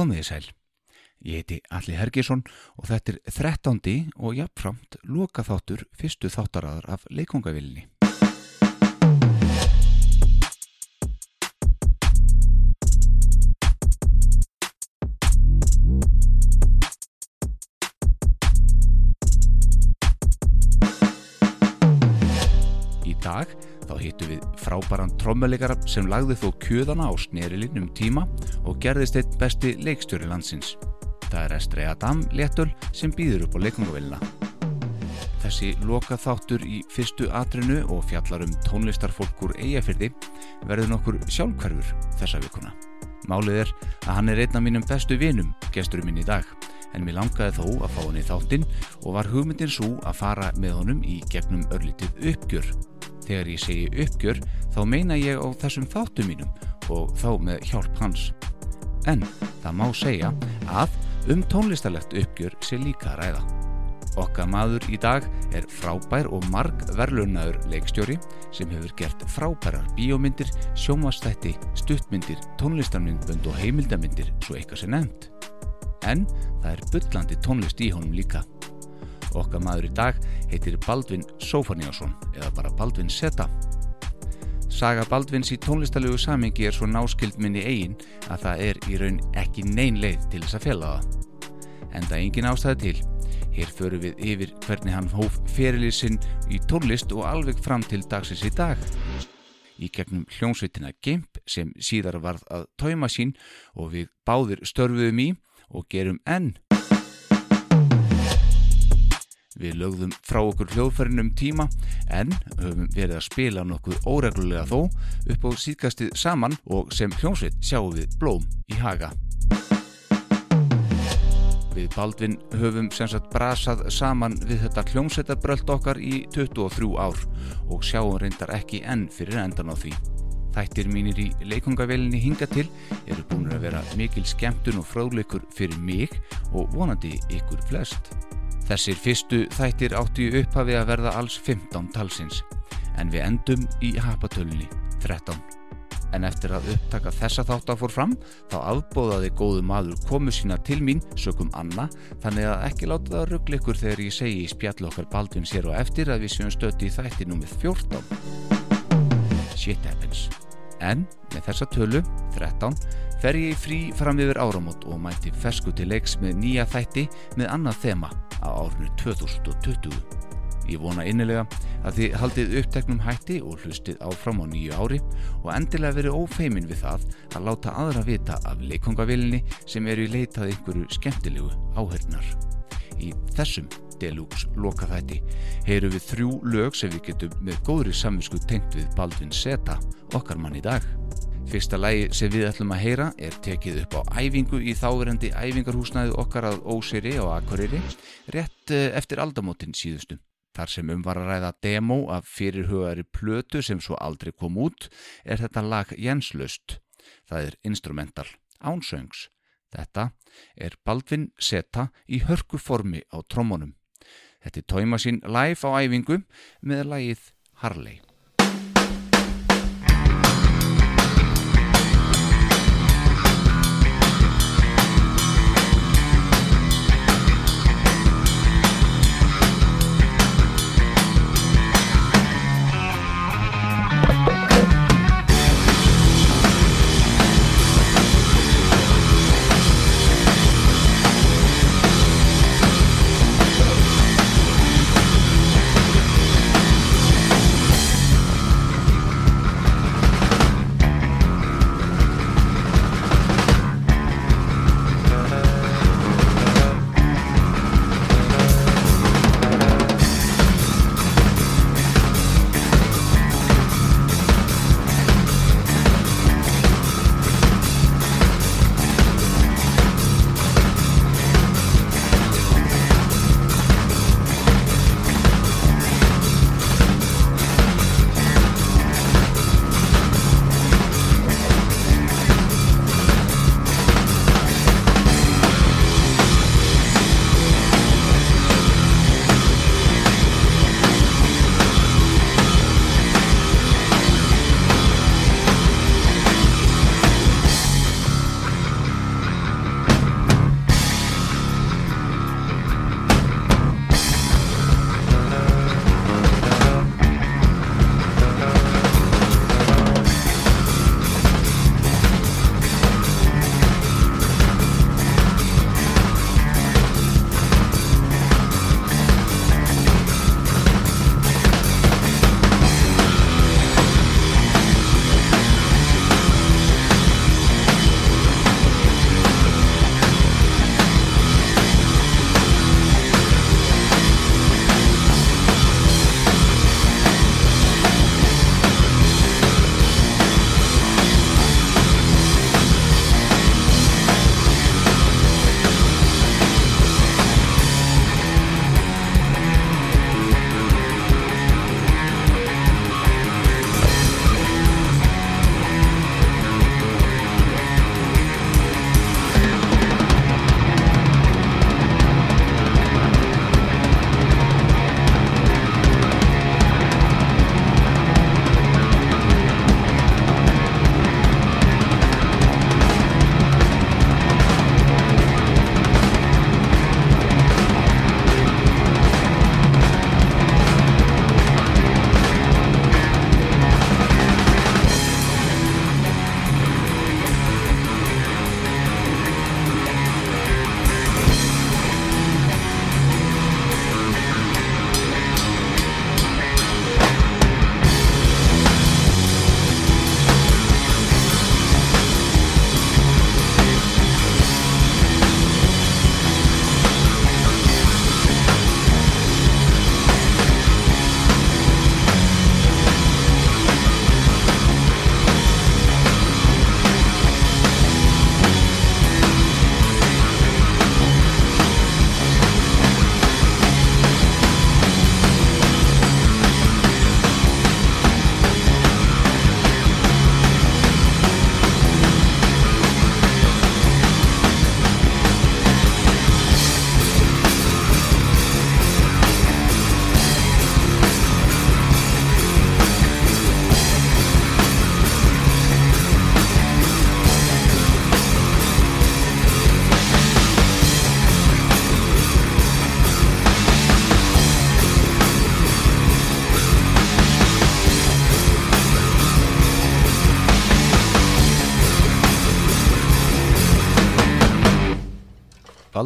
Komið í sæl. Ég heiti Alli Hergesson og þetta er 13. og jafnframt loka þáttur fyrstu þáttaraðar af leikongavillinni. Í dag þá hittum við frábæran trommuleikara sem lagði þó kjöðana á snerilinn um tíma og gerðist eitt besti leikstjóri landsins. Það er Estri Adam Léttöl sem býður upp á leikungavillina. Þessi loka þáttur í fyrstu atrinu og fjallar um tónlistarfólk úr eigafyrði verður nokkur sjálfkverfur þessa vikuna. Málið er að hann er einn af mínum bestu vinum, gesturum minn í dag, en mér langaði þó að fá hann í þáttinn og var hugmyndin svo að fara með honum í gegnum örlítið uppgjör. Þegar ég segi uppgjör þá meina ég á þessum þáttum mínum og þá með hjálp hans. En það má segja að um tónlistarlegt uppgjör sé líka ræða. Okkar maður í dag er frábær og marg verðlunaður leikstjóri sem hefur gert frábærar bíómyndir, sjómastætti, stuttmyndir, tónlistarmyndbönd og heimildamindir svo eitthvað sé nefnt. En það er byllandi tónlist í honum líka. Okkar maður í dag heitir Baldvin Sofaníasson eða bara Baldvin Seta. Saga Baldvins í tónlistalögu samingi er svo náskild minni eigin að það er í raun ekki nein leið til þess að fjalla það. En það er engin ástæði til. Hér förum við yfir hvernig hann hóf ferilið sinn í tónlist og alveg fram til dagsins í dag. Í gegnum hljómsveitina Gimp sem síðar varð að tóima sín og við báðir störfuðum í og gerum enn. Við lögðum frá okkur hljóðfærinum tíma en höfum verið að spila nokkuð óreglulega þó upp á síðkastið saman og sem hljómsveit sjáum við blóm í haga. Við Baldvin höfum sem sagt brasað saman við þetta hljómsveitarbröld okkar í 23 ár og sjáum reyndar ekki enn fyrir endan á því. Þættir mínir í leikungavelinni hinga til eru búin að vera mikil skemmtun og fráleikur fyrir mig og vonandi ykkur flest. Þessir fyrstu þættir áttu í upphafi að verða alls 15 talsins, en við endum í hapatölunni 13. En eftir að upptaka þessa þátt að fór fram, þá afbóðaði góðu maður komu sína til mín, sökum Anna, þannig að ekki láta það ruggla ykkur þegar ég segi í spjall okkar Baldvin sér og eftir að við séum stötti í þætti númið 14. Shit happens. En með þessa tölu, 13, fer ég frí fram yfir áramót og mæti fersku til leiks með nýja þætti með annað þema á árinu 2020. Ég vona innilega að þið haldið uppteknum hætti og hlustið áfram á nýju ári og endilega verið ófeimin við það að láta aðra vita af leikongavilinni sem eru í leitað einhverju skemmtilegu áhörnar. Í þessum Deluxe lokaþætti heyru við þrjú lög sem við getum með góðri samvisku tengt við Baldvin Seta, okkar mann í dag. Fyrsta lægi sem við ætlum að heyra er tekið upp á æfingu í þáverandi æfingarhúsnæðu okkar að Óseri og Akureyri rétt eftir aldamótin síðustu. Þar sem um var að ræða demo af fyrirhugari plötu sem svo aldrei kom út er þetta lag Jenslaust. Það er instrumental, ánsöngs. Þetta er Baldvin Seta í hörku formi á trommunum. Þetta er tóima sín live á æfingu með lagið Harley.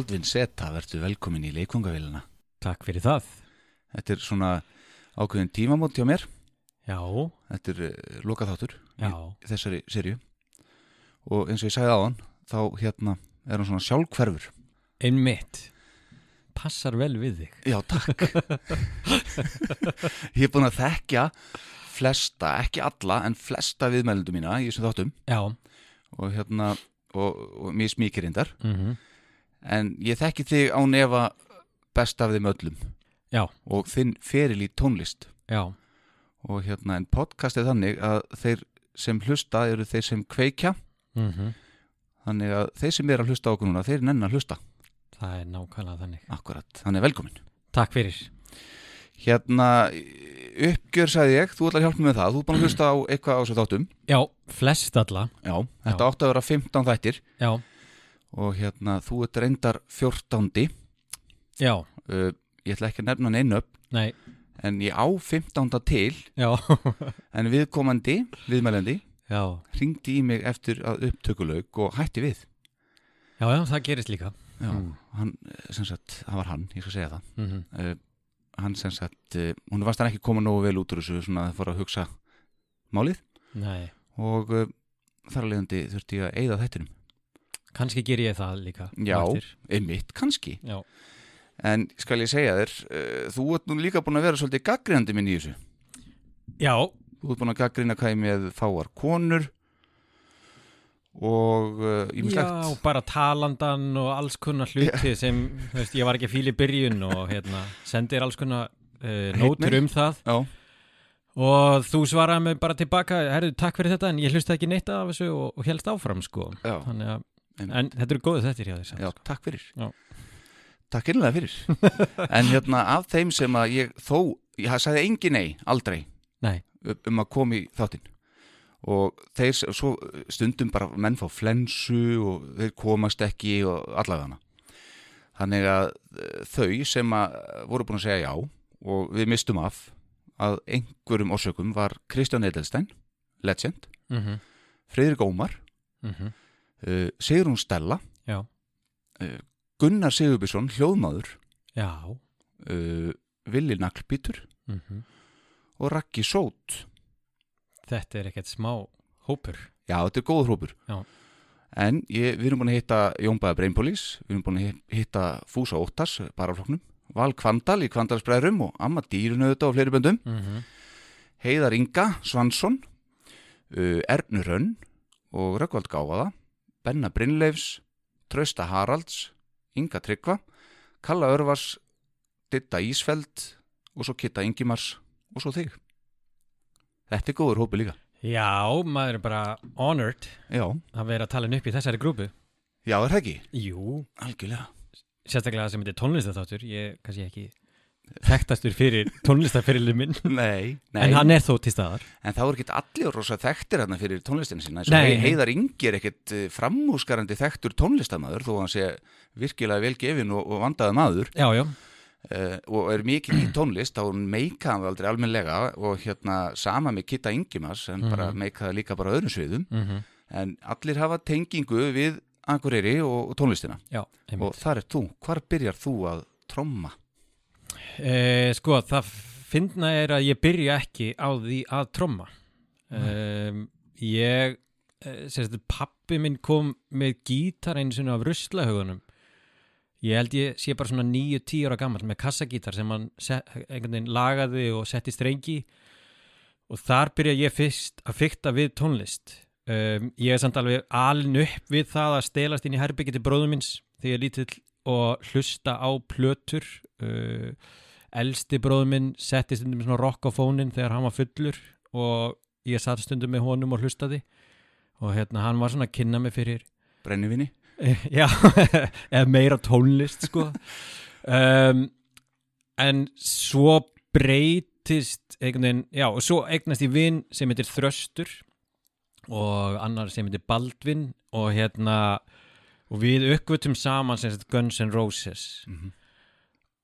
Baldvin Seta, verður velkomin í leikungavélina. Takk fyrir það. Þetta er svona ákveðin tímamót hjá mér. Já, Þetta er uh, lokaþáttur í þessari serju. Og eins og ég sagði aðan, þá hérna er hann svona sjálfhverfur. einmitt. Passar vel við þig. Já, takk. ég er búin að þekkja flesta, ekki alla, en flesta viðmælundum mína í þessum þáttum. Já, Og hérna, og, og mér smíkir reyndar. mm En ég þekki þig á nefa best af þeim öllum. já, Og þinn feril í tónlist. já, og hérna en podcast er þannig að þeir sem hlusta eru þeir sem kveikja. Mm þannig að þeir sem er að hlusta okkur núna þeir nenn að hlusta, það er nákvæmlega þannig. akkurat, þannig velkomin Takk fyrir. hérna uppgjör sagði ég, þú ætlar að hjálpa mér með það. Þú er búin að hlusta á eitthvað á þessu þáttum. Já, flest alla. já, þetta átti að vera 15 þættir. Já, og hérna þú ert reyndar 14. já, Uh, ég ætla ekki að nefna neinu upp nei, en ég á 15. til. Já, en viðkomandi, viðmælandi já, ringdi í mig eftir að upptökulaug og hætti við. Já, já, það gerist líka. já, Mm. hann, eh, sem sagt, það var hann, ég skal segja það. Mm uh, hann sem sagt uh, hún varst hann ekki koma nógu vel út úr þessu svona að fara að hugsa málið. Nei, og þar að leiðandi þurfti ég að eyða þettinum kannski ger ég það líka. Já. einmitt, kannski, Já, en skal ég segja þér uh, þú ert nú líka búin að vera svolítið gaggrindi minn í þessu, já, þú ert búin að gaggrina hvað ég með fáar konur og uh, já, ímislegt bara talandan og alls konar hluti sem, þú veist, ég var ekki fíl í byrjun og hérna, sendir alls konar uh, nótur Heitmeil. um það. já, Og þú svaraði mig bara tilbaka, herru, takk fyrir þetta, en ég hlusta ekki neitt af þessu og, og helst áfram, sko. já, Þannig að, Einmitt. en þetta eru góðu þettir hjá þess já, takk fyrir. Já. takk innlega fyrir. En hérna af þeim sem að ég þó, ég sagði engin nei, aldrei Nei, um að koma í þáttinn. Og þeir svo stundum bara menn fá flensu og þeir komast ekki og allavega. Hana þannig að eh, þau sem að voru búin að segja já og við mistum af að einhverjum orsökum var Kristján Edelstein legend, mm -hmm. Freyrik Ómar. Mm uh, Sigrún Stella. Já, Gunnar Sigurbjörnsson, hljóðmaður. Já, uh, Villi Naglbítur. Mm og Raggi Sót. Þetta er ekkert smá hópur. Já, þetta er góð hrópur Já. En ég, við erum búin að hitta Jónbæða Brainpolis, við erum búin að hi- hitta Fúsa Óttas, barafloknum Val Kvandal í Kvandalsbræðrum og Amma auðvitað á fleiri böndum. Mm -hmm. Heiðar Inga Svansson uh, Ernur Rönn og Rökkvald Gáfaða Benna Brynleifs Trausta Haralds Inga Tryggva Kalla Örvars Ditta Ísfeld og svo Kitta Ingimars og svo þig. Þetta er góður hópi líka. Já, maður er bara honored Já, að vera að tala upp í þessari grúpu. já er það ekki? Jú, Algjörlega. Sérstaklega sem þetta er tónlistaþáttur, ég kannski ekki þekktastur fyrir tónlistarferilin minn, Nei, nei. en hann er þó til staðar. En þá er ekkert allir rosa þekktir hérna fyrir tónlistin sinna eins og Nei. Hei- Heiðar Ingi er ekkert eh, framúskarandi þekktur tónlistamæður þó að hann sé virkilega vel gefin og, og vandaði maður Já, já, uh, og er mikið í tónlist þá meika hann aldrei almennlega og hérna sama með Kitta Ingimas en bara Mhm. meika það líka bara öðrum sviðum mm en allir hafa tengingu við Akureyri og, og tónlistina já, og þar er þú, hvar byrjar þú að tromma? Eh, sko, það finna er að ég byrja ekki á því að tromma. Um, ég, eh, sérstu, pappi minn kom með gítar einu sinni af ruslahaugunum. Ég held ég sé bara svona 9-10 ára gammal með kassagítar sem hann set, einhvern veginn lagaði og setti strengi og þar byrja ég fyrst að fykta við tónlist. Um, ég er samt alveg alin upp við það að stelast inn í herbyggi til bróðum minns þegar ég er lítill og hlusta á plötur. Uh, elsti bróður minn setti stundum svona rock á fónin þegar hann var fullur og ég satt stundum með honum og hlustaði. Og hérna hann var svona að kynna mig fyrir Brennivinni? já, eða meira tónlist sko. Um, en svo breytist veginn, já og svo eignast ég vinn sem heitir Þröstur og annar sem heitir Baldvin og hérna og við uppgötum saman sem sagt Guns N' Roses. Mm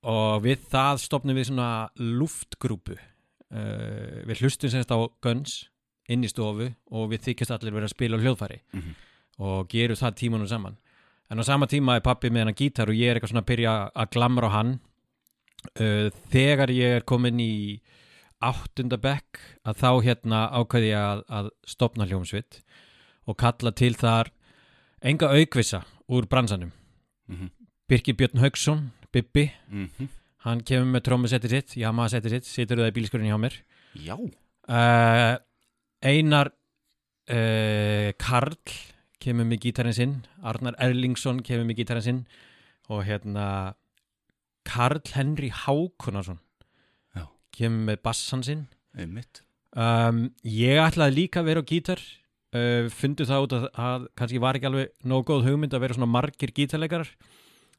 og við það stopnum við svona luftgrúpu. Uh, við hlustum semst á Guns inn í stofu og við þykjast allir vera að spila á hljóðfæri Mhm. og gerum það tímanum saman. En á sama tíma er pappi með hennar gítar og ég er eitthvað svona að byrja að glamra á hann. Uh, þegar ég er komin í áttunda bekk að þá hérna ákveði ég að, að stopna hljómsvitt og kalla til þar enga aukvisa úr bransanum Mhm. Birkir Björn Haugsson, Bibbi Mhm. hann kemur með trommusetti sitt, Yamaha setti sitt situr það í bílskurinn hjá mér Já, uh, Einar uh, Karl kemur með gítarinn sinn Arnar Erlingsson kemur með gítarinn sinn og hérna Karl Henry Hákonarsson Já. kemur með bassan sinn um, ég ætlaði líka að vera á gítar uh, fundu það út að, að kannski var ekki alveg nóg góð hugmynd að vera svona margir gítarleikarar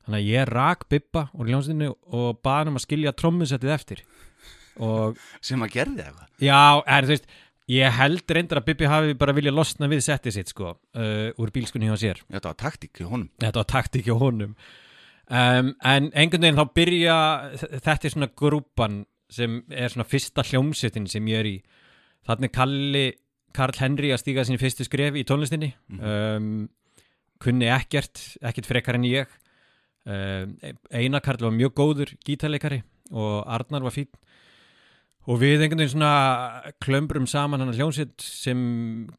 þannig að ég rak Bibba og hljómsveitinu og baði hann um að skilja trommusettið eftir og Sem að gerði eitthvað Já, en þú veist, ég held reyndar að Bibi hafi bara viljað losna við settið sitt sko, uh, úr bílskunni hjá sér. Þetta var taktík í honum Þetta var taktík hjá honum. Um, en einhvern veginn þá byrja, þetta er svona grúpan sem er svona fyrsta hljómsettin sem ég er í. Þannig Kalli, Karl Henry að stíga sín fyrstu skref í tónlistinni. Um, kunni ekkert, ekkert frekar en ég. Um, Einar Karl var mjög góður gítarleikari og Arnar var fín og við einhvern veginn svona klömbrum saman hann að hljómsveit sem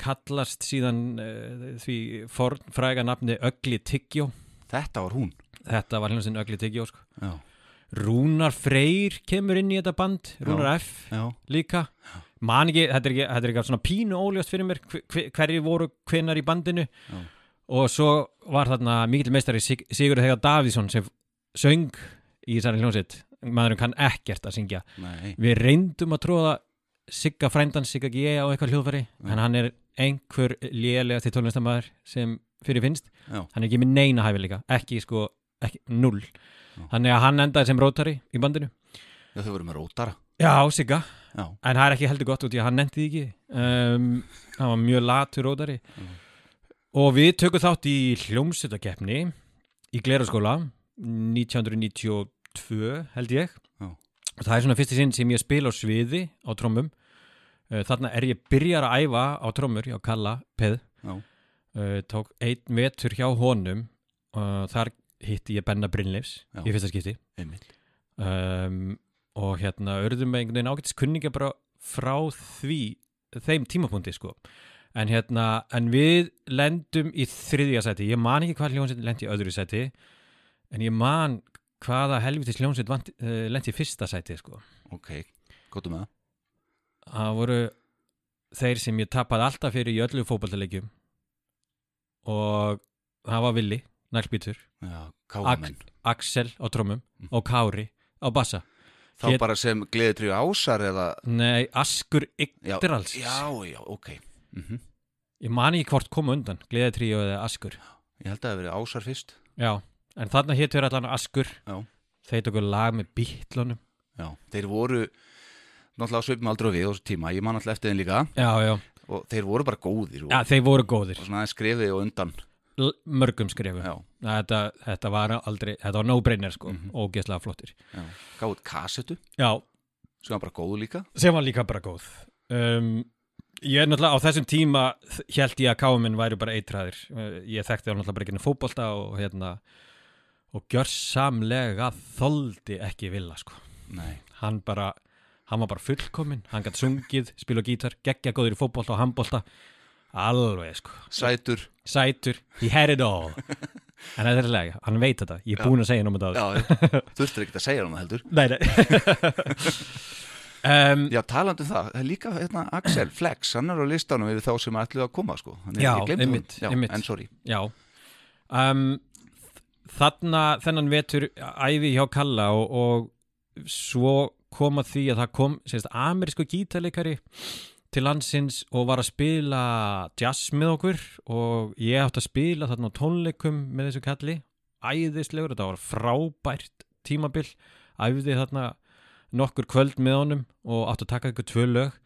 kallast síðan uh, því fornfræga nafni Ögli Tyggjó Þetta var hún. Þetta var hljómsveitin Ögli Tyggjó sko. Já, Rúnar Freyr kemur inn í þetta band Rúnar F já, líka man ekki, þetta er ekki, þetta er ekki svona pínu óljóst fyrir mér hver, hver- hverjir voru hvenar í bandinu. Já. og svo var þarna mikill meistari Sig, Sigurður Þegar Davíðsson sem söng í þessari hljómsveit. Maðurinn kann ekkert að syngja. Nei. Við reyndum að tróða Sigga frændan, Sigga G á eitthvað hljóðfæri en hann er einhver lélega til tónlistamæður sem fyrir finnst. Já. hann er ekki með neina hæfileika ekki sko, ekki, null. Þannig að hann endaði sem rótari í bandinu. Já, þau voru með rótara Já, Sigga, Já, en það er ekki heldur gott út í að hann nefndi því ekki. Um, hann var mjög latur rótari. Mhm. og við tökum þátt í hljómsutakeppni í Gleraskóla 1992 held ég. Já. og það er svona fyrsti sinn sem ég spila á sviði á trommum. Uh, þarna er ég byrjar að æfa á trommur hjá Kalla Peð. Já, uh, tók einn vetur hjá honum. Og þar hitti ég Benna Brynleifs í fyrsta skipti. Einmitt. Um, og hérna örðum með einhvern veginn ágættis kunninga bara frá því þeim tímapunkti sko. En hérna, en við lendum í þriðja seti, ég man ekki hvað hljónsett lendi í öðru seti en ég man hvaða helvitis hljónsett uh, lendi í fyrsta seti sko. Ok, góttu með það. Það voru þeir sem ég tapaði alltaf fyrir í öllu fótballtaleikjum og það var Willi, nælbítur Axel á trommum Mm. og Kári á bassa Þá Hét- bara sem gleðitrjú ásar eða Nei, Askur Já, Yggdrals Já, já, ok. Mm Ég man ekki hvort koma undan, Gleðatríu eða Askur. Ég held að það hafi verið ásar fyrst. Já, en þarna hétur allan Askur. Já. Þeir tóku lag með bítlunum Já, þeir voru náttúrulega svipum aldrei við á þessu tíma, ég man alltaf eftir þeim líka. Já, já, og þeir voru bara góðir og, já þeir voru góðir. Og svona aðeins skrifið og undan Mörgum skrifu Já, þetta, þetta var aldrei, þetta var no-brainer sko. Mhm. Ógeðslega flottir. Já, gáðið kassetu? Já, sem var bara góð líka? Sem var líka bara góð. Um, Ég er náttúrulega á þessum tíma held ég að káminn væri bara eitræðir Ég þekkti það náttúrulega bara ekki fótbolta og hérna og gjörsamlega þoldi ekki vilja sko. Nei, hann bara, hann var bara fullkominn. Hann gætt sungið, spila á gítar geggja góður í fótbolta og handbolta alveg sko, sætur. Sætur he had it all en þetta er lega, hann veit þetta, ég er búin að segja náma þetta Já, þurftur ekki að segja hann það heldur. Nei, nei. Um, Já, talandi um það, það er líka hérna, Axel Flex, hann er á listanum yfir þá sem ætluðu að koma sko. Já, einmitt, einmitt. En sorry. Já. Um, þarna þennan vetur æfi hjá Kalla og, og svo koma því að það kom sérst, amerísku gítarleikari til landsins og var að spila jazz með okkur og ég átti að spila þarna á tónleikum með þessu kalli. Æðislegur, þetta var frábært tímabil, æfði þarna nokkur kvöld með honum og átti að taka ykkur tvö lög.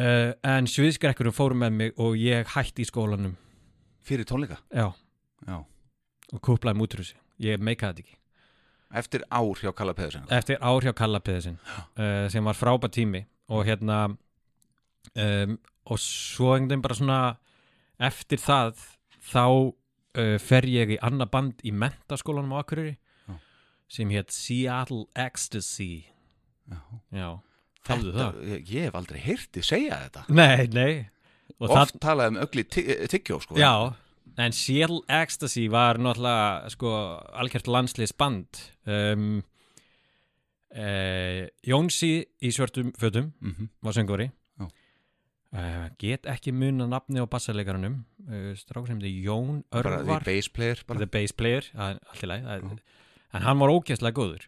Uh, en sviðskrekkurum fórum með mig og ég hætti í skólanum. Fyrir tónleika? Já, Já, og kúplaði múturhúsi ég meikaði þetta ekki. Eftir ár hjá Kalla Peðursen eftir ár hjá Kallapiðisin uh, sem var frábært tími. Og hérna um, og svo einhvern veginn bara svona eftir það þá uh, fer ég í annað band í mentaskólanum á Akureyri Já. sem hétt Seattle Ecstasy Já. Já, þáðu það Ég, ég hef aldrei heyrti segja þetta Nei, nei Og Oft talaði um ögli tyggjó sko Já, en Seattle Ecstasy var náttúrulega sko algjört landsliðsband um, uh, Jónsi í svörtum fötum mm -hmm. var söngvari Já. Uh, get ekki muna nafni á bassalegarunum uh, strákur sem þetta Jón Bara Örvar. því bass player bara. the bass player, er lagi. Það er- Já. en hann var ógeðslega góður.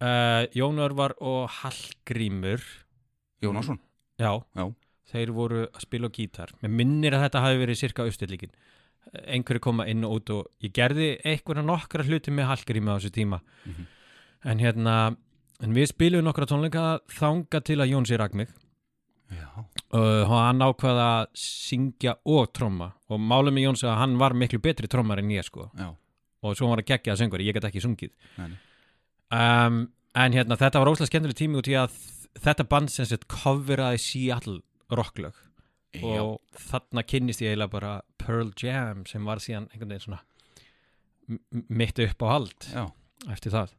Uh, Jón Örvar og Hallgrímur. Jónásson já, Já. þeir voru að spila gítar. Mér minnir að þetta hafi verið cirka uppstillíkin einhverju koma inn og út og ég gerði einhverja nokkra hluti með Hallgrími á þessu tíma. Mhm. en hérna en við spilum nokkra tónleika þanga til að Jónsi rak mig Já, uh, og hann ákvaða að syngja og tromma. Og málum með Jónsi að hann var miklu betri trommar en ég sko. Já, og svo var að gegja að söngvari, ég get ekki sungið. Um, en hérna þetta var óslega skemmtileg tími út í að þetta band sem sett coveraði Seattle rocklög. Og þarna kynnist ég eiginlega bara Pearl Jam sem var síðan einhvern veginn svona mitt upp á hald já. eftir það.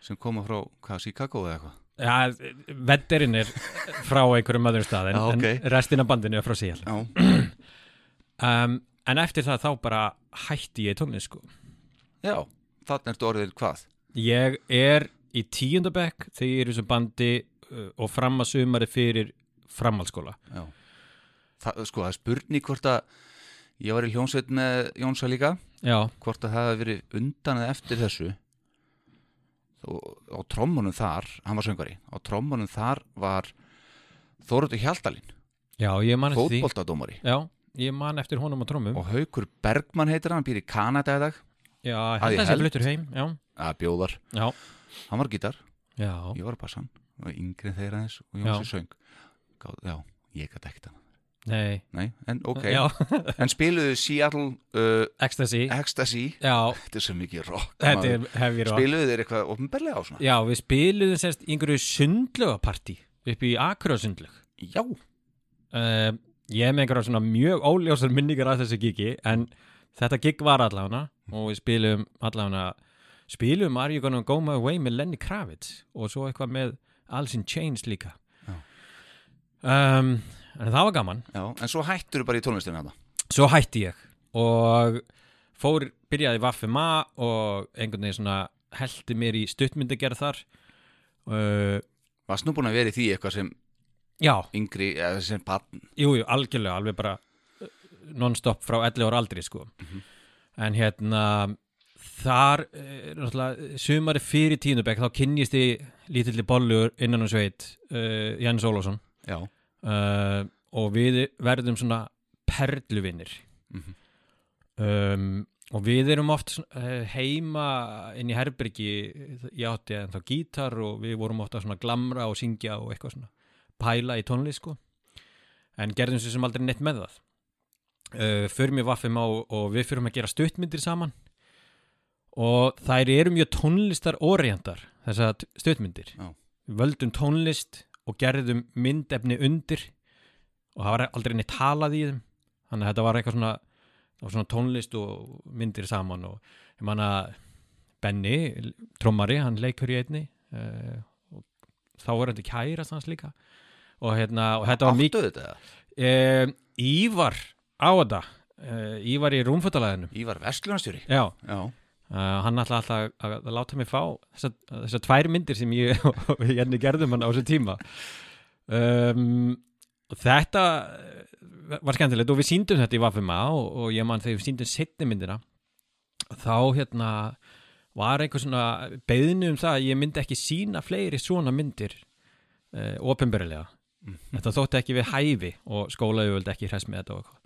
Sem koma frá, hvað, Chicago eða eitthvað Já, vedderinn er frá einhverjum öðrum stað en, Já, ok. en restin af bandinu er frá Seattle Já, um, en eftir það þá bara hætti ég tónlist sko. Já, þannig ertu orðið hvað? Ég er í tíundabekk þegar ég er í þessu bandi uh, og fram að sumari fyrir framhaldsskóla. Já. Þa, Sko, það er spurning hvort að ég var í hljónsveit með Jónsa líka. Já, hvort að það hefði verið undan eða eftir þessu og á trommunum þar, hann var söngari á trommunum þar var eftir því. fótboltadómari Já, ég man eftir honum á trómum. og Haukur Bergmann heitir hann, hann býr í Kanada í dag Já, ég held að held. fluttur heim. Já, að bjóðar, já, hann var gítar já. ég var að passa hann, og yngri en þeir aðeins og Jónsi söng já, ég gæti ekkert hann Nei, Nei, en ok, en spiluðu Seattle uh, Ecstasy. Ecstasy? Já, þetta er svo mikið rock þetta er hefur og... spiluðu þeir eitthvað ofnbærlega á svona? Já, við spiluðum sérst einhverju sundlögapartí upp í Akurásundlög. já, Uh, ég er með einhverja svona mjög óljósar minningar af þessu gigi en þetta gig var allavega og við spilum allavega spilum Are You Gonna Go My Way með Lenny Kravitz og svo eitthvað með Alice in Chains líka. Já. um, en það var gaman. Já, en svo hættur bara í tónlistinu þetta svo hætti ég. Og fór, byrjaði í Vaffema og einhvern veginn svona heldi mér í stuttmyndagerð þar. Uh, varst nú búin að vera í því eitthvað sem já, yngri, eða sem barn? Jú, jú, algjörlega, alveg bara uh, non-stop frá 11 ára aldri, sko. En hérna, þar, uh, náttúrulega, sumari fyrir tíundabæk, þá kynnist ég lítilli bollur innan um sveit, uh, Jens Ólafsson, já, uh, og við verðum svona perluvinnir. Mhm. um, og við erum oft uh, heima inn í herbyrgi, ég átti en þá gítar og við vorum ofta svona glamra og syngja og eitthvað svona pæla í tónlist sko. En gerðum svo sem aldrei neitt með það. Uh, förum í vaffum á og við förum að gera stuttmyndir saman. Og þær eru mjög tónlistar orientar þessar t- stuttmyndir við völdum tónlist og gerðum myndefni undir og það var aldrei neitt talað í þeim. Þannig að þetta var eitthvað svona, var svona tónlist og myndir saman og ég man að Benny, trommari, hann leikur í einni uh, og þá var þetta kærast hans líka. Og, hérna, og þetta var mikið þetta? Uh, Ívar á þetta uh, Ívar í rúmfötalæðinu Ívar Vestlunarstjóri? Já, já, uh, hann ætla alltaf að, að, láta mig fá þessar, þessar tvær myndir sem ég og Jenny gerðum hann á þessu tíma. Um, þetta eh, var skemmtilegt og við síndum þetta í Vafima og, og ég man þegar við síndum setni myndina þá hérna var eitthvað svona beðinu um það að ég myndi ekki sína fleiri svona myndir uh, ofinberilega þetta þótti ekki við hæfi og skólaðu vildi ekki hræst með þetta og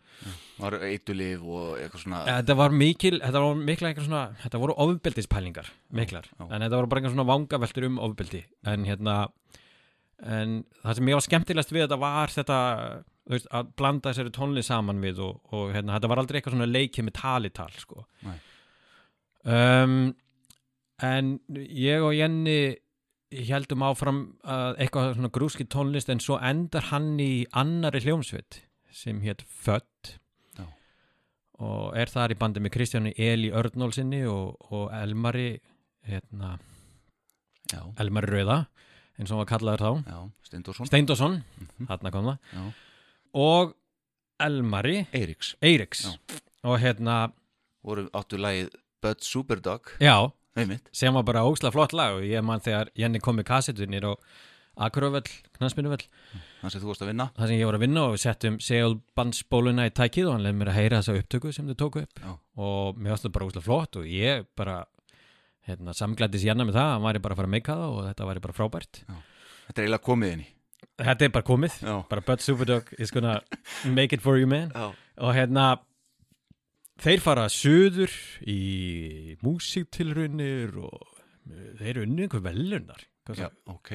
var eitulif og eitthvað svona Þetta var mikil, þetta var mikla eitthvað svona, þetta voru ofbeldispælingar, miklar, já. en þetta voru bara eitthvað svona vangaveltur um ofbeldi, en hérna, en það sem ég var skemmtilegast við þetta var þetta, þú veist, að blanda þessari tónlið saman við og, og hérna, þetta var aldrei eitthvað svona leikið með talital, sko. Um, en ég og Jenny heldum áfram að eitthvað svona grúski tónlist en svo endar hann í annari hljómsveit sem hétt Född Já. og er þar í bandi með Kristjáni Eli Örnólsinni og, og Elmari hérna, Elmari Rauða eins og hann var kallaður þá. Steindorsson kom það. Já. og Elmari Eiríks. Já. og hérna, voru áttu lagið Bud Superdog? Já, einmitt, sem var bara ósla flott lag og ég man þegar Jenny kom með kassetunir og Akurövell, knanspinuvell þannig sem þú varst að vinna. Þar sem ég var að vinna og við settum segulbandsbóluna í tækið og hann leiði mér að heyra þessa upptöku sem þau tóku upp. Já. og mér varst það bara ósla flott og ég bara hérna, samglæddi Jenna með það, hann væri bara að fara að meika það og þetta væri bara frábært. Þetta er eiginlega komið inn í. Þetta er bara komið, Já, bara Bud Superdog is gonna make it for you man. Já, og hérna þeir fara suður í músiktilrunir og þeir unni einhver velunar já, ok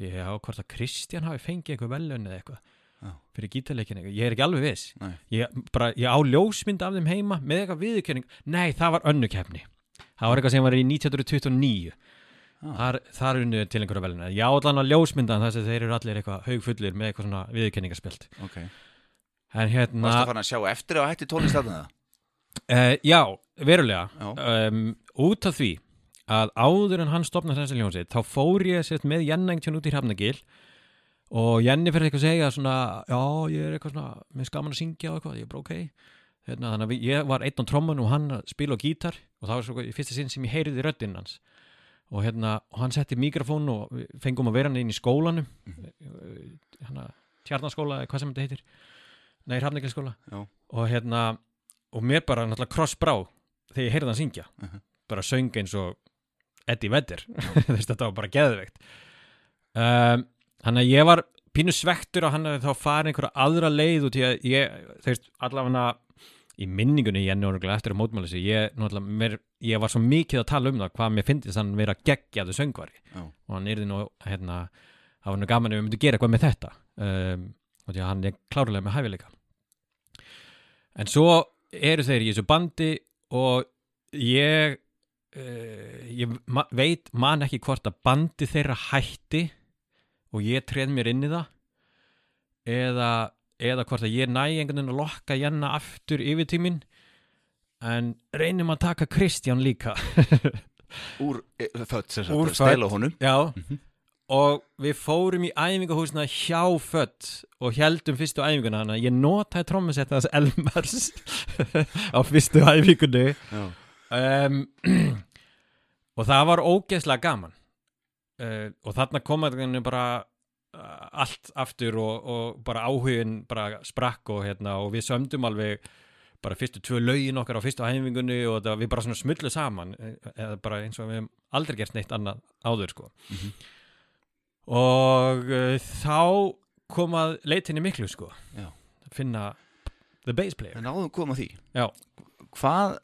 Já, hvort að Kristján hafi fengið einhver velun eða eitthvað Já. fyrir gítarleikin eitthvað, ég er ekki alveg viss. Ég, bara, ég á ljósmynd af þeim heima með eitthvað viðurkenning, nei það var önnu keppni. Það var eitthvað sem var í 1929 Já. þar, þar unnu til einhverja velun ég á allan að ljósmyndan þess að þeir eru allir eitthvað haugfullir með eitthvað svona viðurkenningaspjöld ok. En hérna, Varstu að fara að sjá eftir að hætti tónlist þarna það? uh, já, verulega. Um, út af því að áður en hann stopnaði þessi hljónsið þá fór ég sérst með Jenna einhvern út í Hrafnagil og Jenni fyrir eitthvað að segja svona, já ég er eitthvað svona með skaman að syngja og eitthvað, ég er bara ok. Hérna, þannig að ég var einn á trommun og hann spila á gítar og það var svo í fyrsta sinn sem ég heyriði röddinn hans. Og hérna, og hann setti mikrofón og fengum að vera hann inn í skólanum hérna, tjarnaskóla eða hvað sem þetta heitir. Nei, Hrafnagilskóla og hérna og mér bara náttúrulega krossbrá þegar ég heyrði hann syngja. Mhm. bara söng eins og Eddie Vedder. Þetta var bara geðveikt. Um, hann að ég var pínu svektur og hann að þá fara einhverja aðra leið út í að ég, þú veist, allavega í minningunni ég orðinlega eftir að mótmála sig ég, náttúrulega, mér, ég var svo mikið að tala um það hvað mér fyndist hann vera geggjaðu söngvari. Já, og hann yrði nú hérna, það var nú gaman ef við myndum gera eitthvað með þetta. Um, og því að hann er klárlega með hæfileika en svo eru þeir í þessu bandi og ég uh, ég ma veit man ekki hvort að bandi þeirra hætti og ég treð mér inn í það eða, eða hvort að ég næ einhvern veginn að lokka Janna aftur yfir tímin en reynum að taka Kristján líka. Úr e, född sem sagt, stela honum. Já. Mhm. og við fórum í æfingahúsna hjá Fött og heldum fyrstu æfinguna að ég notaði trommusetta þess Elmars á fyrstu æfingunni. Já, um, og það var ógeðslega gaman uh, og þarna komaði bara uh, allt aftur og, og bara áhugin bara sprakk og, hérna, og við sömdum alveg bara fyrstu tvö lögin okkar á fyrstu æfingunni og það, við bara smullu saman eh, eða bara eins og við hefum aldrei gert neitt annað áður sko Mhm. og uh, þá kom að leitinni miklu sko Já. finna the bass player en áðum koma því Já. Hvað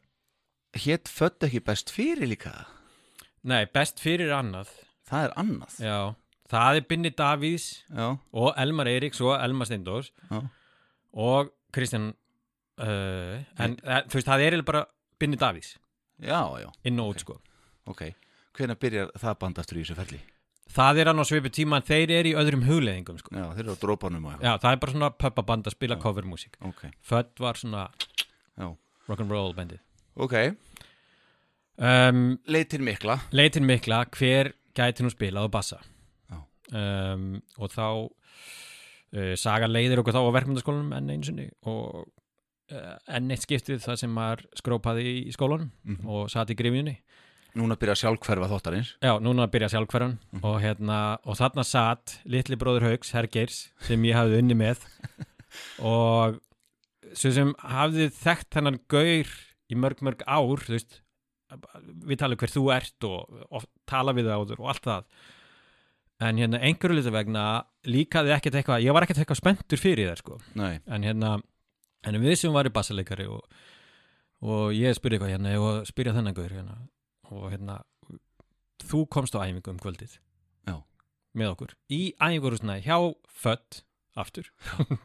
hétt född ekki best fyrir líka? nei, best fyrir annað. Það er annað. Já, það er Binni Davíðs Já, og Elmar Eiríks og Elmar Steindós já, og Kristján uh, en uh, þú veist, það er eiginlega bara Binni Davíðs. Já, já, inn og út sko ok. Hvenær byrjar það band aftur í þessu ferli? það er hann á svipu tíma en þeir eru í öðrum hugleðingum sko. Já, þeir eru á drópanum og eitthvað. Já, það er bara svona pubbaband að spila covermusík Ok, Född var svona já, rock'n'roll bandið ok. Um, Leitin mikla. Leitin mikla, hver gæti nú spilað á bassa? Um, og þá uh, saga leiðir okkur þá á verkmyndaskólanum enn einu sinni og uh, enn eitt skiptið það sem maður skrópaði í skólanum Mhm. og satt í grifjunni Núna byrjar sjálfhverfa þáttarins. Já, núna byrja sjálfhverjan Mhm. og, hérna, og þarna satt litli bróður Hauks, Hergeirs sem ég hafði unni með. Og sem hafði þekkt hennan gaur í mörg mörg ár veist, við tala um hver þú ert og, og tala við það og allt það. En hérna einhverju litur vegna líkaði ekkert eitthvað, ég var ekkert eitthvað spenntur fyrir þér sko, Nei, en hérna en við sem var í bassaleikari og, og ég spurði eitthvað hérna og spyrja þennan gaur hérna og hérna þú komst á æfingu um kvöldið Já. með okkur í æfingurúsna hjá Fött aftur.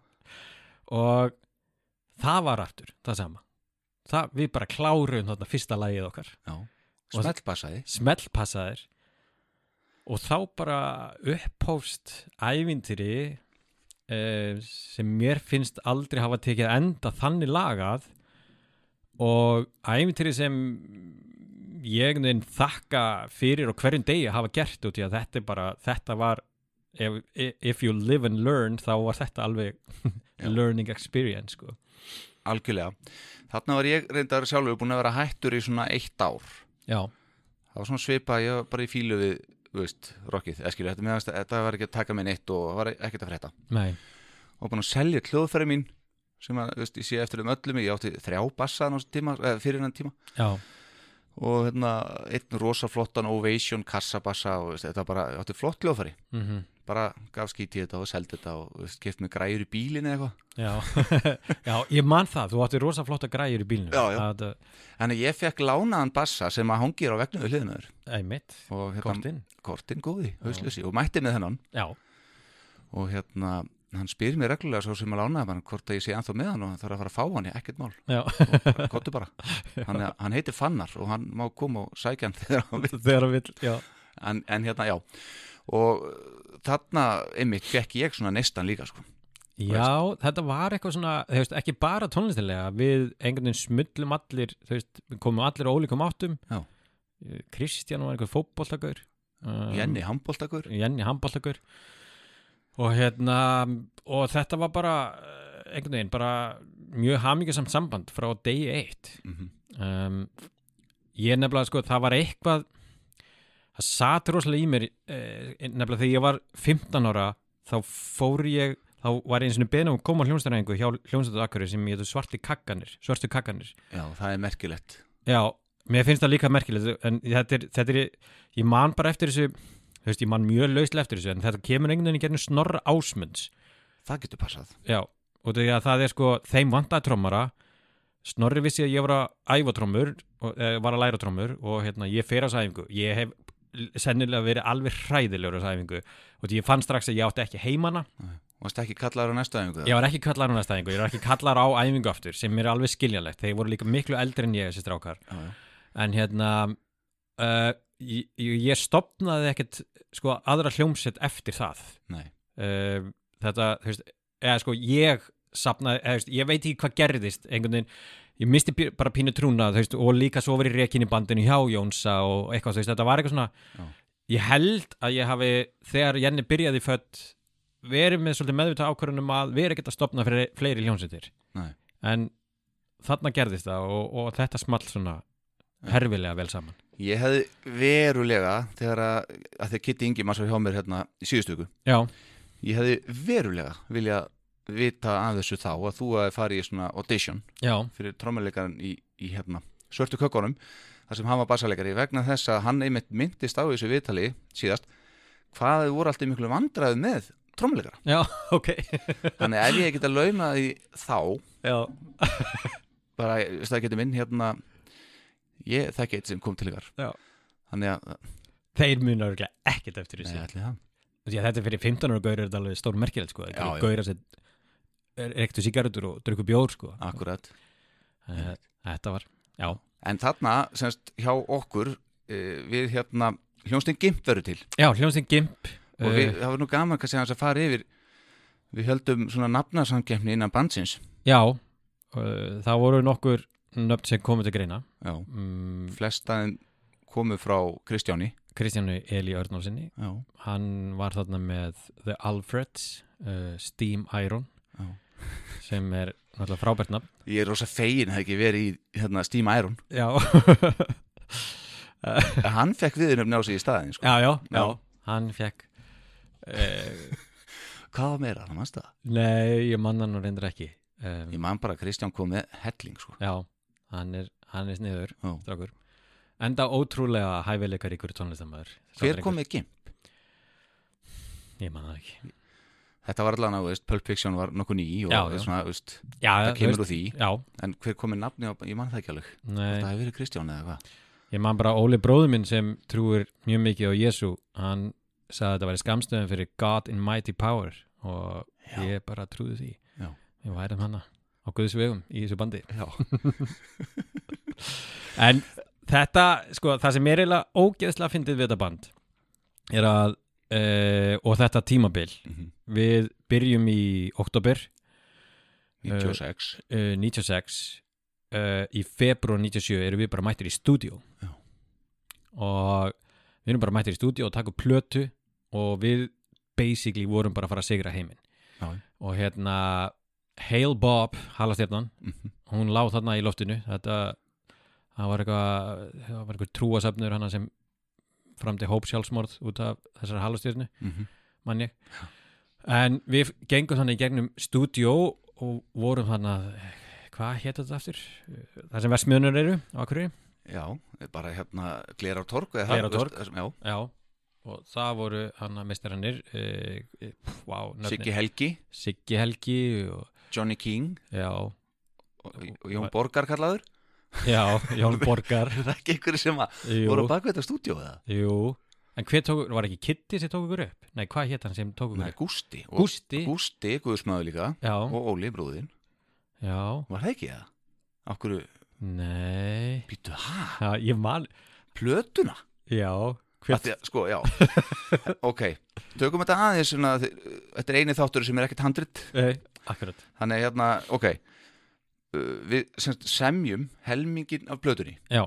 Og það var aftur það sama það, við bara kláruðum þarna fyrsta lagið okkar. Smellpassaði smellpassaðir. og þá bara upphófst ævintýri uh, sem mér finnst aldrei hafa tekið enda þannig lagað. Og æfintýri sem ég þakka fyrir og hverjum degi hafa gert út í að þetta bara, þetta var if, if you live and learn þá var þetta alveg learning experience sko. Algjörlega. Þarna var ég reyndar sjálfur búin að vera hættur í svona eitt ár. Já, það var svona svipað, ég var bara í fílu við þú veist, rockið, eskilu, þetta, meðast, þetta var ekki að taka mig neitt og það var ekkert að frétta. Nei, og búin að selja hljóðfæri mín sem að, þú veist, ég sé eftir um öllum ég átti þrjá bassa tíma, eða, fyrir hennan tíma. Já, og hérna, einn rosa flottan Ovation kassabassa og veist, þetta bara, ég átti flott hljóðfæri. Mhm bara gaf skít í þetta og seldi þetta og keft mig græjur í bílinn eða eitthvað. Já, já, ég man það, þú átti rosa flotta græjur í bílnum. Já, já. Það, Þannig ég fekk lánaðan bassa sem að hangir á vegnu við hliðinaður einmitt, og hérna, kortinn kortinn góði, hauslösi og mætti með þennan. Já, og hérna, hann spyr mér reglulega svo sem að lánaði hann hvort að ég sé anþá með hann og hann þarf að fara að fá hann í ekkert mál. Já, og bara, kottu bara. Hann, hann heitir Fannar og hann má koma og sækja hann þegar hann vil en, en hérna, já. Og þarna, einmitt, fekk ég svona neistan líka sko. Já, þetta var eitthvað svona, þú veist, ekki bara tónlistilega, við einhvern veginn smullum allir, þú veist, komum allir á ólíkum áttum. Já. Eh, Kristján var einhver fótbolltakur. Um, Jenny Hamboltakur Jenny handbolltakur. Og hérna, og þetta var bara, eh, einhvern veginn, bara mjög hamingjasamt samband frá degi eitt. mm -hmm. Um, ég nefnilega, sko, það var eitthvað, það sat rosalega í mér, eh, nefnilega þegar ég var 15 ára, þá fór ég þá var ég eins og beðin um að koma á hljónstæðarengu hjá hljónstæðu akkurir sem ég hefði svarti kakkanir svartu kakkanir Já, það er merkilegt. Já, mér finnst það líka merkilegt en þetta er, þetta er ég man bara eftir þessu þú veist, ég man mjög lauslega eftir þessu en þetta kemur einhvern veginn í gerðinu snorra ásmunds. Það getur passað. Já, og það er sko þeim vantaði trommara. Snorri vissi að ég var að æfa trommur og, e, var að læra trommur og hérna, ég fer á sæfingu. Ég hef sennilega verið alveg hræðilegur á sæfingu og því ég fann strax að ég átti ekki heimana. Varst ekki kallaður á næsta æfingu? Ég var ekki kallar á næsta æfingu, ég var ekki kallar á æfingu aftur sem er alveg skiljanlegt, þeir voru líka miklu eldri en ég þessi strákar, já. en hérna uh, ég, ég stopnaði ekkert sko aðra hljómsett eftir það. Uh, þetta, þú veist, eða sko ég sapnaði, eða ég veit ekki hvað gerðist einhvern veginn, ég misti bara pínu trúna, veist, og líka svo verið rekin í bandinu hjá Jónsa og eitthvað, veist, þetta var eitthvað svona Já. ég held að ég hafi þegar Jenni byrjaði fött verið með svolítið meðvitað ákvörðunum að vera ekkert að stopna fyrir fleiri hljómsveitir. En þarna gerðist það og, og þetta small svona herfilega vel saman. Ég hefði verulega þegar að, að þegar Kitty Ingi maður svo hjá mér hérna í síðustöku Já, ég hefði verulega vilja vita af þessu þá að þú að fara í svona audition já, fyrir trommuleikaran í, í hérna svörtu kökkunum þar sem hann var bassaleikari vegna þess að hann einmitt myndist á þessu viðtali síðast hvað þau voru alltaf miklu vandræði með trommuleikara. Já, ok. Þannig að ef ég geta launa því þá Já, bara, það getur minn hérna ég þekki eitt sem kom til ykkar. Já. þannig að, þeir muna örgulega ekkert eftir nei, þessu ætli það. Því að þetta er fyrir 15 ára gauður er þetta alveg stór merkilegt sko. Gauður sem ektu sigaretur og drukku bjór sko. akkurat. Eh, Þetta var, já, en þarna, semst, hjá okkur uh, við hérna hljónstinn Gimp verður til. Já, hljómsinn Gimp og við, uh, það var nú gaman kannski að fara yfir við höldum svona nafnarsamkefni innan bandsins. Já, það voru nokkur nöfn sem komið til greina. Já, um, flestaðin komu frá Kristjáni. Kristjánu Eli Örnálsinni hann var þarna með The Alfreds uh, Steam Iron. Já. Sem er náttúrulega frábært nafn ég er rosa fegin hefði ekki verið í hérna, Steam Iron Já, hann fekk viðnöfn á sig í staðin sko. já, já, já. Já. hann fekk uh, hvað var meira, það mannst það Nei, ég manna nú reyndir ekki um, ég man bara að Kristján kom með helling sko. Já, hann er, hann er sniður strákur Enda ótrúlega hæfileikar ykkur tónlistamæður hver kom með Gimp? Ég manna það ekki þetta var allan að, veist, Pulp Fiction var nokkuð ný og Já, já. svona, veist, Já, það þú kemur úr því. en hver kom með nafni á, ég man það ekki alveg. Það hefur verið Kristján eða hvað? Ég man bara Óli bróður minn sem trúir mjög mikið á Jésu hann sagði að þetta væri skamstöðum fyrir God in Mighty Power og ég bara trúði því. Já. Við værum hana á Guðs vegum í þessu bandi. En þetta, sko, það sem er eiginlega ógeðslega fyndið við þetta band er að uh, og þetta tímabil Mhm. Við byrjum í oktober 96 uh, 96 uh, í februar 97 erum við bara mættir í stúdíó Já. og við erum bara mættir í stúdíó og taka upp plötu og við basically vorum bara að fara að sigra heiminn Já. og hérna Hail Bob, halastjarnan Mhm. hún lá þarna í loftinu þetta það var eitthvað það var eitthvað trúasöfnur hana sem framdi hóp sjálfsmorð út af þessar halastjarnu Mhm. mann ég en við gengum þannig gegnum stúdíó og vorum þannig hvað hétt þetta aftur? það sem vestmiðunur eru á Akureyri. Já, bara hérna Glerártorg eða það, Glerártorg. veist, Já, já og það voru hann að mistarannir e, e, wow. Siggi Helgi, Siggi Helgi og, Johnny King. Já, og, og Jón Borgar kallaður. Já, Jón Borgar. Er það ekki einhverju sem að jú, voru á bakvið þetta stúdíó eða? jú en hver tók, var ekki Kitty sem tók ykkur upp? Nei, hvað hétt hann sem tók ykkur Nei, upp? Gústi. Og, Gústi, Gústi, Guðsmaður líka. Já, og Óli bróðinn já, Var það ekki það? Akkur, nei. Býttu, hæ? já, ég man, Plötuna? já. Hver? hver, Því, að- sko, já. Ok, tökum þetta aðeins svona, Þetta er eini þáttur sem er ekkert handrit. Nei, akkurat. Þannig hérna, ok. Uh, Við semjum helmingin af plötunni. Já,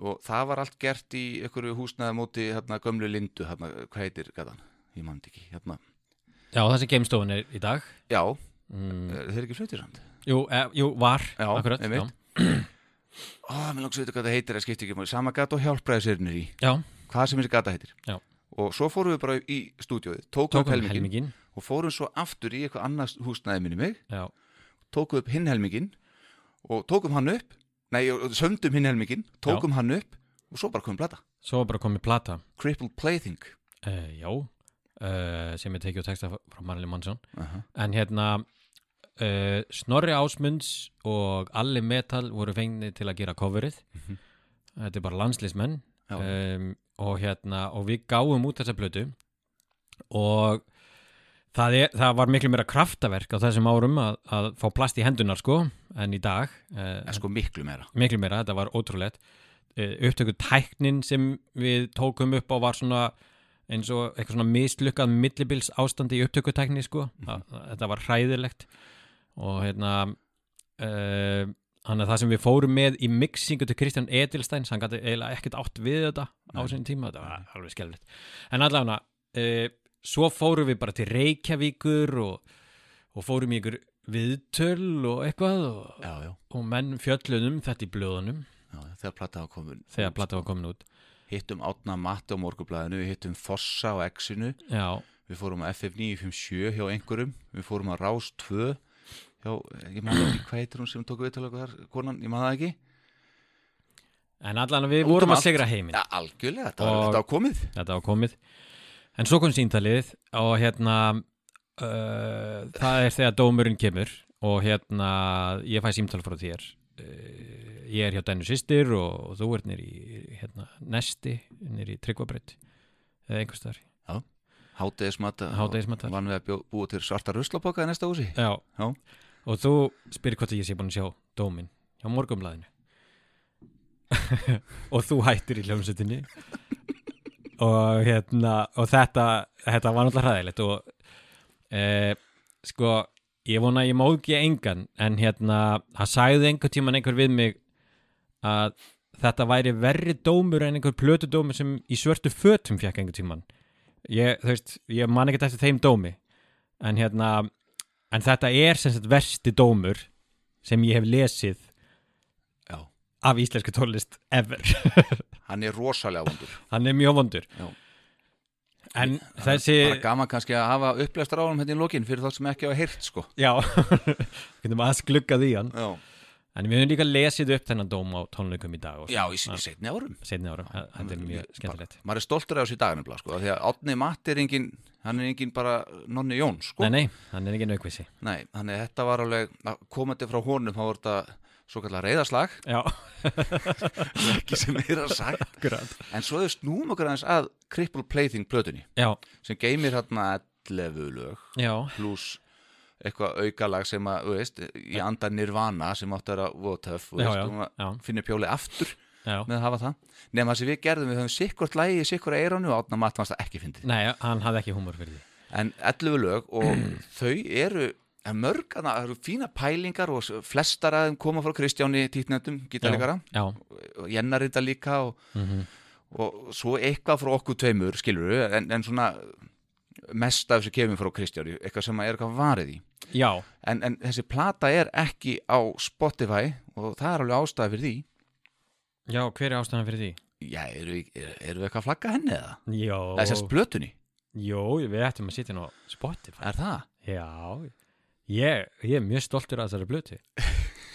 og það var allt gert í einhverju húsnaði móti hérna, gömlu lindu, hérna, hvað heitir gatan? Ég man þetta ekki, hérna. Já, þessi gamestofan er í dag. Já, mm, þeir eru ekki fluttir samt jú, e, jú, var, Já, akkurat einmitt. Ó, mér langs að veit hvað það heitir, það skiptir ekki máli. Sama gata og hjálpræðisirnir í. Já, Hvað sem þessi gata heitir. Já. Og svo fórum við bara í stúdíóið Tókum tókum helmingin helmingin Og fórum svo aftur í eitthvað annars húsnaði minni mig. Já, Tókum upp hinn helmingin Og tókum hann upp Nei, sömdum hinn helmingin Tókum hann upp Og svo bara komum plata. Svo bara komið plata. Crippled Plaything. Uh, já, uh, sem er tekið og texta frá Marley Mansson uh -huh. en hérna uh, Snorri Ásmunds og Alli Metal voru fengnið til að gera coverið. Mhm. þetta er bara landslismenn Já, um, og hérna og við gáum út þessa plötu. Og það, er, það var miklu meira kraftaverk á þessum árum að, að fá plast í hendunar sko en í dag en sko miklu meira. miklu meira, þetta var ótrúlegt. Uh, upptöku tæknin sem við tókum upp á var svona eins og eitthvað svona mislukkað millibils ástandi í upptöku tækni sko. Mm þetta var hræðilegt. Og hérna uh, hann er það sem við fórum með í mixingu til Kristján Edilstein hann gæti eiginlega ekkert átt við þetta á sinni tíma, þetta var alveg skellilegt en allavega, uh, svo fórum við bara til Reykjavíkur og, og fórum í ykkur viðtöl og eitthvað og, Já, já, og menn fjöllunum þetta í blöðunum. Já þegar plata var komin þegar plata var komin út. Hittum Átna Matti á morgublaðinu Við hittum Fossa á Exinu Við fórum á FF957 hjá einhverjum. Við fórum á Rás 2 hjá, ég man ekki hvað heitir hún sem tók viðtalöku þar, konan, ég það ekki. En allan við Út um vorum að sigra heiminn. Algjörlega, Og- þetta var komið. þetta var komið en svo kom síntalið og hérna uh, það er þegar dómurinn kemur og hérna ég fæ símtal frá þér uh, ég er hjá Dennu sýstir og, og þú ert nýr í hérna, nesti, nýr í tryggvabreytt eða einhvers þar Hátegismat Hádegismat. Vann við að búa til svarta ruslapoka í næsta húsi Já. Já. og þú spyrir hvort ég sé búin að sjá dóminn hjá morgumlaðinu og þú hættir í hljómsutinni og hérna og þetta, þetta var náttúrulega hræðilegt og e, sko ég vona ég móðgi engan en hérna, það sagði einhver tíman einhver við mig að þetta væri verri dómur en einhver plötudómur sem í svörtu fötum fekk einhver tíman ég, veist, ég man ekkert eftir þeim dómi. En hérna en þetta er sem sagt versti dómur sem ég hef lesið Já. af íslensku tónlist ever Hann er rosalega vondur. Hann er mjög vondur. Já. en þessi Bara gaman kannski að hafa upplæstar á hann hérna í lokin fyrir þá sem ekki hafa heyrt sko. Já, getum aðeins gluggað í hann. Já, en við höfum líka lesið upp þennan dóm á tónleikum í dag og Já í, í setni árum. Setni ára, þetta er mjög skemmtilegt. maður er stoltur af þessu í dagarnefla sko, af því að Átni Matti er engin hann er engin bara nonni Jón sko. nei, nei, hann er ekki naukvissi Nei, þannig að þetta var alveg að komandi frá honum þá var þetta svo kallar reyðaslag já, ekki sem er að sagt en svo þau snúum okkur aðeins að Cripple Plaything plötunni já, sem geymir hérna 11 lög já, pluss eitthvað aukalag sem að, þú veist, í anda Nirvana sem átti að vera votöf já, finnir pjóli aftur já. með að hafa það. Nema það sem við gerðum, við höfum sikkort lægi í sikkort eiránu og átna maður það ekki fyndið. Nei, hann hafði ekki húmor fyrir því. En 11 lög og þau eru en mörg, það eru fína pælingar og flestar að þeim koma frá Kristjáni títnendum, gítarleikara. Já, og Jenna rita líka og, mhm, og svo eitthvað frá okkur tveimur skilur en, en svona mest af þessu kemur frá Kristjáni eitthvað sem er eitthvað varið í. Já, en, en þessi plata er ekki á Spotify og það er alveg ástæði fyrir því. Já, hver er ástæðan fyrir því? já, eru við, er, eru við eitthvað að flagga henni eða? Jó, það er sérst blötunni, jó, við ættum að sitja nú á Spotify. Er það? Já, ég, ég er mjög stoltur af þessari blötu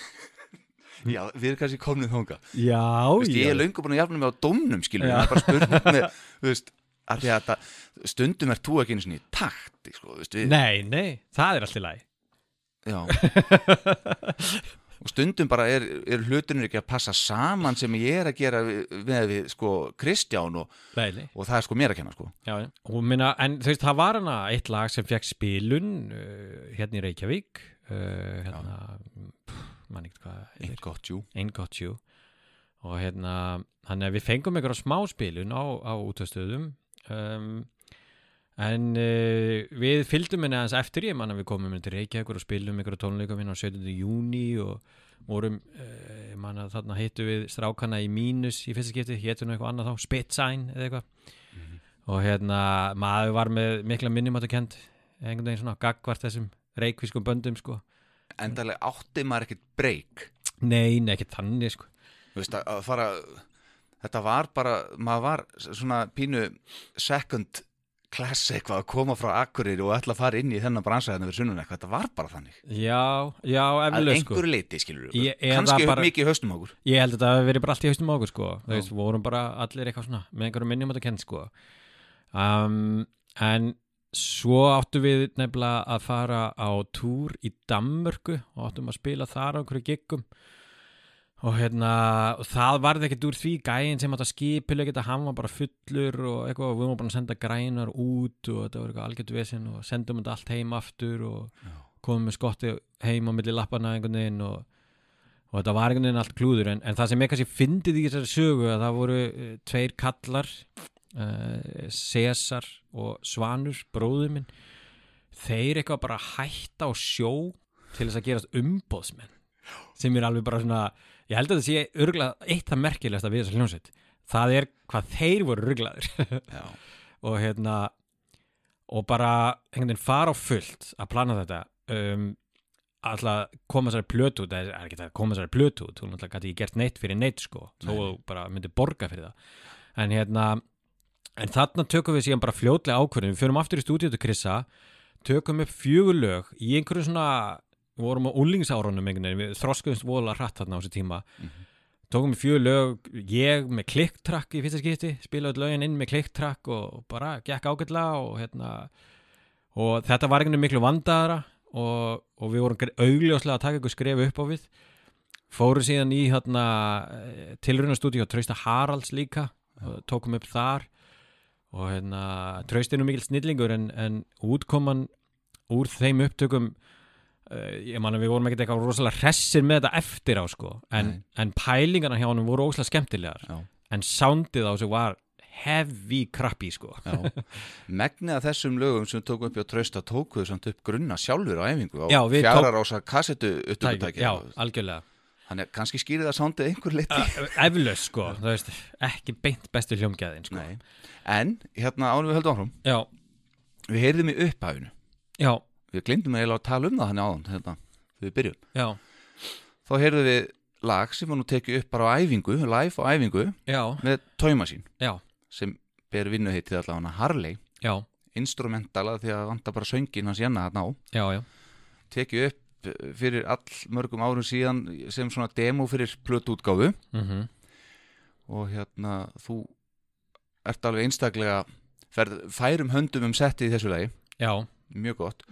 já, við erum kannski komnið þónga Já, Vist, ég er löngu búin að jafna mig á dómnum skilur, Já. það er bara spurning með þú veist, að að þetta, stundum er þú ekki einu sinni í takti sko, þú veist, við, Nei, nei, það er allt í lagi. Já Og stundum bara er, er hlutunir ekki að passa saman sem ég er að gera við, við, sko, Kristján og, og það er sko mér að kenna sko. Já, minna, en þú veist, það var hana eitt lag sem fekk spilun uh, hérna í Reykjavík uh, hérna, pff, mann ekkert hvað Ain't heitir. got you Ain't Got You og hérna, þannig að við fengum einhverja smá spilun á, á útastöðum um, en uh, við fylgdum henni aðeins eftir ég manna við komum inn til Reykjavíkur og spilum einhverja tónleika minna á 17. júni og vorum, uh, manna þarna hittu við strákana í mínus í fyrsta skipti, héttu nú eitthvað annað þá, Spitsign eða eitthvað. Og hérna, maður var með mikla minnumáttu kent, einhvern veginn svona gagvart þessum reykvískum böndum sko. Endalega átti maður ekkert breyk Nei, nei, ekki þannig sko. Þú veist, að fara Þetta var bara, maður var svona pínu second class eitthvað að koma frá Akureyri og ætla að fara inn í þennan bransa hérna fyrir sunnun eitthvað, þetta var bara þannig. Já, já, að eflaug sko. einhverju leiti skilur við, kannski bara- mikið haustum okkur. Ég held að þetta hafi verið bara allt í haustum okkur sko. Þú veist, vorum bara allir eitthvað svona með einhverjum minnum að kennt sko. Um, En svo áttu við nefnilega að fara á túr í Danmörku og áttum að spila þar á einhverju giggum og hérna og það varði ekkert úr því gæinn sem átt að skipilega geta, hann var bara fullur og eitthvað og við vorum bara að senda grænar út og þetta var eitthvað algjört vesinn og sendum þetta allt heim aftur og Já. komum með skotti heim á milli lappana einhvern veginn og, og þetta var einhvern veginn allt klúður en, en það sem ég kannski fyndið í þessari sögu að það voru uh, tveir kallar uh, Cesar og Svanur, bróður minn þeir eitthvað bara hætta á sjó til þess að gerast umbóðsmenn sem er alveg bara svona ég held að það sé örgulega eitt það merkilegasta við þessa hljónsveit það er hvað þeir voru ruglaður Já. og hérna og bara einhvern veginn fara á fullt að plana þetta um, alltaf koma sér plötu út. Eða er ekki það að koma sér plötu út. Hún alltaf gæti ekki gert neitt fyrir neitt sko þó Nei. þú bara myndi borga fyrir það. En hérna en þarna tökum við síðan bara fljótlega ákvörðin við förum aftur í stúdíu til Krissa tökum upp fjögur lög í einhverju svona við vorum á úlingsárunum þroskuðumst vola hratt þarna á þessu tíma. Mhm. tókum við fjögur lög ég með klikktrakk í fyrsta skipti spilaði lögin inn með klikktrakk og bara gekk ágætlega og hérna og þetta var einhvern veginn miklu vandaðara og, og við vorum augljóslega að taka eitthvað skref upp á við. Fóru síðan í hérna tilrunastúdíu og trausta Haralds líka og tókum upp þar. Og hérna trausti nú mikil snillingur en, en útkoman úr þeim upptökum ég man að við vorum ekkert eitthvað rosalega hressir með þetta eftir á sko. En, en pælingarna hjá honum voru óslega skemmtilegar. Já. en soundið á sig var heavy crappy sko. Megnið af þessum lögum sem tókum upp í að trausta tókuðu samt upp grunna sjálfur á æfingu á Já, við fjara rása kassetu upptökutæki já, algjörlega. Þannig að kannski skýrið það sándið einhver liti. Eflaust sko, þú veist, ekki beint bestu hljómgæðin sko. Nei. En hérna ánum við höldum áfram. Já, Við heyrðum í upphæfinu já, Við glindum eiginlega að tala um það þannig áðan hérna, þegar við byrjum já, Þá heyrðum við lag sem var nú tekið upp bara á æfingu live á æfingu já, með tóimasín sem ber vinnuheitið allavega Harley. Já, instrumentala því að vanta bara söngin hans Jenna þarna á. Já, já, tekið upp fyrir all mörgum árum síðan sem svona demo fyrir plötuútgáfu. Mhm, og hérna þú ert alveg einstaklega færum höndum um settið í þessu lagi. Já, mjög gott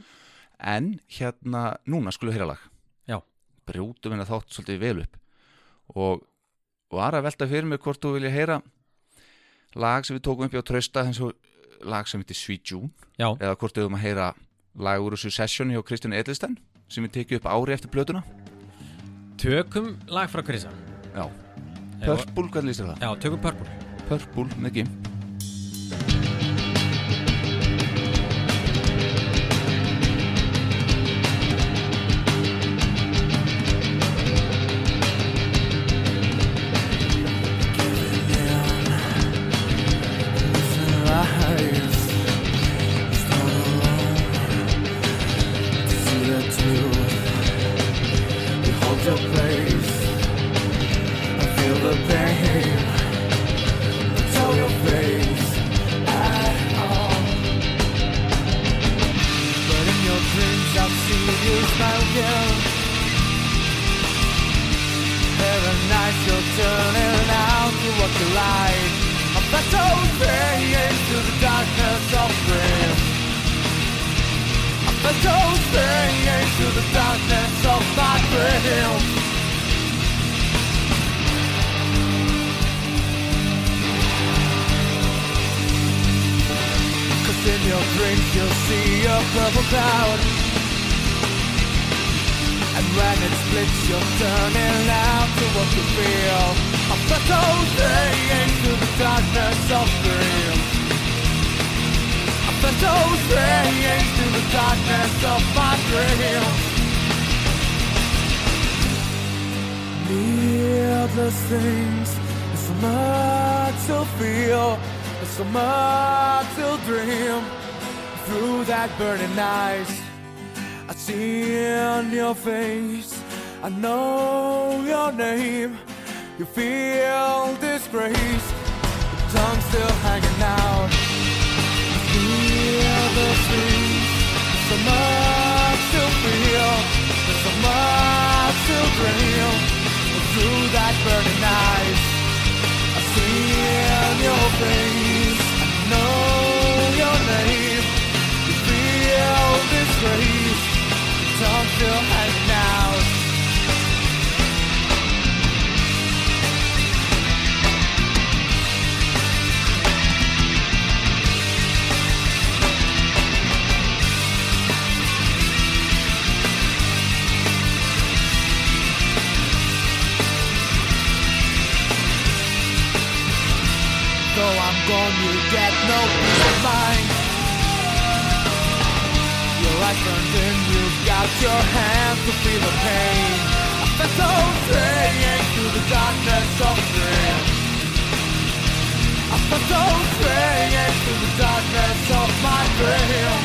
en hérna núna skulum við heyra lag. Já. brjótum hennar þátt svolítið vel upp. Og var að velta fyrir mig hvort þú vilja heyra lag sem við tókum upp í á trösta eins og lag sem heitir Sweet June. Já, eða hvort við höfum að heyra lag úr þessu session hjá Kristján Edlistan sem við tekið upp ári eftir plötuna. Tökum lag frá Krisa já, Purple, hvernig líst þér það? já, tökum Purple. Purple með Gim face. I feel the pain. It's your face. At all. But in your dreams, I've seen you smile again. Every night you're turning out to what you like. A battle thing into the darkness of dreams. A battle thing into the darkness of my dreams. In your dreams you'll see a purple cloud. And when it splits you're turning out to what you feel. A battle straying through the darkness of dreams battle straying through the darkness of my dreams Needless things, there's so to feel so much to dream through that burning eyes. I see in your face, I know your name. You feel disgrace, the tongue still hanging out. Feel the things, so much to feel, so much to dream through that burning eyes. I see in your face, feel high. Gone, you get no peace of mind. Your eyes burned in, you've got your hand to feel the pain. I felt so straying through the darkness of dream. I felt so straying through the darkness of my dream.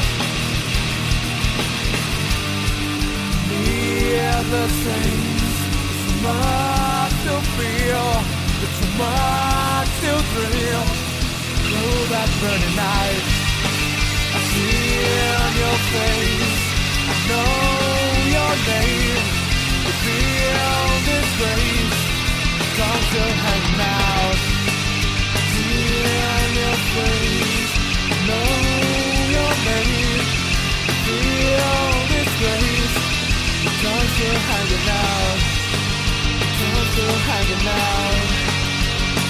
Near the things, so much to feel, it's so much to dream. Through that burning night, I see in your face, I know your name. You feel this grace, come to hang out. See in your face, I know your name. You feel this grace, come to hanging out. Come to hanging out.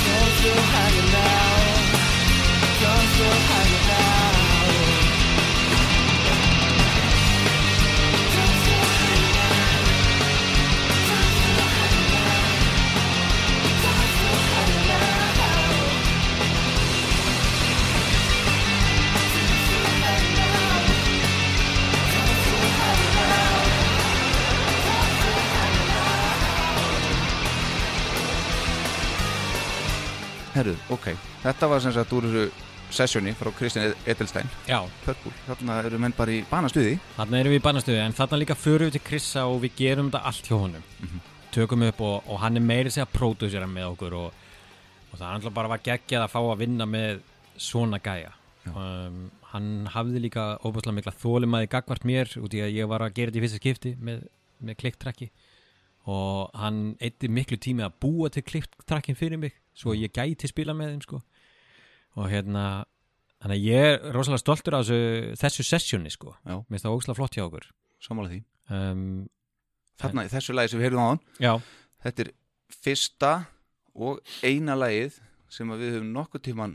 Come to hanging out. Ok, þetta var sem sagt úr sessjóni frá Kristján Edelstein. Já, Purple, þarna eru menn bara í banastuði. Þarna erum við í banastöðu en þarna líka förum við til Krissa og við gerum þetta allt hjá honum. Tökum upp og, og hann er meiri segja pródúsera með okkur og, og það er alltaf bara var geggjað að fá að vinna með svona gæja. Um, hann hafði líka óbúslega mikla þólimaði gagvart mér út í að ég var að gera þetta í fyrsta skipti með, með klikktrakki og hann eitti miklu tími að búa til klikktrakkin fyrir mig svo ég gæti spila með þeim sko og hérna þannig að ég er rosalega stoltur af þessu, þessu sessjóni sko. Mér finnst það ógslag flott hjá okkur. Samála því. Um, Þarna, í þessu lagi sem við heyrðum á hann já, Þetta er fyrsta og eina lagið sem við höfum nokkuð tíman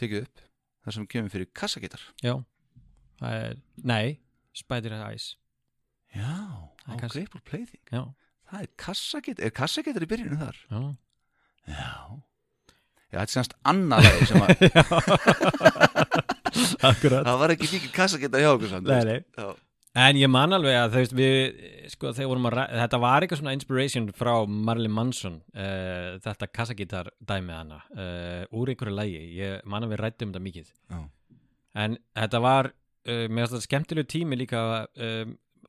tekið upp þar sem kemur fyrir kassagítar já. Það er, nei, Spider Eyes. Já, á er Grateful Plaything já, Það er kassagítar, er kassagítar í byrjunu þar? já. Já Já, þetta er semst annað lagi sem að akkurat. Það var ekki mikið kassagítar hjá okkur samt, Nei, nei. Já, En ég man alveg að veist við, sko þegar vorum að ræ... þetta var eitthvað svona inspiration frá Marilyn Manson uh, þetta kassagítar dæmið hana uh, úr einhverju lægi, ég man að við rættum þetta mikið. Já, en þetta var, uh, mér finnst þetta skemmtilegu tími líka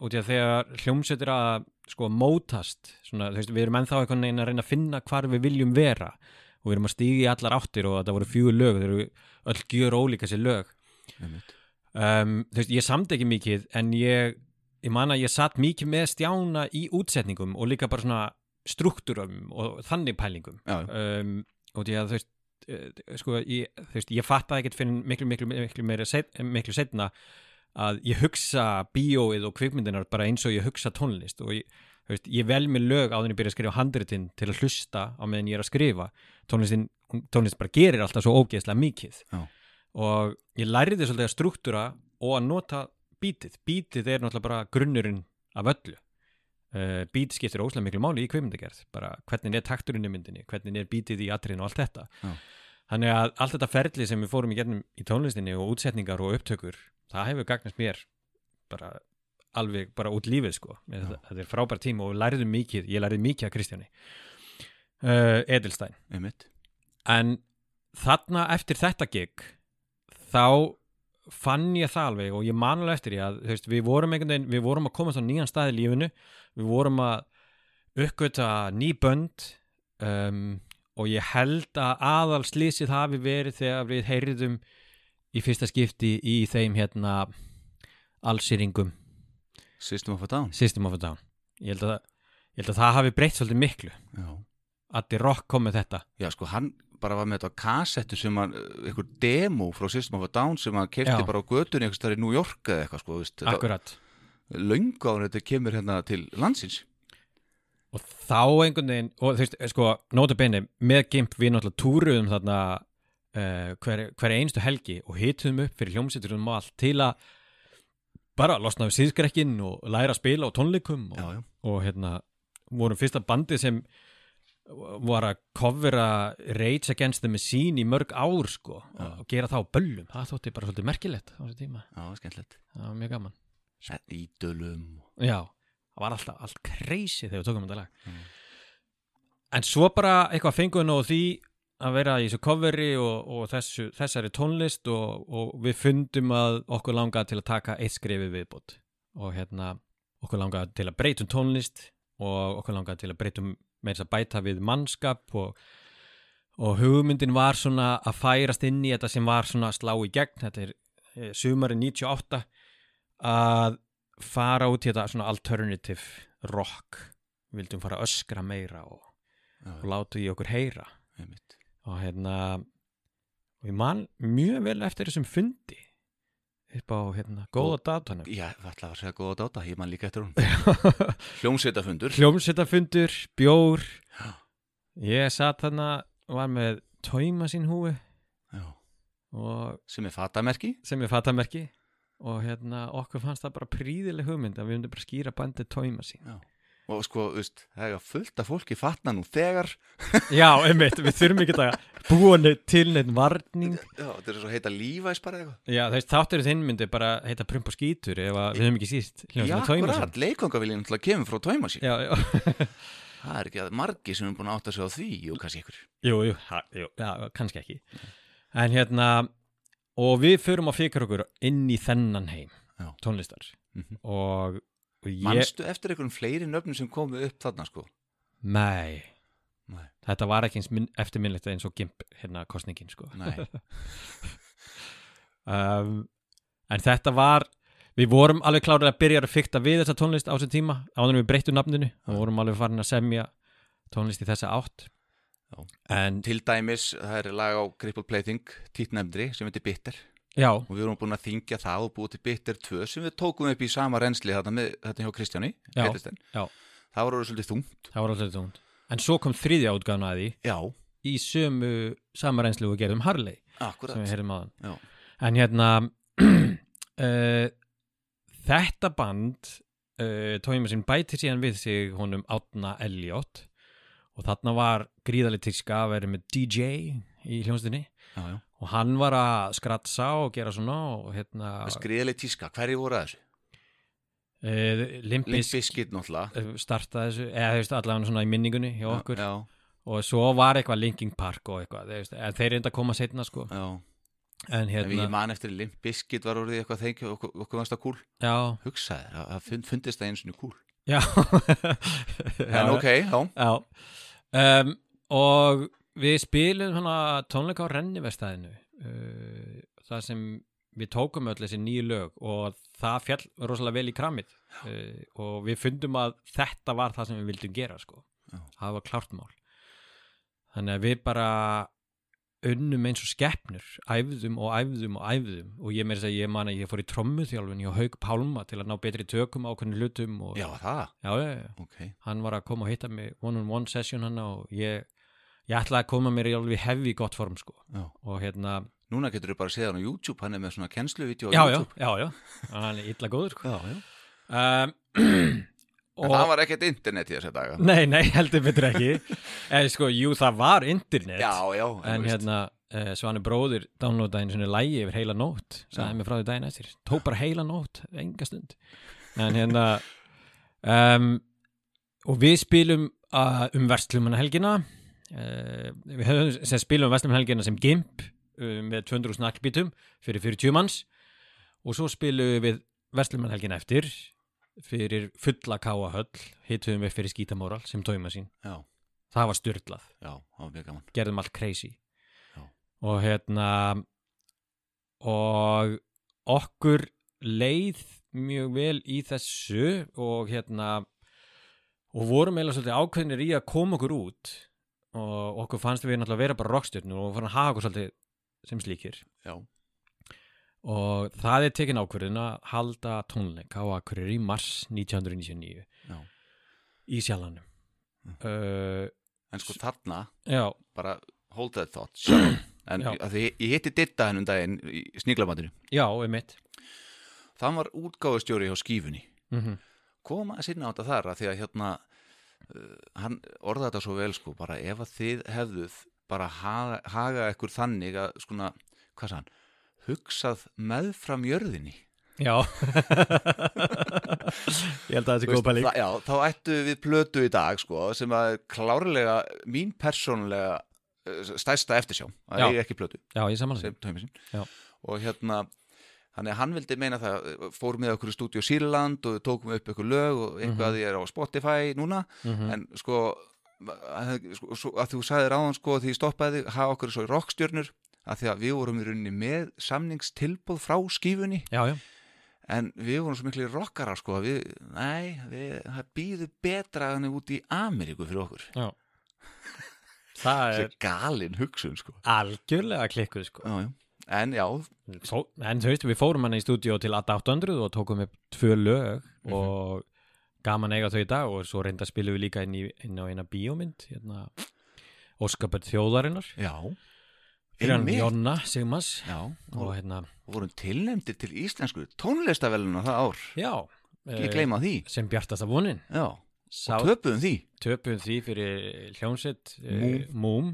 út í að þegar hljómsveitir að sko mótast, svona, veist, við erum ennþá einhvern veginn að reyna að finna hvar við viljum vera og við erum að stíga í allar áttir og þetta voru fjögur lög, þeir eru öll gjör ólíka sér lög. Um, þú veist, ég samt ekki mikið en ég, ég man að ég satt mikið með stjána í útsetningum og líka bara svona struktúrum og þannig pælingum. Um, og því að þú veist uh, sko, ég, veist, ég fattaði ekkert fyrir miklu, miklu, miklu, set, miklu setna að ég hugsa bíóið og kvikmyndinar bara eins og ég hugsa tónlist. Og ég, veist, ég vel með lög á þenni byrja að skrifa handritin til að hlusta á meðan ég er að skrifa tónlistin, tónlist bara gerir alltaf svo ógeðslega mikið. Já. og ég læriði svolítið að struktúra og að nota bítið bítið er náttúrulega bara grunnurinn af öllu. Uh, bít skiptir óslega miklu máli í kvikmyndagerð. Bara hvernig er takturinn í myndinni hvernig er bítið í atriðin og allt þetta. Já. þannig að allt þetta ferli sem við fórum í gernum í tónlistinni og útsetningar og upptökur það hefur gagnast mér bara alveg bara út lífið sko. Þetta, er frábær tíma og við læriðum mikið ég læriði mikið af Kristjáni uh, Edelstein. Einmitt. En þarna eftir þetta gig þá fann ég það alveg og ég man alveg eftir ég að veist, við vorum einhvern veginn, við vorum að komast á nýjan stað í lífinu, við vorum að uppgöta ný bönd um, og ég held að aðal slísið hafi verið þegar við heyriðum í fyrsta skipti í þeim hérna allsýringum System of a Down. System of a Down. Ég held að, ég held að það hafi breytt svolítið miklu. Já, þið rock kom með þetta? Já sko, hann bara var með þetta kassettu sem hann, einhver demo frá System of a Down sem hann kefti bara á götunni einhvers þar í New York eða eitthvað sko, veist, akkurat. Löngu á hann þetta kemur hérna til landsins. Og þá einhvern veginn og þú veist, sko, nota bene með Gimp við náttúrulega túruðum þarna uh, hver, hver einstu helgi og hituðum upp fyrir hljómsýtturum og allt til að bara losna við síðskrekkin og læra að spila á tónleikum og, Já, já, og hérna vorum fyrsta bandi sem var að covera Rage Against the Machine í mörg ár sko Já. og gera það á böllum. Það þótti bara svolítið merkilegt á þessu tíma. Já, skemmtilegt. Það var mjög gaman. Ídölum. Já, það var alltaf allt crazy þegar við tókum þetta lag. Mm. En svo bara eitthvað fenguðu nóg því að vera í þessu coveri og, og þessu, þessari tónlist og, og við fundum að okkur langaði til að taka eitt skrifi viðbót. Og hérna okkur langaði til að breytum tónlist og okkur langaði til að breytum meira að bæta við mannskap og, og hugmyndin var svona að færast inn í þetta sem var svona að slá í gegn. Þetta er eh, sumari 98 að fara út í þetta svona alternative rock. Við vildum fara að öskra meira og, og láta í okkur heyra. Einmitt. Og hérna og ég man mjög vel eftir þessum fundi upp á hérna góða datanum. Já, það ætla að segja góða dáta, ég man líka eftir hún Hljómsveitafundur. Hljómsveitafundur, bjór. Já. ég satt þarna var með tóima sín húi sem er fatamerki. Sem er fatamerki. Og hérna okkur fannst það bara príðileg hugmynd að við myndum bara skýra bandið tóima sín. Já. Og sko, þú veist, það er fullt af fólki fatna nú þegar. Já, einmitt, við þurfum ekki að búa neitt til neitt varning. Já, þetta er svo heita lífæs bara eitthvað. Já, þú veist, þáttur þinn myndi bara heita prump og skítur ef að við höfum ekki síst Já, akkurat, leikongaviljinn til að kemur frá tóima sín. Já, já, Það er ekki að margi sem er búin að átta sig á því og kannski ykkur jú, jú, ha, jú, já, kannski ekki. En hérna, og við förum að fikra okkur inn í þennan heim Já. tónlistar. Mhm. og, og ég, Manstu eftir einhverjum fleiri nöfnum sem komu upp þarna sko? Nei. Nei, Þetta var ekki minn, eftirminnlegt eins og gimp hérna kostningin sko. Um, En þetta var Við vorum alveg klárið að byrja að fykta við þessa tónlist á þessum tíma áður við breyttum nafninu. Og vorum alveg farin að semja tónlist í þessa átt. En Til dæmis, það er lag á Cripple Plaything títnefndri sem heitir Bitter já, og við vorum búin að þingja það og búið til Bitter 2 sem við tókum upp í sama reynsli þarna með þetta hjá Kristjáni Já, já. Það voru svolítið þungt. Það var alveg tónt En svo kom þriðja útgáfna að því. Já, í sömu samarenslu og gerðum Harley akkurat. sem við heyrðum aðan. En hérna uh, þetta band uh, tóima sem bæti síðan við sig honum Átna Elliot og þarna var gríðalit tíska að vera með DJ í hljónstinni Já, já. og hann var að skratsa og gera svona og hérna skriðileg tíska, hverju voru að þessu? uh, Limp Limbis Bizkit. Náttúrulega. Startaði þessu eða þú veist allavega svona í minningunni hjá okkur. Já, og svo var eitthvað Linkin Park og eitthvað veist, en þeir reynda að koma setna sko. Já. En En ég hérna, man eftir Limp Bizkit var orðið eitthvað þengja okkur, okkur varst það kúl. Já. Hugsaði, það það fund, fundist það eins og kúl. Já, En ok, já. Já. Um, og við spilum tónleika á Rennivestæðinu uh, það sem við tókum öll þessi nýju lög og það fjall rosalega vel í kramið uh, og við fundum að þetta var það sem við vildum gera sko. Já. það var klárt mál. Þannig að við bara unnum eins og skeppnur æfðum og æfðum og æfðum. Og ég meira að segja, ég man að ég fór í trommuþjálfun hjá Haug Pálma til að ná betri tökum á hvernig hlutum og Já, það, já, já, já. ok. Hann var að koma og hitta mig one-on-one session hann og ég ég ætlaði að koma mér í alveg hefði gott form sko. Já. og hérna, Núna getur þú bara að segja hann á YouTube, hann er með svona kennsluvídeó á já, já, YouTube. já, já. Hann er illa góður sko. Já, já. um, En það var ekkert internet í þessa daga. Nei, nei, heldur betur ekki. Eða sko, jú, það var internet. Já, já, en hérna, uh, Svani bróðir downloadaði einu svona lægi yfir heila nótt sagði Já. mér frá því daginn eftir. Tók bara heila nótt, enga stund. En hérna um, og við spilum uh, um verslumanna helgina við höfum sem spilum um verslumanna helgina sem GIMP uh, með 200 snakkbítum fyrir 40 manns. Og svo spilum við verslumanna helgina eftir fyrir fulla káahöll hittum við fyrir skítamóral sem tóima sín. Já, það var styrlað já, það gerðum allt crazy. Já. og hérna og okkur leið mjög vel í þessu og hérna og vorum eiginlega svolítið ákveðnir í að koma okkur út og okkur fannst við náttúrulega vera bara rockstjörnur og fann að hafa okkur svolítið sem slíkir. Já, og það er tekin ákvörðin að halda tónleik á Akureyri í mars 1999 já. Í sjalanum uh, En sko þarna, já, bara hold that thought sjálf En að því ég hitti Ditta hennum daginn í sníklamatinu já, um mitt Það var útgáfustjóri hjá skífunni. Mm -hmm. koma að sinna á þetta þar að því að hérna hann orða þetta svo vel sko bara ef að þið hefðuð bara haga, haga ekkur þannig að skona, hvað sann, hugsað meðfram jörðinni? Já. Ég held að það sé góð pæling. það, já, þá ættu við plötu í dag sko sem að er klárlega mín persónlega uh, stærsta eftirsjá. Að Já. eiga ekki plötu. Já, ég samanlega og hérna Þannig að hann vildi meina það, fórum með okkur í stúdíu Sýrland og tókum upp ykkur lög og eitthvað Mhm. ég er á Spotify núna. Mm en sko að, sko, að þú sagðir áðan sko því ég stoppaði hafa okkur svo í rockstjörnur að því að við vorum í rauninni með samningstilbúð frá skífunni. Já, já, en við vorum svo miklu rockarar sko að við, við, það býðu betra hann út í Ameríku fyrir okkur. Já. Það er er galin hugsun sko. Algjörlega klikkuð sko. Já, já. En já, Þó, En þú veist, við fórum hann í stúdíó til Ad 800 og tókum upp tvö lög Mhm. og gaman eiga þau í dag og svo reynda spilum við líka inn, í, inn á eina bíómynd hérna Óskapert þjóðarinnar. Já. Fyrir. Jonna Sigmas já, og hérna, vorum tilnefndir til íslensku tónlistaveluna það ár. Já. Ekki eh, gleyma því. Sem bjartasta vonin. Já, Sá, og töpuðum því. Töpum því fyrir hljómsett Múm. Múm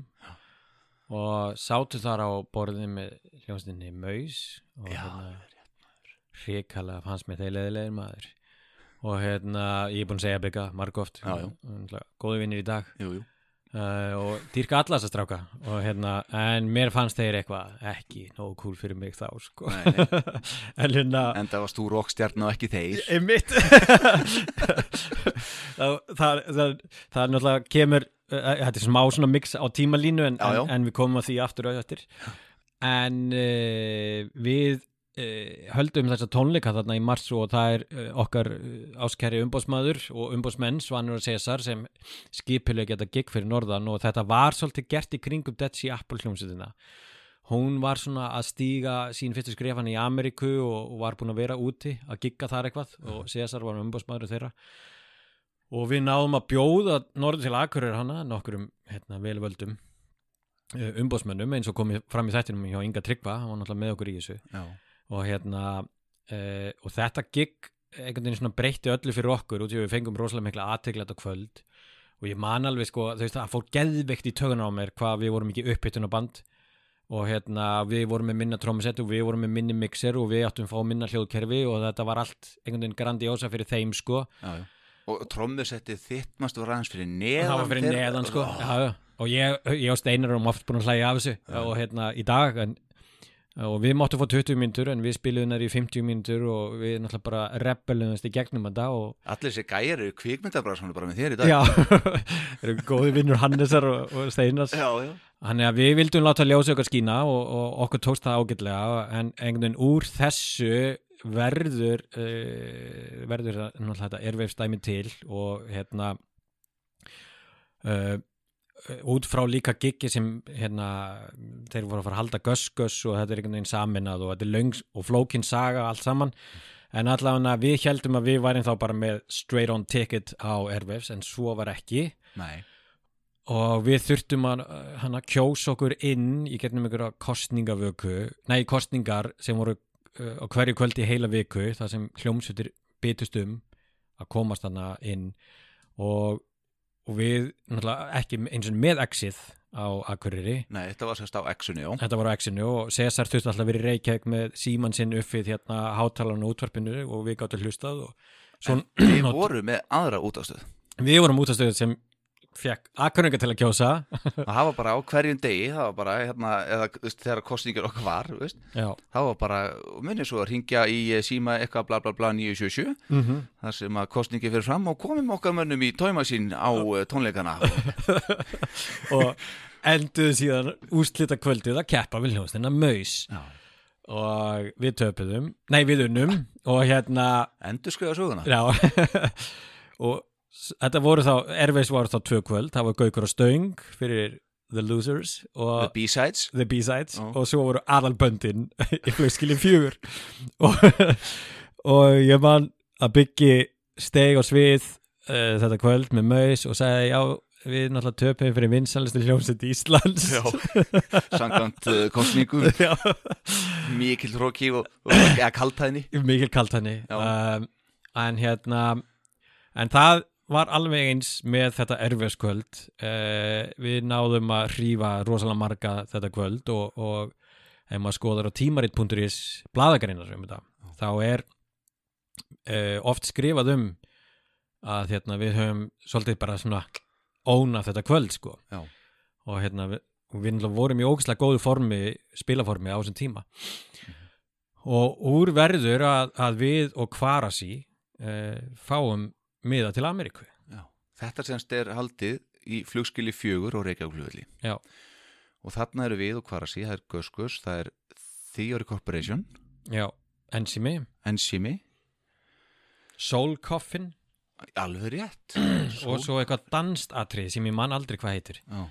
og sátu þar á borðið með hljómsettinni Maus og hérna hrikalega fannst mér þeir leðilegir maður. Og hérna ég er búinn að segja bygga margóft góði vinnir í dag. Jú, jú. uh, og dýrka allas að stráka. Og hérna, en mér fannst þeir eitthvað ekki nógu cool fyrir mig þá sko. Nei, nei. en hérna en það varst þú rockstjarn og ekki þeir. Einmitt. Það, það, það, það náttúrulega kemur þetta er smá svona mix á tímalínu en, Já, já. en, en við komum að því aftur og eftir. En uh, við uh, höldum þessa tónleika þarna í mars og það er uh, okkar áskæri umbóðsmaður og umbóðsmenn Svanur og Cesar sem skipilega geta gig fyrir norðan og þetta var svolítið gert í kringum Sea Apple hljómsveitina. Hún var svona að stíga sín fyrstu skrefan í Ameríku og, og var búin að vera úti að gigga þar eitthvað og Cesar var umbóðsmaður þeirra og við náðum að bjóða norður til Akureyri hana nokkurum hérna, velvöldum umbóðsmönnum eins og komið fram í þættinum hjá Inga Tryggva, hann var náttúrulega með okkur í þessu. Já, og hérna uh, og þetta gig einhvern veginn svona breytti öllu fyrir okkur út í að við fengum rosalega mikla aðtegla þetta kvöld. Og ég man alveg sko þú veist það fór geðveikt í tögun á mér hvað við vorum ekki upphittun á band. Og hérna við vorum með minna trómsett og við vorum með minni mixer og við áttum að fá minna hljóðkerfi og þetta var allt einhvern veginn grandiosa fyrir þeim sko. Já, já. Og trommusettið þitt mást vera aðeins fyrir neðan það var fyrir þeirra. neðan sko já, já. og ég, ég og Steinar erum oft búin að hlæja af þessu Já. og hérna í dag en, og við máttum fá 20 mínútur en við spiluðum þar í 50 mínútur og við náttúrulega bara rebelumast í gegnum þetta og allir þessi gæjar eru kvikmyndabræðsmannu bara með þér í dag já, erum góði vinnur Hannesar og, og Steinars já, já. Þannig að við vildum láta ljósa okkar skína og, og okkur tókst það ágætlega en einhvern veginn úr þessu verður uh, verður þetta erveifstæmi til og hérna uh, út frá líka giggi sem hérna, þeir voru að fara að halda göss-göss og þetta er einhvern veginn saminað og þetta er löng og flókin saga allt saman. En allavega við heldum að við værim þá bara með straight on ticket á Airwaves en svo var ekki. Nei, og við þurftum að hann að kjósa okkur inn í getnum einhverja kostningavöku nei, kostningar sem voru á hverju kvöldi heila viku þar sem hljómsveitir bytust um að komast þarna inn. Og, og við ekki eins og með exið á Akureyri. Nei, þetta var sérst á X-unni, já. Þetta var á X-inu og Cesar þurfti alltaf að vera í Reykjavík með síman sinn uppið hérna hátalarnu útvarpinu og við gáttum hlustað og svo, Við vorum með aðra útastöð við vorum útastöðið sem fekk Akureyringa til að kjósa. Það var bara á hverjum degi, það var bara hérna, eða veist, þegar kostningur okkar var veist, það var bara, minni svo að ringja í eh, síma eitthvað bla bla bla 977 mm -hmm. þar sem að kostningi fyrir fram og komum okkar mönnum í tóima sín á eh, tónleikana. Og enduðu síðan úrslita kvöldið að keppa við hljóðstina Maus. Já. og við töpuðum, nei við unnum. Og hérna Endur skrifa söguna og þetta voru þá, erfis voru þá tvö kvöld, það var Gaukur og Stöng fyrir The Losers The og B-Sides. The B-Sides. Já. og svo voru aðalböndin í flugskilin fjögur. Og, og ég man að byggi steg á svið uh, þetta kvöld með Maus og sagði já, við náttúrulega töpum fyrir vinsalistu hljómsveit Íslands. Já, samkvæmt uh, kostningum Já. mikil hróki og, og kaltæðni mikil kalt henni Já. um, en hérna en það var alveg eins með þetta erfiðskvöld. Uh, við náðum að hrífa rosalega marga þetta kvöld og, og ef maður skoðar á tímarit.is bladagreinar um þetta þá er uh, oft skrifað um að hérna, við höfum svolítið bara svona óna þetta kvöld sko. Og hérna við, við vorum í ógæslega góðu formi spilaformi á þessum tíma. Og úr verður að, að við og Kvarasi uh, fáum miða til Ameríku. Já. Þetta semst er haldið í flugskili fjögur og Reykjavík Já. og þarna eru við og Kvarasi, það er Göskus það er Theory Corporation. Já, Enzimi, Enzimi, Soul Coffin. Alveg rétt. Og svo eitthvað danst atrið sem ég man aldrei hvað heitir. Já,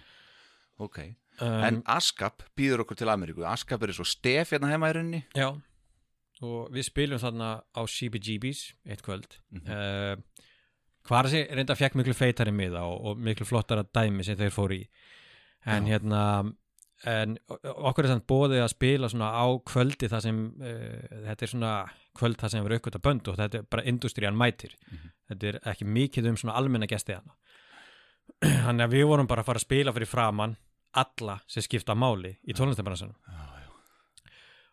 ok. Um, En Askap býður okkur til Ameríku. Askap er svo stef hérna heima í rauninni. Já, og við spilum þarna á CBGB's eitt kvöld. Mm Mhm. Kvarasi reynda fekk miklu feitari miða og, og miklu flottara dæmi sem þeir fóru í en Já. hérna en okkur er þannig bóðið að spila svona á kvöldi þar sem uh, þetta er svona kvöld þar sem er aukvölda bönd og þetta er bara industrían mætir Mhm. þetta er ekki mikið um svona almenna gesti hana þannig að við vorum bara að fara að spila fyrir framann alla sem skipta máli í já.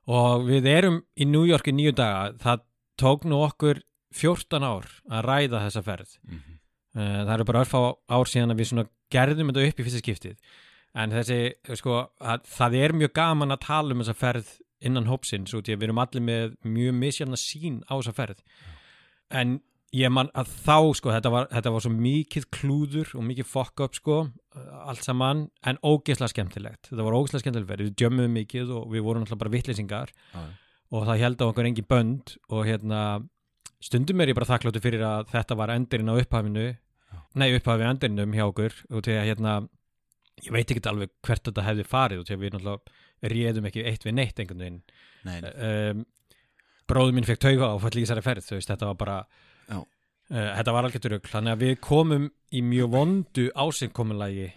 og við erum í New York í nýju daga það tók nú okkur 14 ár að ræða þessa ferð. Mhm. Eh, það eru bara örfá ár síðan að við svona gerðum þetta upp í fyrsta skiptið. En þessi, sko, að, það er mjög gaman að tala um þessa ferð innan hópsins út í að við erum allir með mjög misjafna sín á þessa ferð. En ég man að þá, sko, þetta var, þetta var svo mikið klúður og mikið fuck up, sko, allt saman en ógeðslega skemmtilegt, þetta var ógeðslega skemmtilegt ferð, við djömmum mikið og við vorum alltaf bara vittlýsingar Já, já. og það held á okkur engin bönd og hérna stundum er ég bara þakkláttu fyrir að þetta var endurinn á upphafinu nei upphafið endurinnum hjá okkur og til að hérna ég veit ekki alveg hvert þetta hefði farið og til að við náttúrulega réðum ekki eitt við neitt einhvern veginn Nei, nei. um, bróður minn fekk tauga og fætt líka þessari ferð veist, þetta var bara uh, þetta var algjört rugl, þannig að við komum í mjög vondu ásinnkomunlagi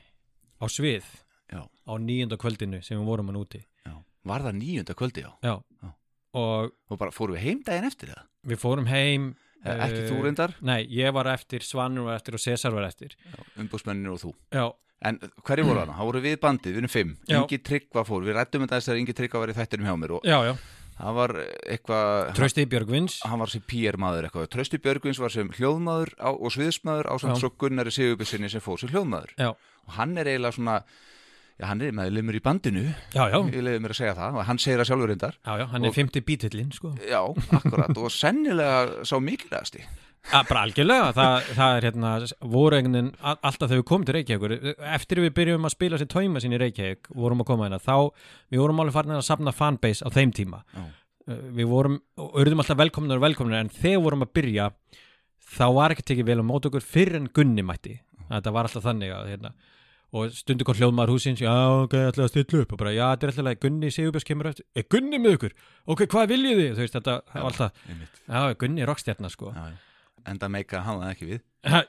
á svið Já. á nýjunda kvöldinu sem við vorum hann úti Já. Var það níunda kvöldi, já já, Já. Og Og bara fórum við heim daginn eftir það við fórum heim Eh, Ekki eh, þú reyndar, Nei, ég var eftir, Svanur var eftir og Cesar var eftir. Umbúsmenninu og þú. Já, En hverju voru hana? Það voru við bandið, við erum fimm. Ingi Tryggva fór, við rættum þetta þess að Ingi Tryggva var í þættinum hjá mér og já, já. það var eitthvað Trausti Björgvins hann var sem PR maður eitthvað. Trausti Björgvins var sem hljóðmaður á, og sviðsmaður á svo Gunnari Sigurbissinni sem fór sem hljóðmaður. Já, og hann er eiginlega svona já, hann er með limur í bandinu. Já, já, ég leiði mér að segja það og hann segir það sjálfur reyndar. Já, já hann er Og- 50 bítillinn, sko. Já, akkurat og sennilega sá mikilvægasti. Ja, Bara algjörlega, það, það er hérna a- alltaf þegar við komum til Reykjavíkur eftir við byrjum að spila sér tóima sín í Reykjavík, vorum að koma hérna þá, við vorum alveg farin að safna fanbase á þeim tíma. Já. Uh, við vorum, urðum alltaf velkomnir og velkomnir en þegar vorum að byrja þá var ekki tekið vel á mót okkur fyrir en Gunni mætti. Þetta var alltaf þannig að hérna, og stundu kom hljóðmaður húsins já, ok, ætlaði að stilla upp. Og bara, já, þetta er alltaf Gunni Sigurbjörns kemur eftir, er Gunni með ykkur? Ok, hvað viljið þið, þú veist, þetta var alltaf, já, Gunni er rockstjarnar sko. Já, enda meika hann það ekki við.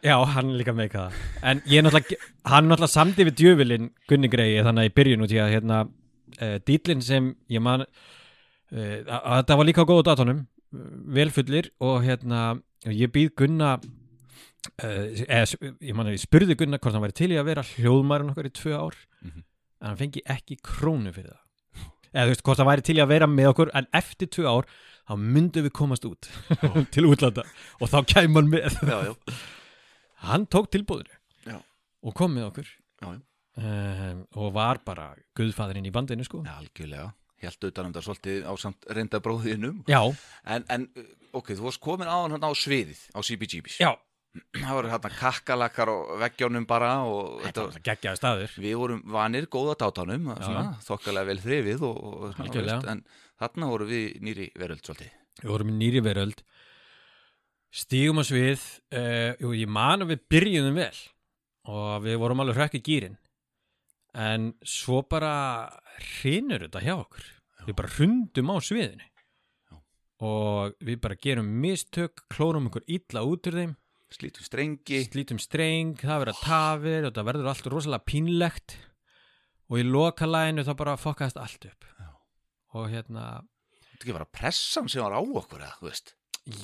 Já, hann líka með það. En ég er náttúrulega, hann náttúrulega samdi við djöfulinn Gunni Grey þannig að í byrjun út í að hérna, uh, dýtlinn sem ég man uh, að þetta var líka á góðu datónum velfullir og hérna ég býð Gunna eða, s- ég man að ég spurði Gunna hvort hann væri til í að vera hljóðmærin okkar í tvö ár Mhm. en hann fengi ekki krónu fyrir það. Eða þú veist, hvort hann væri til í að vera með okkur en eftir tvö ár þá myndum við komast út til útlanda og þá kæm hann með. Já, já, hann tók tilbúðinu Já. og kom með okkur. Já, já. um, og var bara guðfæðurinn í bandinu sko. Algjörlega. Helt utan um þetta svolítið á samt reynda bróðinum já, en, en, ok, þú varst komin á hann á sviðið á CBGB's já, Það voru hérna kakkalakkar á veggjónum bara og þetta var geggjaði staður. Við vorum vanir góða dátanum þokkalega vel þrifið og, og veist, en þarna voru við nýri veröld svolítið. Við vorum nýri veröld. Stígum á svið uh, jú, ég man að við byrjuðum vel og við vorum alveg hrökk í gýrin en svo bara hrinur þetta hjá okkur. Við bara hrundum á sviðinu. Já. og við bara gerum mistök klórum okkur illa út úr þeim slítum strengi. Slítum streng, það verður tafir og það verður allt rosalega pínlegt. Og í lokalæginu þá bara fokkaðist allt upp. Já. og hérna Þetta ekki bara pressan sem var á okkur eða, þú veist?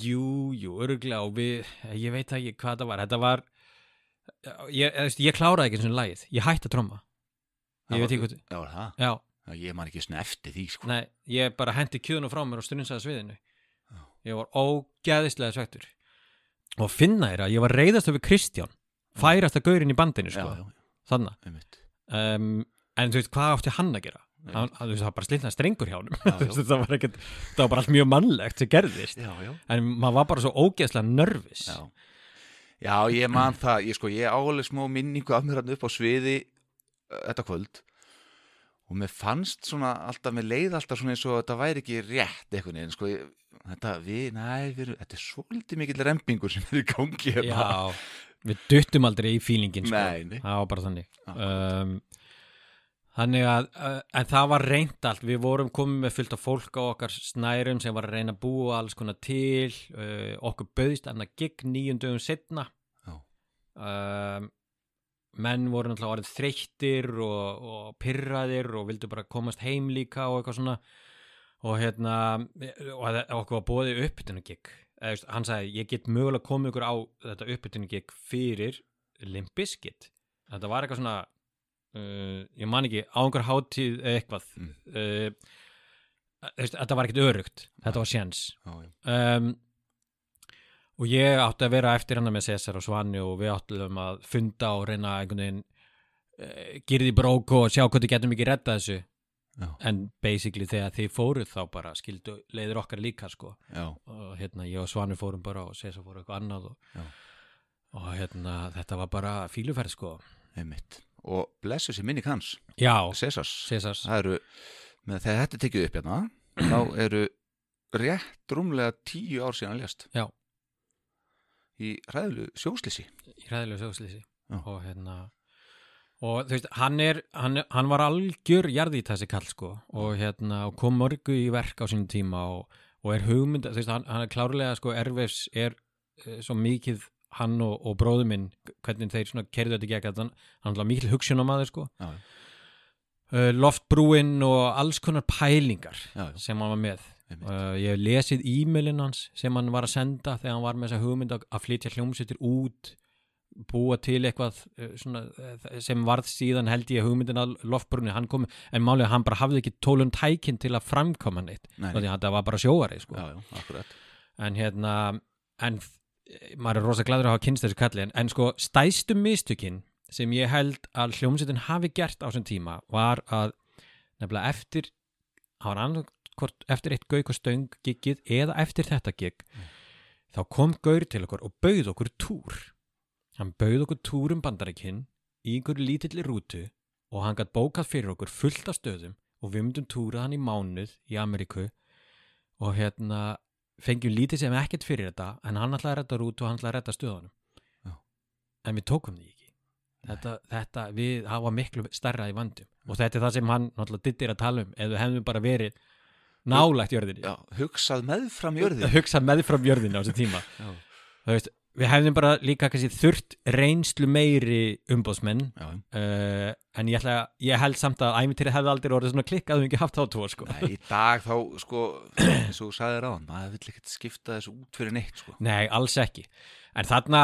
Jú, jú, öruglega og við, ég veit ekki hvað það var. Þetta var ég, ég, ég kláraði ekki eins og lagið, ég hætti að tromma. Ég veit var- ekki hvað Já, var það? já, ég man ekki svona eftir því sko. nei, ég bara hendi kjöðuna frá mér og strunsaði sviðinu. Já. ég var ógeðislega svektur og finna þér að ég var reyðast við Kristján færasta gaurinn í bandinu já, sko, já, þannig um, en þú veist, hvað átti hann að gera? Hann, þú veist, það var bara slitna strengur hjá hann Já, já. það var ekkert, það var bara allt mjög mannlegt sem gerðist, Já, já. En maður var bara svo ógeðslega nervis Já, já ég man það, ég sko, ég álega smá minningu af mér hann upp á sviði uh, þetta kvöld og mér fannst svona alltaf, mér leið alltaf svona eins og þetta væri ekki rétt einhvern veginn, sko, þetta við, næ, við, erum- þetta er svolítið mikill rempingur sem er í gangi hérna. Já, við duttum aldrei í fílingin sko. Nei, það var bara þannig. Um, þannig að uh, en það var reynt allt, við vorum komið með fullt af fólk á okkar snærum sem var að reyna að búa alls konar til. Uh, okkur bauðst annað gigg nýjum dögum setna Já. um, menn voru náttúrulega orðið þreyttir og, og pyrraðir og vildu bara komast heim líka og eitthvað svona. Og hérna og okkur var bóðið uppbytunu gig Eða, veist, hann sagði ég get mögulega komið ykkur á þetta uppbytunu gig fyrir Limp Bizkit. Þetta var eitthvað svona uh, ég man ekki á einhver hátíð eða eitthvað. Mm. uh, þetta var ekkert örugt þetta var Já, já. um, og ég átti að vera eftir hann með Cesar og Svani og við áttum að funda og reyna einhvern veginn uh, girði brók og sjá þið getum ekki redda þessu. Já. en basically þegar þið fóruð þá bara skildu leiðir okkar líka sko. Já, og hérna ég og Svani fórum bara og Cesar fóru eitthvað annað og, og hérna þetta var bara fíluferð sko. Einmitt. Og blessu sér já, Cesars Cesars það eru, með þegar þetta tekið upp hérna, þá eru rétt rúmlega tíu ár síðan hann lést. Já. Í ræðlu sjóslýsi í ræðilegu sögslýsi Já. og hérna og þú veist, hann er hann, hann var algjör jarði í þessi kall sko og hérna, og kom mörgu í verk á sínum tíma og, og er hugmynd þú veist, hann, hann er klárlega sko, Erfes er uh, svo mikið hann og, og bróður minn, hvernig þeir svona kerðu þetta gegn, hann, hann er mikil hugsunamaður sko Já. uh, loftbrúin og alls konar pælingar Já, já, sem hann var með. Uh, ég hef lesið e-mailin hans sem hann var að senda þegar hann var með þessa hugmynd að, flytja hljómsveitir út búa til eitthvað uh, svona, uh, sem varð síðan held ég hugmyndin að loftbrunni, hann kom en málið að hann bara hafði ekki tólun tækin til að framkoma neitt, Nei, þannig að þetta var bara sjóari sko. já, já, en hérna en eh, maður er rosa glæður að hafa kynst þessu kalli en, en sko stæstu mistökin sem ég held að hljómsveitin hafi gert á þessum tíma var að nefnilega eftir hann var annarkvort eftir eitt gauk og stöng giggið eða eftir þetta gig þá kom gaur til okkur og bauð okkur túr. Hann bauð okkur túr um bandarækinn í einhverju lítilli rútu og hann gætt bókað fyrir okkur fullt af stöðum og við myndum túrað hann í mánuð í Ameríku og hérna fengjum lítið sem ekkert fyrir þetta en hann ætlaði að redda rútu og hann ætlaði að redda stöðunum. Já. en við tókum því ekki. Þetta, þetta, við hafa miklu starra í vandum og þetta er það sem hann náttúrulega dittir að tala um. Ef við hefðum bara verið nálægt jörðinni. Já, hugsað meðfram jörði að hugsa meðfram jörðinni á þessum tíma. Veist, við hefðum bara líka kannski þurft reynslu meiri umbóðsmenn uh, en ég, ætla, ég held samt að æmintýri hefði aldrei orðið svona klikk að við ekki haft þá tvo sko. Nei, í dag þá, sko, eins og þú sagðir á hann, maður vill ekkert skipta þessu út fyrir neitt, sko. Nei, alls ekki. En þarna,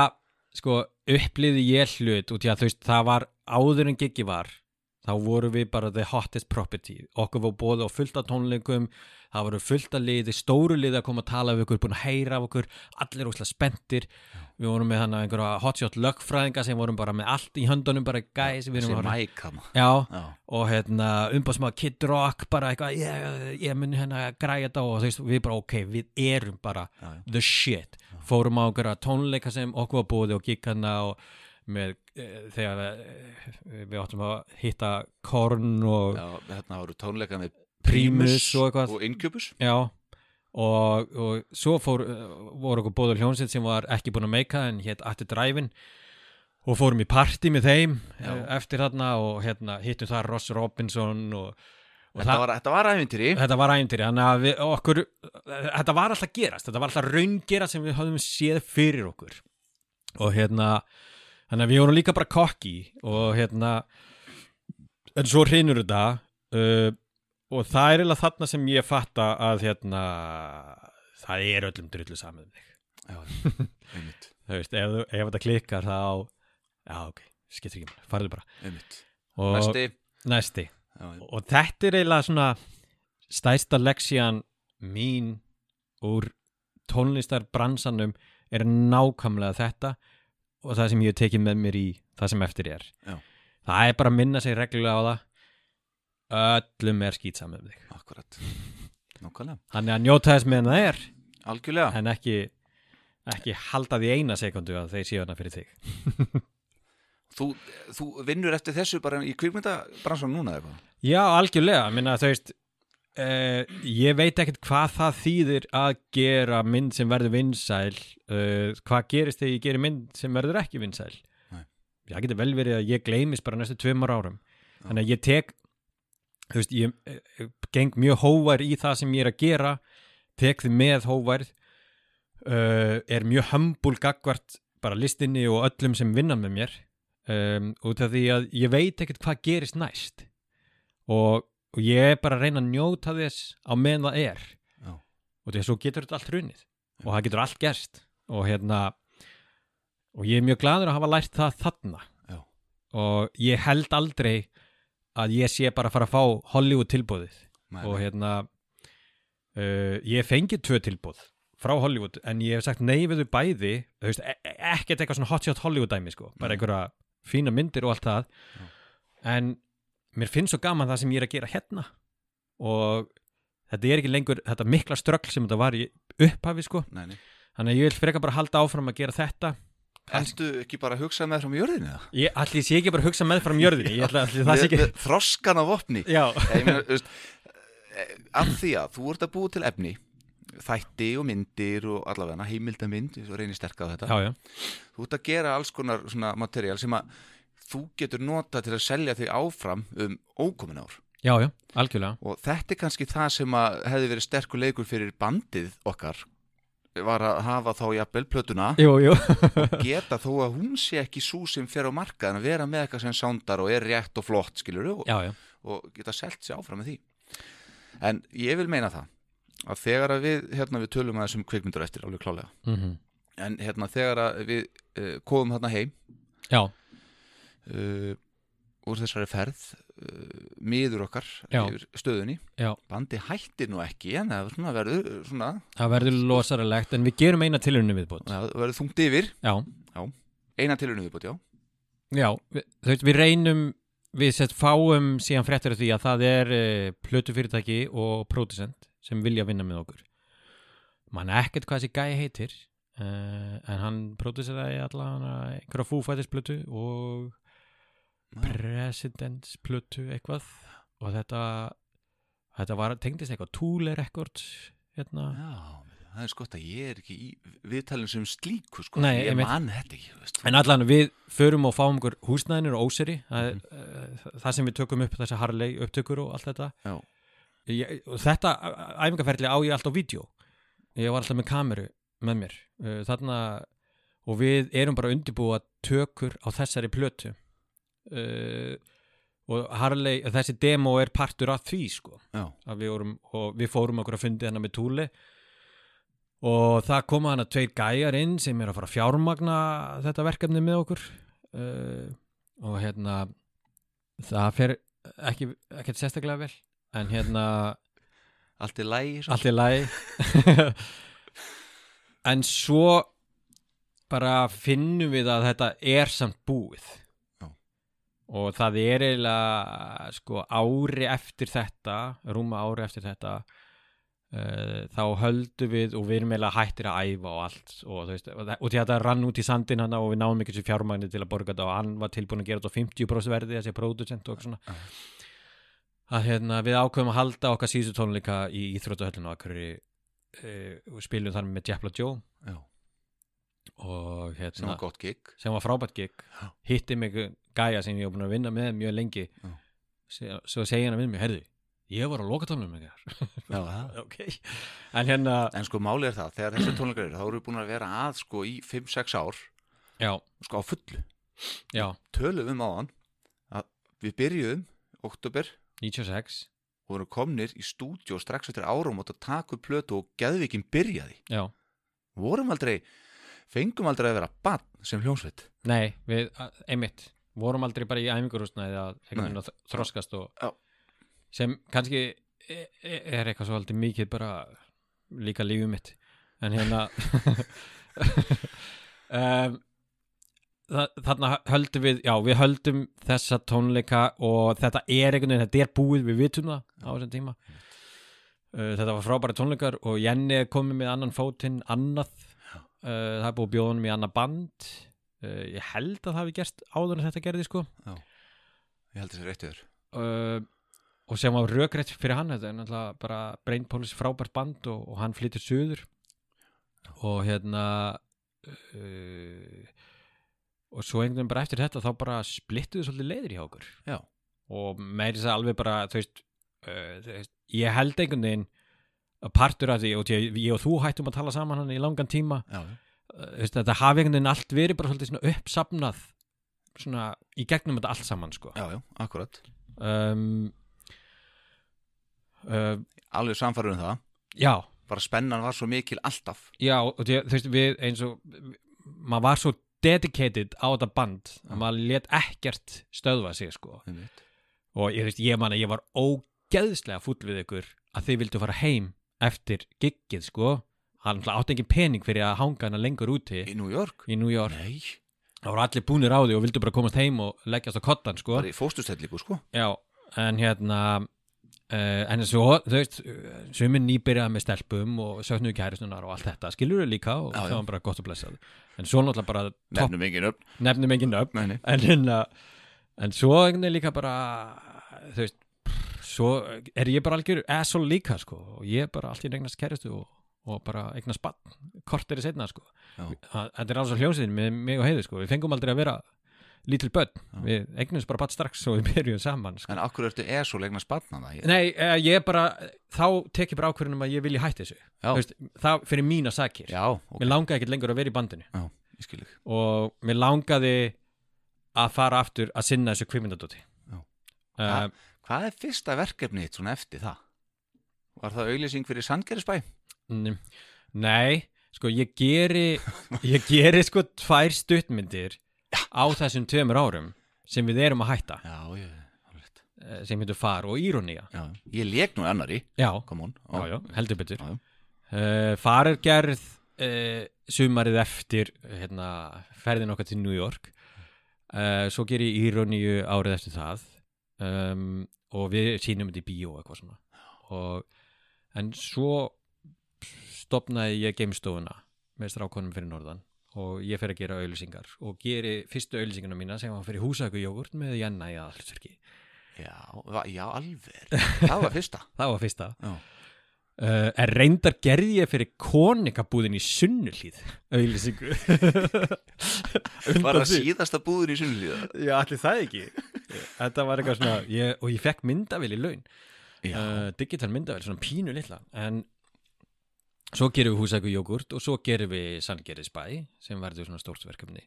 sko, upplýði ég hlut út í að þú veist, það var áður en gigi var þá voru við bara the hottest property. Okkur var bóði á fullt af tónleikum. Það voru fullt af liði, stóru liði að koma að tala við okkur, búin að heyra af okkur. Allir óslega spenntir. Við vorum með hann einhverja hotshot lögfræðinga sem vorum bara með allt í höndunum bara gæs að hann. Já, Já, og hérna umbásmaður Kid Rock bara eitthvað, ég, ég mun hérna græja þetta. Og þú veist, við bara ok, við erum bara já, já. the shit. Fórum á okkur tónleika sem okkur var búið og gikk hana og með e, þegar e, við áttum að hitta Korn og Já, hérna voru tónleika með Primus og og Incubus. já, og, og svo fór, eh, voru okkur bóður hljónsett sem var ekki búin að meika en hétt Atti Dræfin og fórum í party með þeim Já. eftir þarna og hérna hittum það Ross Robinson og, og Þetta var, þetta var æfintýri. Þetta var æfintýri, þannig að við okkur, þetta var alltaf gerast, þetta var alltaf raungera sem við höfðum séð fyrir okkur og hérna, þannig að við vorum líka bara kokki og hérna, en svo hrinur þetta uh, og það er eiginlega þarna sem ég fatta að hérna, það er öllum drullu saman um Þú veist, ef, ef þetta klikkar þá, já ok, skiptir ekki maður, farðu bara. einmitt. Og, Næsti. Næsti. Já, og þetta er eiginlega svona stæsta leksían mín úr tónlistarbransanum er nákvæmlega þetta og það sem ég hef tekið með mér í það sem eftir er Já. það er bara að minna sig reglulega á það öllum er skýtsam með þig akkurat. Nákvæmlega. hann er að njóta þess meðan það er Algjörlega. en ekki, ekki halda því eina sekundu að þeir séu hana fyrir þig Þú, þú vinnur eftir þessu bara í kvikmyndabransan núna eða eitthvað? Já, algjörlega, minna þú veist uh, ég veit ekkert hvað það þýðir að gera mynd sem verður vinsæl. Uh, hvað gerist þegar ég gerir mynd sem verður ekki vinsæl? Nei. það getur vel verið að ég gleymis bara næstu tveimur árum. Þannig að ég tek þú veist, ég uh, geng mjög hóvar í það sem ég er að gera tek þið með hóvarð uh, er mjög hömbul gagvart bara listinni og öllum sem vinna með mér. Um, út af því að ég veit ekkert hvað gerist næst. Og, og ég er bara að reyna að njóta þess á meðan það er. Já. og því að getur þetta allt runið og það getur allt gerst. Og hérna og ég er mjög gladur að hafa lært það þarna. Já. og ég held aldrei að ég sé bara að fara að fá Hollywood tilbúðið og hérna uh, ég fengi tvö tilbúð frá Hollywood en ég hef sagt nei við þau bæði. Veist, e e- ekkert eitthvað svona hotshot Hollywood dæmi sko, bara einhverja fína myndir og allt það. En mér finnst svo gaman það sem ég er að gera hérna. Og þetta er ekki lengur þetta mikla ströggl sem þetta var í upphafi sko, Nei, nei. þannig að ég vil freka bara halda áfram að gera þetta. Ertu ekki bara að hugsa með frá jörðinu eða? ég ætli sé ekki bara að hugsa með ég ekki með Þroskan af vopni. Ég eh, af því að þú ert að búa til efni þætti og myndir og allavega heimildamind, svo reynir sterk á þetta. Já, já, þú ert að gera alls konar materiál sem að þú getur nota til að selja þig áfram um ókomin ár. Já, já, algjörlega. Og þetta er kannski það sem að hefði verið sterkur leikur fyrir bandið okkar var að hafa þá jafnvel plötuna. Jú, jú, geta þó að hún sé ekki svo sem fer á markað en að vera með eitthvað sem sándar og er rétt og flott skilur og, já, já, og geta selt sér áfram með því. En ég vil meina það að þegar að við, hérna við tölum að þessum kvikmyndur eftir alveg klálega mm en hérna þegar að við uh, komum hérna heim já, uh, úr þessari ferð uh, miður okkar Já. yfir stöðunni. Já. Bandi hættir nú ekki en það svona verður svona, Það verður losaralegt en við gerum eina tilhörinu viðbútt það verður þungt yfir. Já, eina tilurinu viðbútt, já. Já við, þú veist, við reynum við sett fáum síðan fréttir af því að það er uh, plötufyrirtæki og pródusent sem vilja vinna með okkur. Mann ekkert hvað þessi gæi heitir uh, en hann próduseraði allan einhverja fúfætisplötu og Presidents plötu eitthvað. Og þetta þetta var, tengdist eitthvað Thule Records hérna, já, það er skott að ég er ekki í viðtalin sem slíku sko, Nei, ég einmitt. man þetta ekki veist. En allan við förum og fáum okkur húsnæðinir og óseri það, mm. uh, það sem við tökum upp þessi Harley upptökur og allt þetta. Ég, og þetta æ- æfingarferli á ég allt á vídeo. Ég var alltaf með kameru með mér. Uh, þarna og við erum bara undirbúa tökur á þessari plötu uh, og Harley þessi demo er partur af því sko. Að við, vorum, við fórum okkur að fundi hennar með túli og það koma hana tveir gæjar inn sem er að fara að fjármagna þetta verkefni með okkur. Uh, og hérna það fer ekki, ekkert sérstaklega vel. En hérna allt er lægi allt er lægi en svo bara finnum við að þetta er samt búið. Og það er eiginlega sko ári eftir þetta rúma ári eftir þetta uh, þá höldum við og við erum eiginlega hættir að æfa og allt. Og, veist, og, það- og því að þetta rann út í sandin hann og við náum ekki þessu fjármagni til að borga þetta og hann var tilbúin að gera þetta á 50% verði þessi producent og svona. Já. að hérna, við ákveðum að halda okkar síðustu tónleika í Íþrótahöllinu og akkur uh, spilum þar með Jepla Joe. Já, og sem hérna var gott gig. sem var frábært gig. Hitti mig gæja sem ég var búin að vinna með mjög lengi. Já. Svo segja hann við mig, herðu ég var á lokatónum með þér. Já, það ok, en hérna En sko málið er það, þegar þessi tónleikar eru þá eru við búin að vera að sko í 5-6 ár já, sko á fullu. Já, tölum um áðan að við byrjuðum oktober 96 og vorum komnir í stúdíu strax eftir árum og taka upp plötu og geðvikin byrjaði. Já, vorum aldrei, fengum aldrei að vera bann sem hljómsveit. Nei, við, einmitt vorum aldrei bara í æfingurúsnaði að þroskast og Já. sem kannski e- e- er eitthvað svo aldrei mikið bara líka lífið mitt. En hérna um, þa þarna höldum við já, við höldum þessa tónleika og þetta er einhvern veginn, þetta er búið við vitum það á þessum tíma. Uh, þetta var frábæri tónleikar og Jenny komið með annan fótinn annað það er búið að bjóða honum í annað band. Uh, ég held að það hafi gerst áður en þetta gerði sko. Ég held þessi réttiður uh, og sem var rökrétt fyrir hann þetta er náttúrulega bara Brain Police frábært band og, og hann flyttur suður. Og hérna uh, og svo einhvern veginn bara eftir þetta þá bara splittuðu svolítið leiðir hjá okkur. Já. og meiri þess að alveg bara þú veist, uh, þú veist ég held einhvern veginn að partur af því og því að ég og þú hættum að tala saman hann í langan tíma. Já, veist, þetta hafi einhvern veginn allt verið bara svolítið svona uppsafnað svona í gegnum þetta allt saman sko. Já, já, akkurat. Um, uh, alveg samfæður um það. já, bara spennan var svo mikil alltaf. Já og því, þú veist við eins og maður var svo dedicated á þetta band að maður let ekkert stöðva sig sko. Og ég, þú veist, ég man að ég var ógeðslega fúll við ykkur að þið vildu fara heim eftir giggið sko. Hann átti ekki pening fyrir að hanga hana lengur úti. Í New York? Í New York. Nei, það voru allir búnir á því og vildu bara komast heim og leggjast á kottan sko. Bara í fóstustellíku sko. Já, en hérna uh, en svo, þú veist sumir nýbyrjað með stelpum og söknuðu kæristunar og allt þetta, skilur þau líka og það var bara gott að blessa en svo náttúrulega bara nefnum engin upp nefnum engin nöfn. Nei, nei. en hérna en svo líka bara þú veist, svo er ég bara algjör asshole líka sko. Og ég bara allt í eignast kæristu og, og bara eignast bann, kort er í setna sko Já. Þetta er alls á hljómsveitin með mig og heiðu sko, við fengum aldrei að vera lítil börn, við eignumst bara bann strax og við byrjum saman sko. en akkur ertu er svo legna spanna það Nei, eh, ég bara, þá tek ég bara ákvörðunum að ég vilji hætti þessu. Já. Það fyrir mína sakir. Já, ok, Mér langaði ekkert lengur að vera í bandinu. Já, Og mér langaði að fara aftur að sinna þessu kvimindadóti Já. Hvað er fyrsta verkefni þitt svona eftir það? Var það auðlýsing fyrir Sandgerðisbæ? N- Nei, sko ég geri Ég geri sko tvær stuttmyndir Á þessum tveimur árum Sem við erum að hætta. Já, ég, eh, Sem heitur far og írónía. Já, ég leik nú annari Já, já, já, heldur betur. Uh, Far er gerð uh, Sumarið eftir hérna, Ferðin okkar til New York. Uh, Svo ger ég íróníu árið eftir það. Um, Og við sýnum þetta í bíó eitthvað svona. Og, En svo stopnaði ég geimstofuna með strákonum fyrir norðan. Og ég fer að gera auðlýsingar og geri fyrstu auðlýsinguna mína sem var fyrir húsæku jógurt með Jenna í aðhaldsverki já, já, alveg. Það var fyrsta. Það var fyrsta. Já, Uh, en reyndar gerði ég fyrir koningabúðin í sunnulíð auðlýsingu Var það síðasta búður í sunnlíða? Já, allir það ekki. Þetta var eitthvað svona ég, og ég fekk myndavél í laun. Já, uh, digital myndavél, svona pínu litla. En svo gerum við húsæku jógurt og svo gerum við sanngerðisbæ sem verður svona stórtverkefni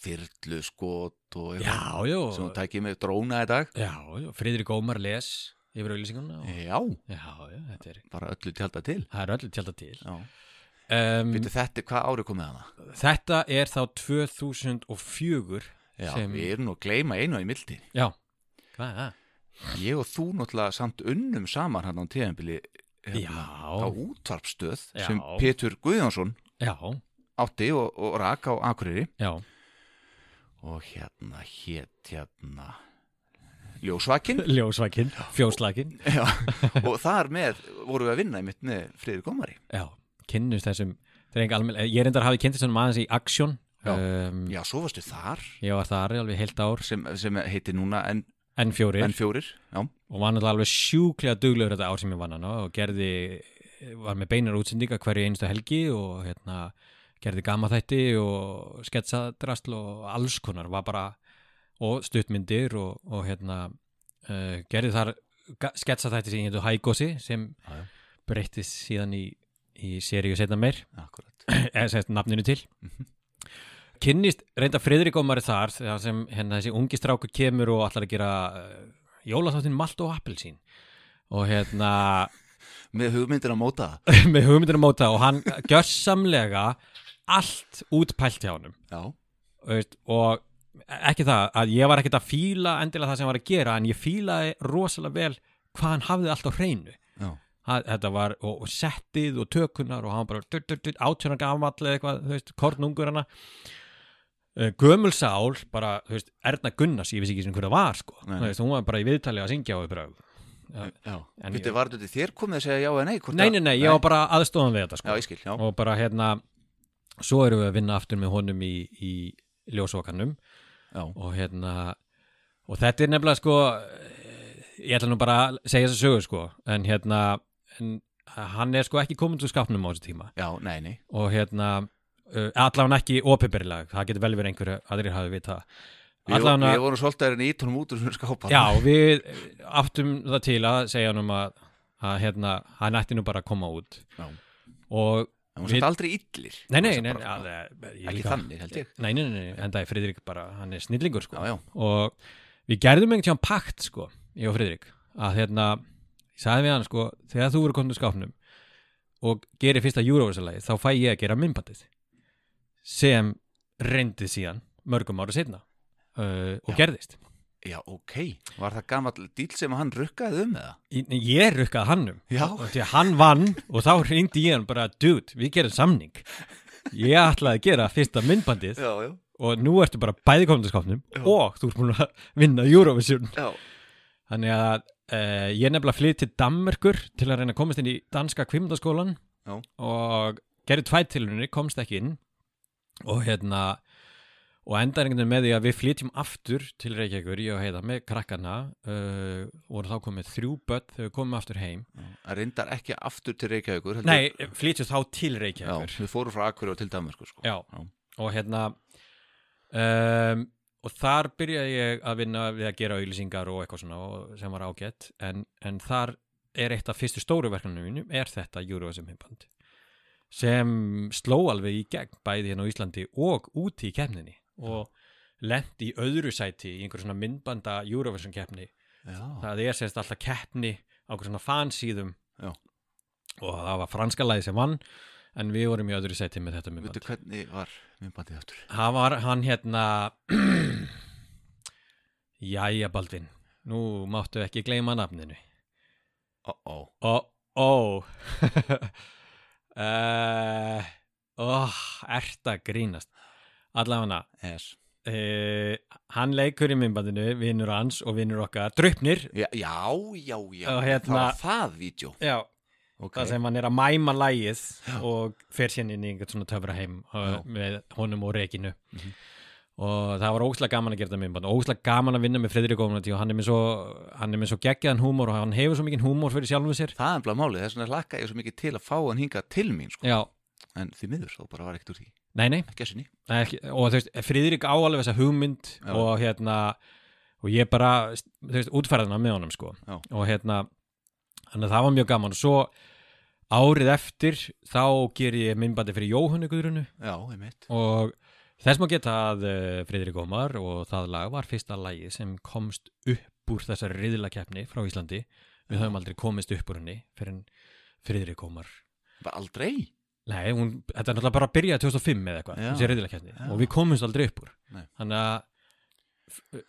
þyrlu skot og Já, já, sem þú tækið með dróna í dag. Já, já. Friðrik Ómar les yfir auðlýsinguna og, Já, Já, já, þetta er bara öllu tjálta til það er öllu tjálta til Já. um, Býttu þetta, hvað árið komið hana? Þetta er þá 2004 Já, sem- við erum nú að gleyma einu í mildi Já, hvað er það? Ég og þú náttúrulega samt unnum saman hann á tíðanbili Já. á útvarpstöð Já. sem Pétur Guðjónsson Já, átti og, og rak á Akureyri já, og hérna hét hérna Ljósvakin ljósvækin, fjóslækin Já, og þar með vorum við að vinna einmitt með Friðrik Gómari Já, kynnust þessum almenn, ég reyndar hafi kynntist þessum aðeins í Action Já. um, Já, svo varstu þar. Var þar í alveg heilt ár. Sem, sem heiti núna N, N4 N4 Já, og var náttúrulega alveg sjúklega duglegur þetta ár sem ég vann hana og gerði var með beinar útsendinga hverju einstu helgi og hérna gerði gama þætti og sketsadrasl og alls konar. Var bara og stuttmyndir og, og hérna uh, gerði þar sketsa þætti sem hétu Hægósi sem breyttist síðan í, í seríu setna meir. Eða sérst nafninu til. Mhm. kynnist reynda Friðrik Ómari þar sem hérna þessi ungi strákur kemur og allar að gera uh, jólaþáttin Malt og Appelsín. Og hérna Með hugmyndir að móta með hugmyndinu móta og hann gjörsamlega allt útpælt hjá veist, og ekki það að ég var ekkert að fíla endilega það sem var að gera en ég fílaði rosalega vel hvað hann hafði allt á hreinu. Já, Ha- þetta var, og, og settið og tökunar og hann bara átjónar gamall eða eitthvað, þú veist, kornungur hana. Uh, gömul sál bara, þú veist, Erna Gunnars ég vissi ekki sem hver það var, sko, Nei. þú veist, hún var bara í viðtali að syngja á því Já. já Býttu, ég- var þetta þér komið að segja já eða nei? nei, að- nei, nei, ég var bara aðstofan við þetta, Já, sko ég skil, já. Og bara hérna svo erum við að vinna aftur með honum í, í ljósvakanum. Já, og hérna og þetta er nefnilega sko ég ætla nú bara að segja þessa sögu sko en hérna en, hann er sko ekki komin til skapnum á þessu tíma. Já, nei, nei. Og hérna uh, allavega ekki opiberilega, það getur vel verið einhverju aðrir hafi Við, allavega, við vorum svolítið að ítunum út úr svona skápa já, við áttum það til að segja hann um að, að hérna, hann ætti nú bara að koma út. Já. og Var Við- svolítið aldrei illir. Nei, nei, nei, að, Ekki líka- þannig, held ég. Nei, nei, nei, en það er Friðrik bara, hann er snillingur sko. Já, já, og við gerðum einhvern tíðan pakt sko, ég og Friðrik að hérna, ég sagði við hann sko þegar þú verður komin til skápnum og gerir fyrsta Eurovision-lagi þá fæ ég að gera myndbandið sem reyndið síðan mörgum ára setna uh, og Já. gerðist já, ok. Var það gamall dýl sem hann rukkaði um eða? ég, rukkaði hann um. Já, því að hann vann og þá reyndi ég hann bara dude, við gerum samning. Ég ætlaði að gera fyrsta myndbandið já, já, og nú ertu bara bæði til Já. og þú ert búin að vinna Eurovision. Já. Þannig að uh, ég nefnilega flytt til Danmerkur til að reyna að komast inn í danska kvimdaskólan og gerði tvætt tilunni, komst ekki inn og hérna og endaringin með því að við flytjum aftur til Reykjavíkur, ég og heiða með krakkana uh, voru þá komið þrjú börn þegar við komum aftur heim Það reyndar ekki aftur til Reykjavíkur heldur- Nei, flytjum þá til Já, Reykjavíkur við fórum frá Akureyri og til Danmarku sko. Já. Já. og hérna um, og þar byrjaði ég að vinna við að gera auglýsingar og eitthvað svona sem var ágætt en, en þar er eitt af fyrstu stóru verkefnum mínum er þetta Eurovision myndband sem sló alveg í gegn bæði hérna á Íslandi og úti í keppninni og lendi í öðru sæti í einhver svona myndbanda Eurovision keppni. Það er sérst alltaf keppni á einhver svona fansíðum. Já. og það var franska lagi sem vann en við vorum í öðru sæti með þetta myndband. Veitu hvernig var myndbandið aftur? hann var hann hérna Jæja Baldvin. Nú máttu ekki gleyma nafninu. Ó, ó, Ó, ó uh, Ó, ert að grínast Allavega. Es uh, Hann leikur í myndbandinu Vinnur hans og vinnur okkar Drupnir Já, já, já, já. Og hérna- Það var það vídeo. Já, okay. það sem hann er að mæma lægið og fer sérn inn í einhvern svona töfra heim Já. með honum og rekinu Mhm. og það var ógslag gaman að gera þetta myndband ógslag gaman að vinna með Fredrik Ómnati og hann er með svo, svo geggjaðan húmor og hann hefur svo mikið húmor fyrir sjálfum sér. Það er bara málið, þess vegna hlakka ég svo mikið til að fá hann hinga til mín sko. En því miður, þá bara var ekkert úr því nei, nei. Sinni. Ekki, og þú veist, Fredrik á alveg þessa hugmynd Já. og hérna og ég bara, þú veist, útfærðina með honum sko. Já. og hérna þannig að það var mjög gaman. Og svo árið eftir þá ger ég myndbandi fyrir Jóhannu Guðrunu Já, einmitt. Og þess má geta að uh, Fridrik Ómar og það lag var fyrsta lagi sem komst upp úr þessari riðlakeppni frá Íslandi. Við höfum aldrei komist upp úr henni fyrir Fridrik Ómar. Aldrei Nei, hún, þetta er náttúrulega bara að byrja 2005 eða eitthvað, þessi Já. og við komumst aldrei upp úr. Nei. þannig að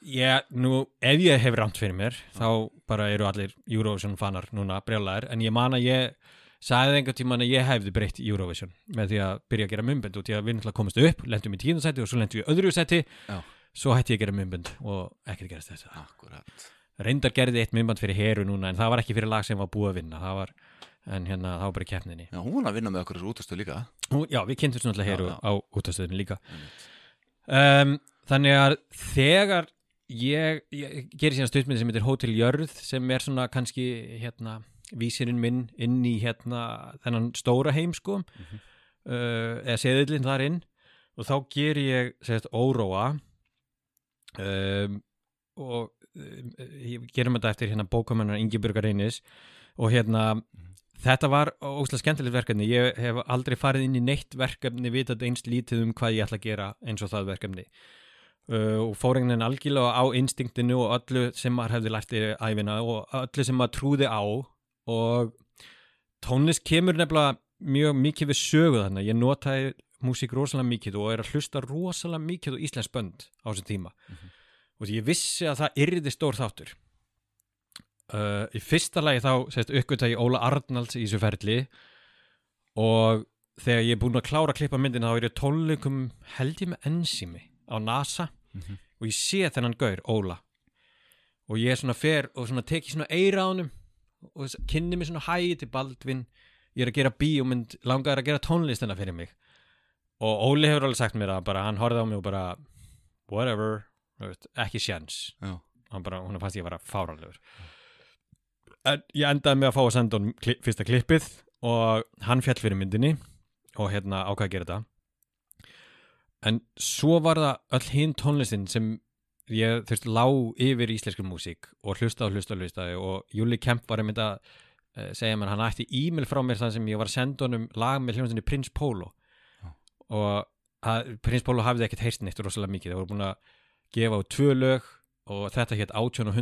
ég, nú, ef ég hef rámt fyrir mér þá bara eru allir Eurovision fanar núna brjálæðir, en ég man að ég sagði einhvern tímann að ég hefði breytt Eurovision með því að byrja að gera mymbönd út í að við náttúrulega komumst upp, lendum í tíundasæti og svo lendum við í öðru sæti. Já. svo hætti ég að gera mymbönd og ekkert gerast þetta Akkurat. Reyndar gerði eitt mymbönd fyrir heru núna en það var ekki fyrir lag sem var búið að vinna. Það var, en hérna, það var bara keppninni. Já, hún var að vinna með okkur þessu útastu líka. Nú, já, við kynntum svona alltaf Já, heru já. á útastöðinu líka. Um, Þannig að þegar ég, ég gerir síðan stuttmyndi sem heitir Hotel Jörð sem er svona kannski hérna vísirinn minn inn í hérna þennan stóra heim sko. Mhm. uh, eða seðillinn þar inn. Og þá ger ég sérst óróa. Um, og um, ég gerum þetta eftir hérna bókamennar Ingi Burgar Einis. Og hérna Þetta var óslega skemmtilegt verkefni. Ég hef aldrei farið inn í neitt verkefni vitað einst lítið um hvað ég ætla að gera eins og það verkefni. Uh, og fór einhvern veginn algjörlega á instinktinu og öllu sem maður hefði lært í æfina og öllu sem maður trúði á og tónlist kemur nefnilega mjög mikið við sögu þannig. Ég notaði músík rosalega mikið og er að hlusta rosalega mikið á Íslands bönd á þessum tíma. Og því ég vissi að það yrði stór þáttur. Uh, í fyrsta lagi þá sést, uppgöta ég Óla Arnalds í þessu ferli og þegar ég er búin að klára að klippa myndina þá er ég tónleikum held ég með ensými á NASA Mhm. og ég sé þennan gaur, Óla. Og ég er svona fer og svona teki svona eira á honum og kynni mig svona hægi til Baldvin. Ég er að gera bíómynd, langar að gera tónlistina fyrir mig. Og Óli hefur alveg sagt mér að bara, hann horfði á mig og bara whatever, ekki sjans hann bara, hún fannst ég að vera fáránlegur. En ég endaði með að fá að senda honum kli, fyrsta klippið og hann fjall fyrir myndinni og hérna ákvað að gera þetta. En svo var það öll hinn tónlistin sem ég þú veist lá yfir íslensku músík og hlusta og hlusta og hlusta og Júli Kemp var að mynda uh, segja mér, hann ætti e-mail frá mér þar sem ég var að senda honum lag með hljómsynni Prins Pólo Já. og að, Prins Pólo hafði ekkert heyrst neitt rosalega mikið, það voru búin að gefa á tvö lög og þetta hétt 18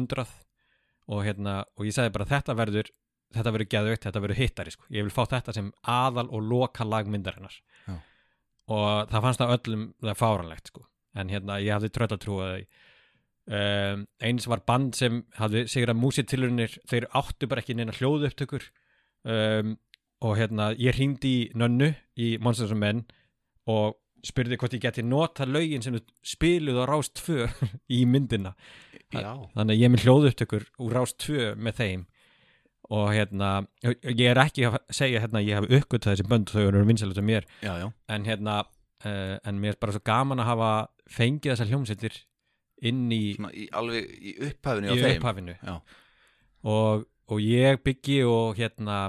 og 100 og hérna, og ég sagði bara þetta verður þetta verður geðveikt, þetta verður hittari sko. ég vil fá þetta sem aðal og loka lagmyndarinnar Já. og það fannst það öllum það fáranlegt sko. en hérna, ég hafði tröllatrú að um, eins var band sem hafði sigrað músitilurinnir þeir áttu bara ekki neina hljóðu upptökur um, og hérna ég hringdi í nönnu í Monsters and Men og spurði hvort ég geti nota lögin sem þau spiluðu á Rás 2 í myndina. Já, þannig að ég er með hljóðupptökur úr Rás 2 með þeim. Og hérna, ég er ekki að segja hérna ég hef uppgötað þessi bönd þau eru vinsælut af mér, já, já. en hérna uh, en mér er bara svo gaman að hafa fengið þessar hljómsveitir inn í, Svona í, alveg í upphafinu í upphafinu. Og, og ég byggi og hérna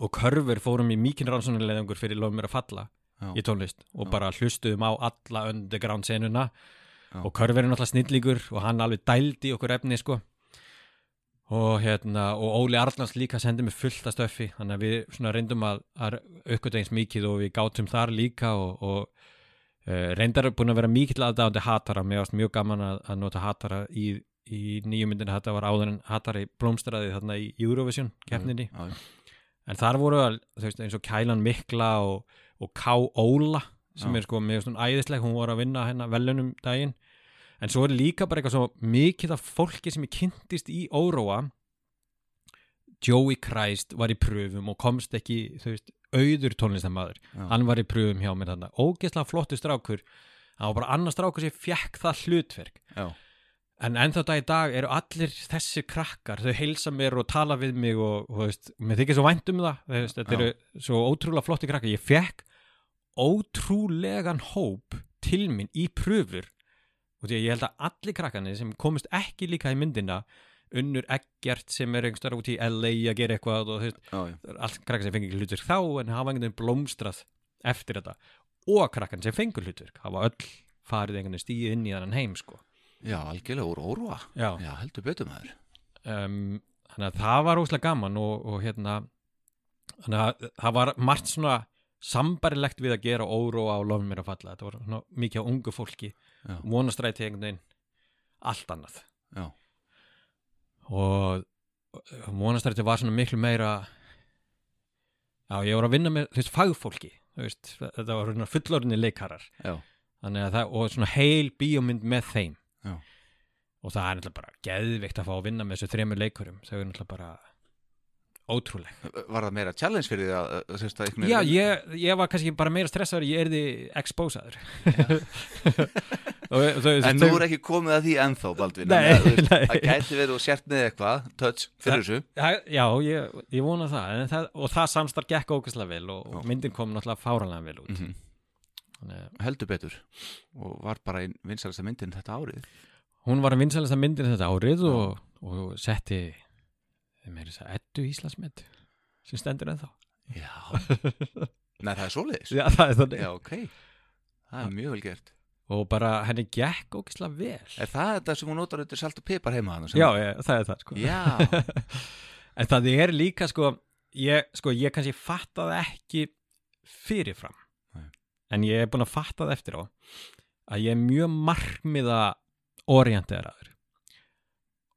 og körfur fórum í mikinn rannsónuleðangur fyrir lof mér að falla já, í tónlist og Já. bara hlustuðum á alla underground senuna Já. og Körver er náttúrulega snillíkur og hann alveg dældi okkur efni sko. Og hérna og Óli Arnlands líka sendi mig fullt af stöffi þannig að við svona reyndum að, að uppgöta eins mikið og við gátum þar líka og, og uh, reyndar er búin að vera mikill aðdáðandi hatara. Mér varst mjög gaman að, að nota hatara í, í nýju myndinu þetta var áður en hatari blómstræði þarna í Eurovision keppninni. En þar voru þú veist, eins og Kælan Mikla og, og K. Óla sem Já. er sko með svona æðisleg. Hún var að vinna hérna velunum daginn. En svo er líka bara eitthvað svo mikið af fólki sem ég kynntist í Óróa. Joey Christ var í pröfum og komst ekki þú veist, auður tónlistamæður hann var í pröfum hjá mér þarna. Ógeðslega flottu strákur. Hann var bara annar strákur sem fekk það hlutverk. Já. En ennþá dag í dag eru allir þessir krakkar, þau heilsa mér og tala við mig og, og veist, mér þykir svo vænt um það, þú veist, þetta eru svo ótrúlega flotti krakkar. Ég fekk ótrúlegan hóp til mín í pröfur og því að ég held að allir krakkarnir sem komist ekki líka í myndina unnur ekkert sem er einhverstað út í LA að gera eitthvað og þú veist, er allt krakkar sem fengi hlutverk þá en hafa einhvern veginn blómstrað eftir þetta. Og krakkarnir sem fengur hlutverk hafa öll farið einhvern veginn stíð inn í þannan heim sko. já, algjörlega úr óróa Já. já, heldur betur maður. Um, þannig að það var óslega gaman og, og hérna þannig að það var margt svona sambarilegt við að gera óróa og lofum mér að falla. Þetta var svona mikið á ungu fólki. Vonastræti einhvern veginn. Allt annað. Já, og vonastræti var svona miklu meira já, ég var að vinna með veist, fagfólki veist, þetta var svona fullorðinni leikarar. Það, og svona heil bíómynd með þeim. Já. og það er náttúrulega bara geðvikt að fá að vinna með þessu þremur leikurum. Þau er náttúrulega bara ótrúleg. Var það meira challenge fyrir því að, að, að, að, að já, ég, ég var kannski bara meira stressaður ég erði þau, En nú er ekki komið að því ennþá, Baldvin Nei, Þannig að, gæti verið og sért með eitthvað, touch, fyrir þessu. Já, ég, ég vona það, það og það samstarf gekk ógæslega vel og, og myndin kom náttúrulega fáranlega vel út. Mm Þannig, að Heldur betur Og var bara einn vinsalasta myndin þetta árið. Hún var að vinsalasta myndin þetta árið og, og setti meira þess að ettu Íslandsmynd sem stendur ennþá. Já. Nei, það er svoleiðis. Já, það er þannig. Já, ok. Það er mjög vel gert. Og bara henni gekk ógæslega vel. Er það þetta sem hún notar undir salt og pipar heima? Já, ég, það er það sko. Já, En það er líka sko ég, sko, ég kannski fatta það ekki fyrirfram. Nei. en ég er búin að fatta það eftir á að ég er mjög markmiða orienteraður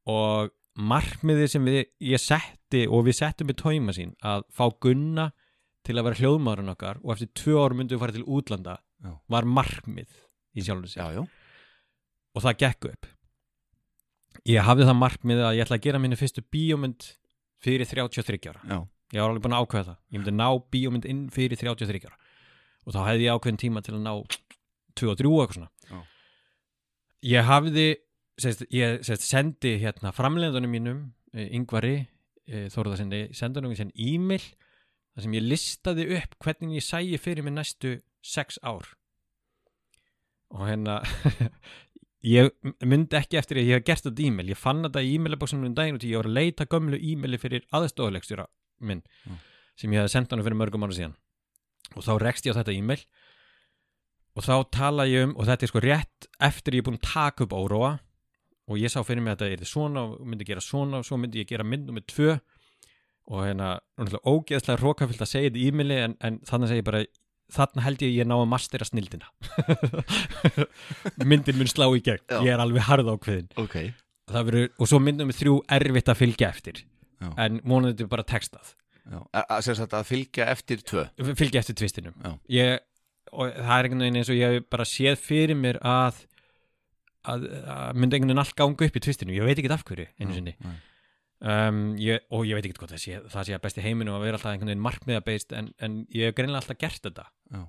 og markmiði sem við, ég setti og við settum við tóima sín að fá Gunna til að vera hljóðmaðurinn okkar og eftir tvö árum myndum við fara til útlanda Já. var markmið í já og það gekk upp. Ég hafði það markmið að ég ætla að gera minni fyrstu bíómynd fyrir 33 ára. Já, ég var alveg búin að ákveða það. Ég myndi ná bíómynd inn fyrir 33 ára. Og þá hefði ég ákveðin tíma til að ná 2 og 3 og eitthvað svona. Já. ég hafði sérst, ég sérst, sendi hérna framleiðunum mínum eh, yngvari e, Þóruðarsendi, sendi hann sem e-mail þar sem ég listaði upp hvernig ég sæi fyrir mig næstu 6 ár. Og hérna ég myndi ekki eftir að ég hef gert þetta e-mail. Ég fann þetta í e-mailabóksunum um daginn og ég var að leita gömlu e-maili fyrir aðstofaleikstjóra minn Já. sem ég hefði sendt hann fyrir mörgum ára síðan. Og þá rekst ég á þetta e-mail. Og þá tala ég um og þetta er sko rétt eftir ég er búin að taka upp óróa og ég sá fyrir mig að þetta er svona og myndi gera svona og svo myndi ég gera mynd nummið tvö. Og hérna ógeðslega rókafyllt að segja þetta í e-maili en, en þannig segi ég bara þarna held ég að ég ná að mastera snildina. Myndin mun slá í gegn. Já. ég er alveg harð ákveðin ok. Það verður, og svo myndum við þrjú erfitt að fylgja eftir. Já. en vonandi bara textað. Að, að, að fylgja eftir tvö. Fylgja eftir tvistinum. Ég, og það er einhvern veginn eins og ég bara séð fyrir mér að að, að myndi einhvern veginn allt ganga upp í tvistinu. Ég veit ekki af hverju einu sinni. Nei. um, ég, og ég veit ekki hvað það sé það sé að besti heiminu að vera alltaf einhvern veginn markmiðabeist en, en ég hef greinilega alltaf gert þetta. Uh,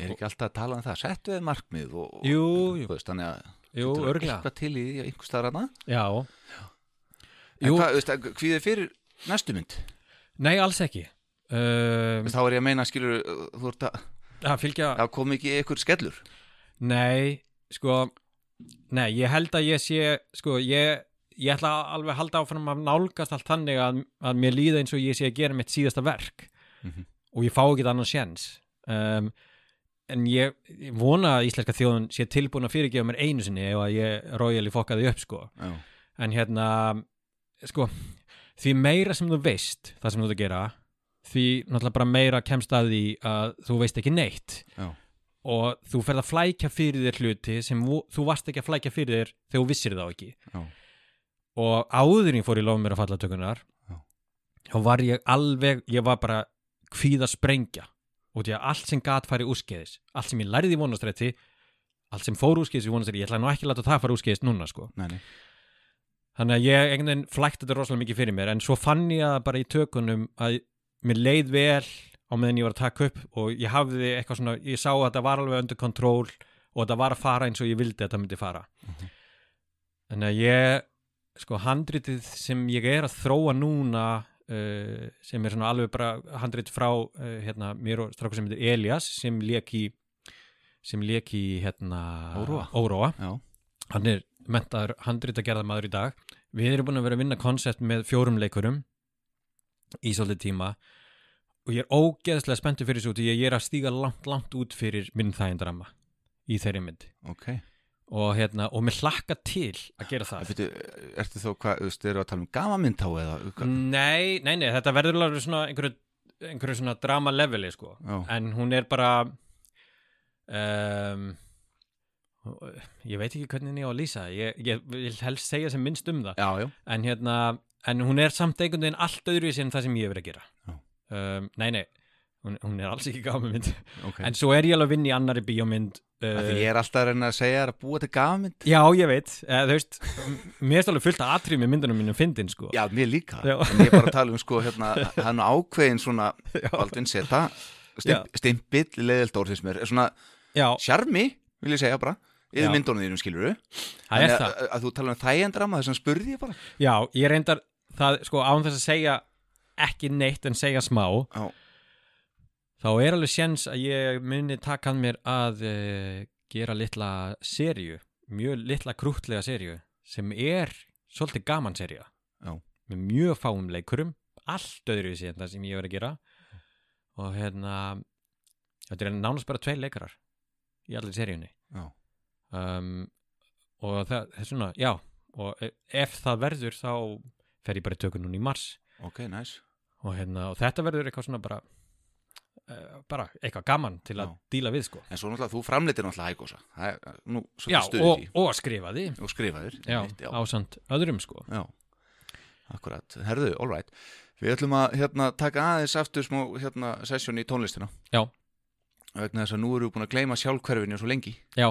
Er ekki alltaf að tala um það, settu þið markmið og, og, Jú, jú. veist, þannig að jú, getur örglega eitthvað til í því einhver staðar hana já, En hvað, veist, hví þið fyrir næstu mynd? nei alls ekki. Um, Þá er ég að meina, skilur, þú ert að það fylgja það kom ekki ykkur skellur? Nei, sko Nei, ég held að ég sé sko, ég, ég ætla alveg að halda áfram að nálgast allt þannig að, að mér líða eins og ég sé að gera mitt síðasta verk. Mhm. og ég fá ekki annað sjens um, en ég, ég vona að íslenska þjóðun sé tilbúin að fyrirgefa mér einu sinni ef að ég royally fokkaði upp sko. Já, en hérna sko, því meira sem þú veist það sem þú ert að gera því náttúrulega bara meira kemst að því að þú veist ekki neitt. Já, og þú ferð að flækja fyrir þér hluti sem þú varst ekki að flækja fyrir þér þegar þú vissir þá ekki. Já, og áður ég fór í lofum mér að falla tökunar þá var ég alveg ég var bara kvíða sprengja. Og því að allt sem gat farið úrskeiðis allt sem ég lærði í vonastrætti allt sem fór úrskeiðis í vonastrætti ég ætla nú ekki að láta það fara úrskeiðis núna sko. Nei, nei. Þannig að ég einhvern veginn flækti þetta rosalega mikið fyrir mér en svo fann ég að bara í tökunum að mér leið vel á meðan ég var að taka upp og ég hafði eitthvað svona, ég sá að þetta var alveg undir kontról og þetta var að fara eins og ég vildi að þetta myndi fara. Þannig að ég sko handritið sem ég er að þróa núna uh, sem er svona alveg bara handrit frá uh, hérna, mér og strákur sem heitir Elias sem lék í sem lék í hérna Óróa. Óróa. Hann er mentaður handritagerðamaður í dag. Við erum búin að vera að vinna koncept með fjórum leikurum í svolítið tíma og ég er ógeðslega spenntur fyrir þessu út ég er að stíga langt, langt út fyrir minn þægindarama í þeirri mynd. Ok. Og hérna, og mér hlakka til að gera það. Ertu, ertu þó hvað, þú eru að tala um gamamynd þá eða? Nei, nei, nei, þetta verður alveg svona einhverju, einhverju svona drama leveli sko, Já. en hún er bara um, ég veit ekki hvernig ég á að lýsa ég, ég vil helst segja sem minnst um það. Já, já, en hérna, en hún er samt einhvern veginn allt öðruvísi en það sem ég hef verið að gera. Já. Um, Nei, nei hún, hún er alls ekki gaman mynd ok. En svo er ég alveg að vinna í annari bíómynd uh, ég er alltaf að reyna að segja að búa til gamamynd Já, ég veit, uh, þú veist mér er alveg fullt að atrið með myndunum mínum fyndin sko. Já, mér líka, Já. en ég er bara að tala um sko, hérna, hann ákveðin svona Baldvin seta, stimpill leðilt orð mér, er svona sjarmi, vil ég segja bara yfir myndunum þínum skilur það er það. að, að þú tala um þægendrama, þess að spurði ég bara. Já, ég reyndar það, sko, án þess að segja ekki neitt en segja smá Já, þá er alveg séns að ég muni taka hann mér að uh, gera litla serju, mjög litla krútlega serju sem er svolítið gaman Já. með mjög fáum leikurum allt öðru sem ég verið að gera. Og hérna þetta er nánast bara tveir leikarar í allir seríunni. Um, og það, er svona, já og e- ef það verður þá fer ég bara í tökun núna í mars ok, næs og, hérna, og þetta verður eitthvað svona bara uh, bara eitthvað gaman til að Já. díla við sko. En svo náttúrulega, þú framleitir náttúrulega hægósa. Það er nú já, svolítið stuðið og, því. og skrifaði og skrifaðir já, já. ásand öðrum sko. Já, akkurat, herðu, all right. Við ætlum að hérna, taka aðeins aftur smá hérna, sesjón í tónlistina. Já. Vegna þess að nú erum við búin að gleyma sjálfhverfinu svo lengi. Já,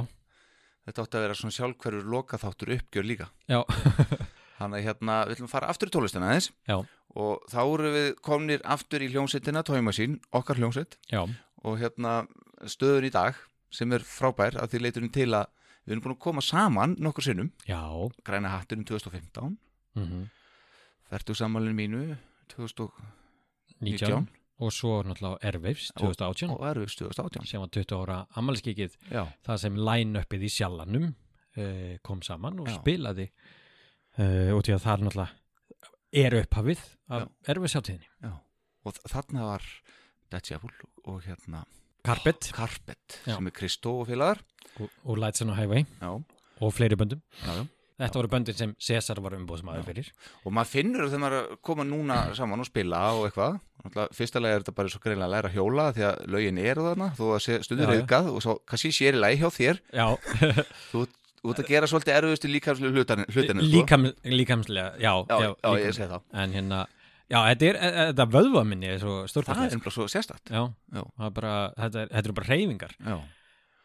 Þetta átti að vera svona sjálfhverfur lokaþáttur uppgjör líka. Já, Þannig hérna, við ætlum að fara aftur í tónlistina aðeins. Já. Og þá erum við komnir aftur í hljómsveitina, tóimasín, okkar hljómsveit. Já, Og hérna stöðun í dag sem er frábær að því leitunum til að við erum búin að koma saman nokkur sinnum. Já. Græna hattinum 2015 mm Fertu samanlinn mínu 2019 19 og svo náttúrulega Airwaves 2018 og Erfis 2018 sem var 20 ára ammælskikið Já, það sem line-upið í sjallanum uh, kom saman og spilaði uh, og því að það er náttúrulega er upphafið af já. Og þarna var Devil og hérna Carpet. Carpet Já. sem er Kristó og félagar og, og Lights on a Highway. Já, og fleiri böndum. Já, já. Þetta voru böndin sem Cesar var umbóðsmaður fyrir. Og maður finnur þegar maður að koma núna saman og spila og eitthvað. Lagi er þetta bara svo greinlega að læra að hjóla því að lögin eru þarna sé stundur auðgað og svo kannski sér í lagi hjá þér. Þú þú ert að gera svolítið erfiðustu líkamslu hlutinu sko. líkam, líkamslega Já, Já, já, ég líkamslega. segi það. En hérna, já, þetta er e- þetta vöðva minni er svo Það er ennblá svo sérstakt. Já, Já. er bara, þetta, er, þetta eru bara reyfingar Já,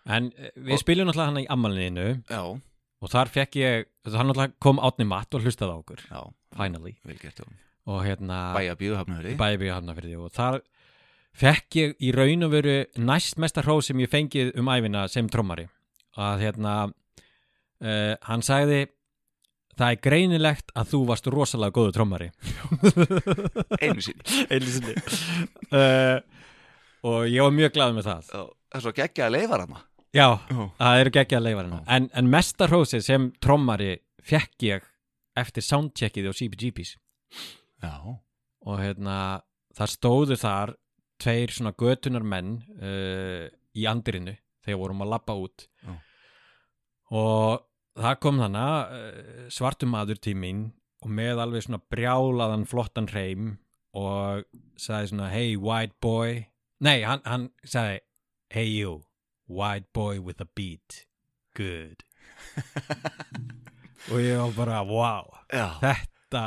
En eh, við Og- spilum náttúrulega hann í ammaliðinu já, og þar fekk ég, hann náttúrulega kom átni matt og hlustaði á okkur, já. Finally. Vel gert, já. Og hérna Bæja hafna fyrir því og þar fekk ég í raun og veru næst mesta hrós sem ég fengið um æfina sem trommari. Að hérna uh, hann sagði það er greinilegt að þú varst rosalega góðu trommari. Einu sinni. Einu sinni. Uh, og ég var mjög glað með það. Það er svo geggja að leifa hana já, Já, það eru geggja að leifa hérna en, en mesta hrósið sem trommari fekk ég eftir soundcheckið á CBGB's já, og hérna það stóðu þar tveir svona götunar menn uh, í andirinu þegar vorum að labba út. Já. Og það kom þannig uh, svartum maður til mín og með alveg svona brjálaðan flottan hreim og sagði svona hey white boy nei hann, hann sagði hey you white boy with a beat good og ég var bara wow já. þetta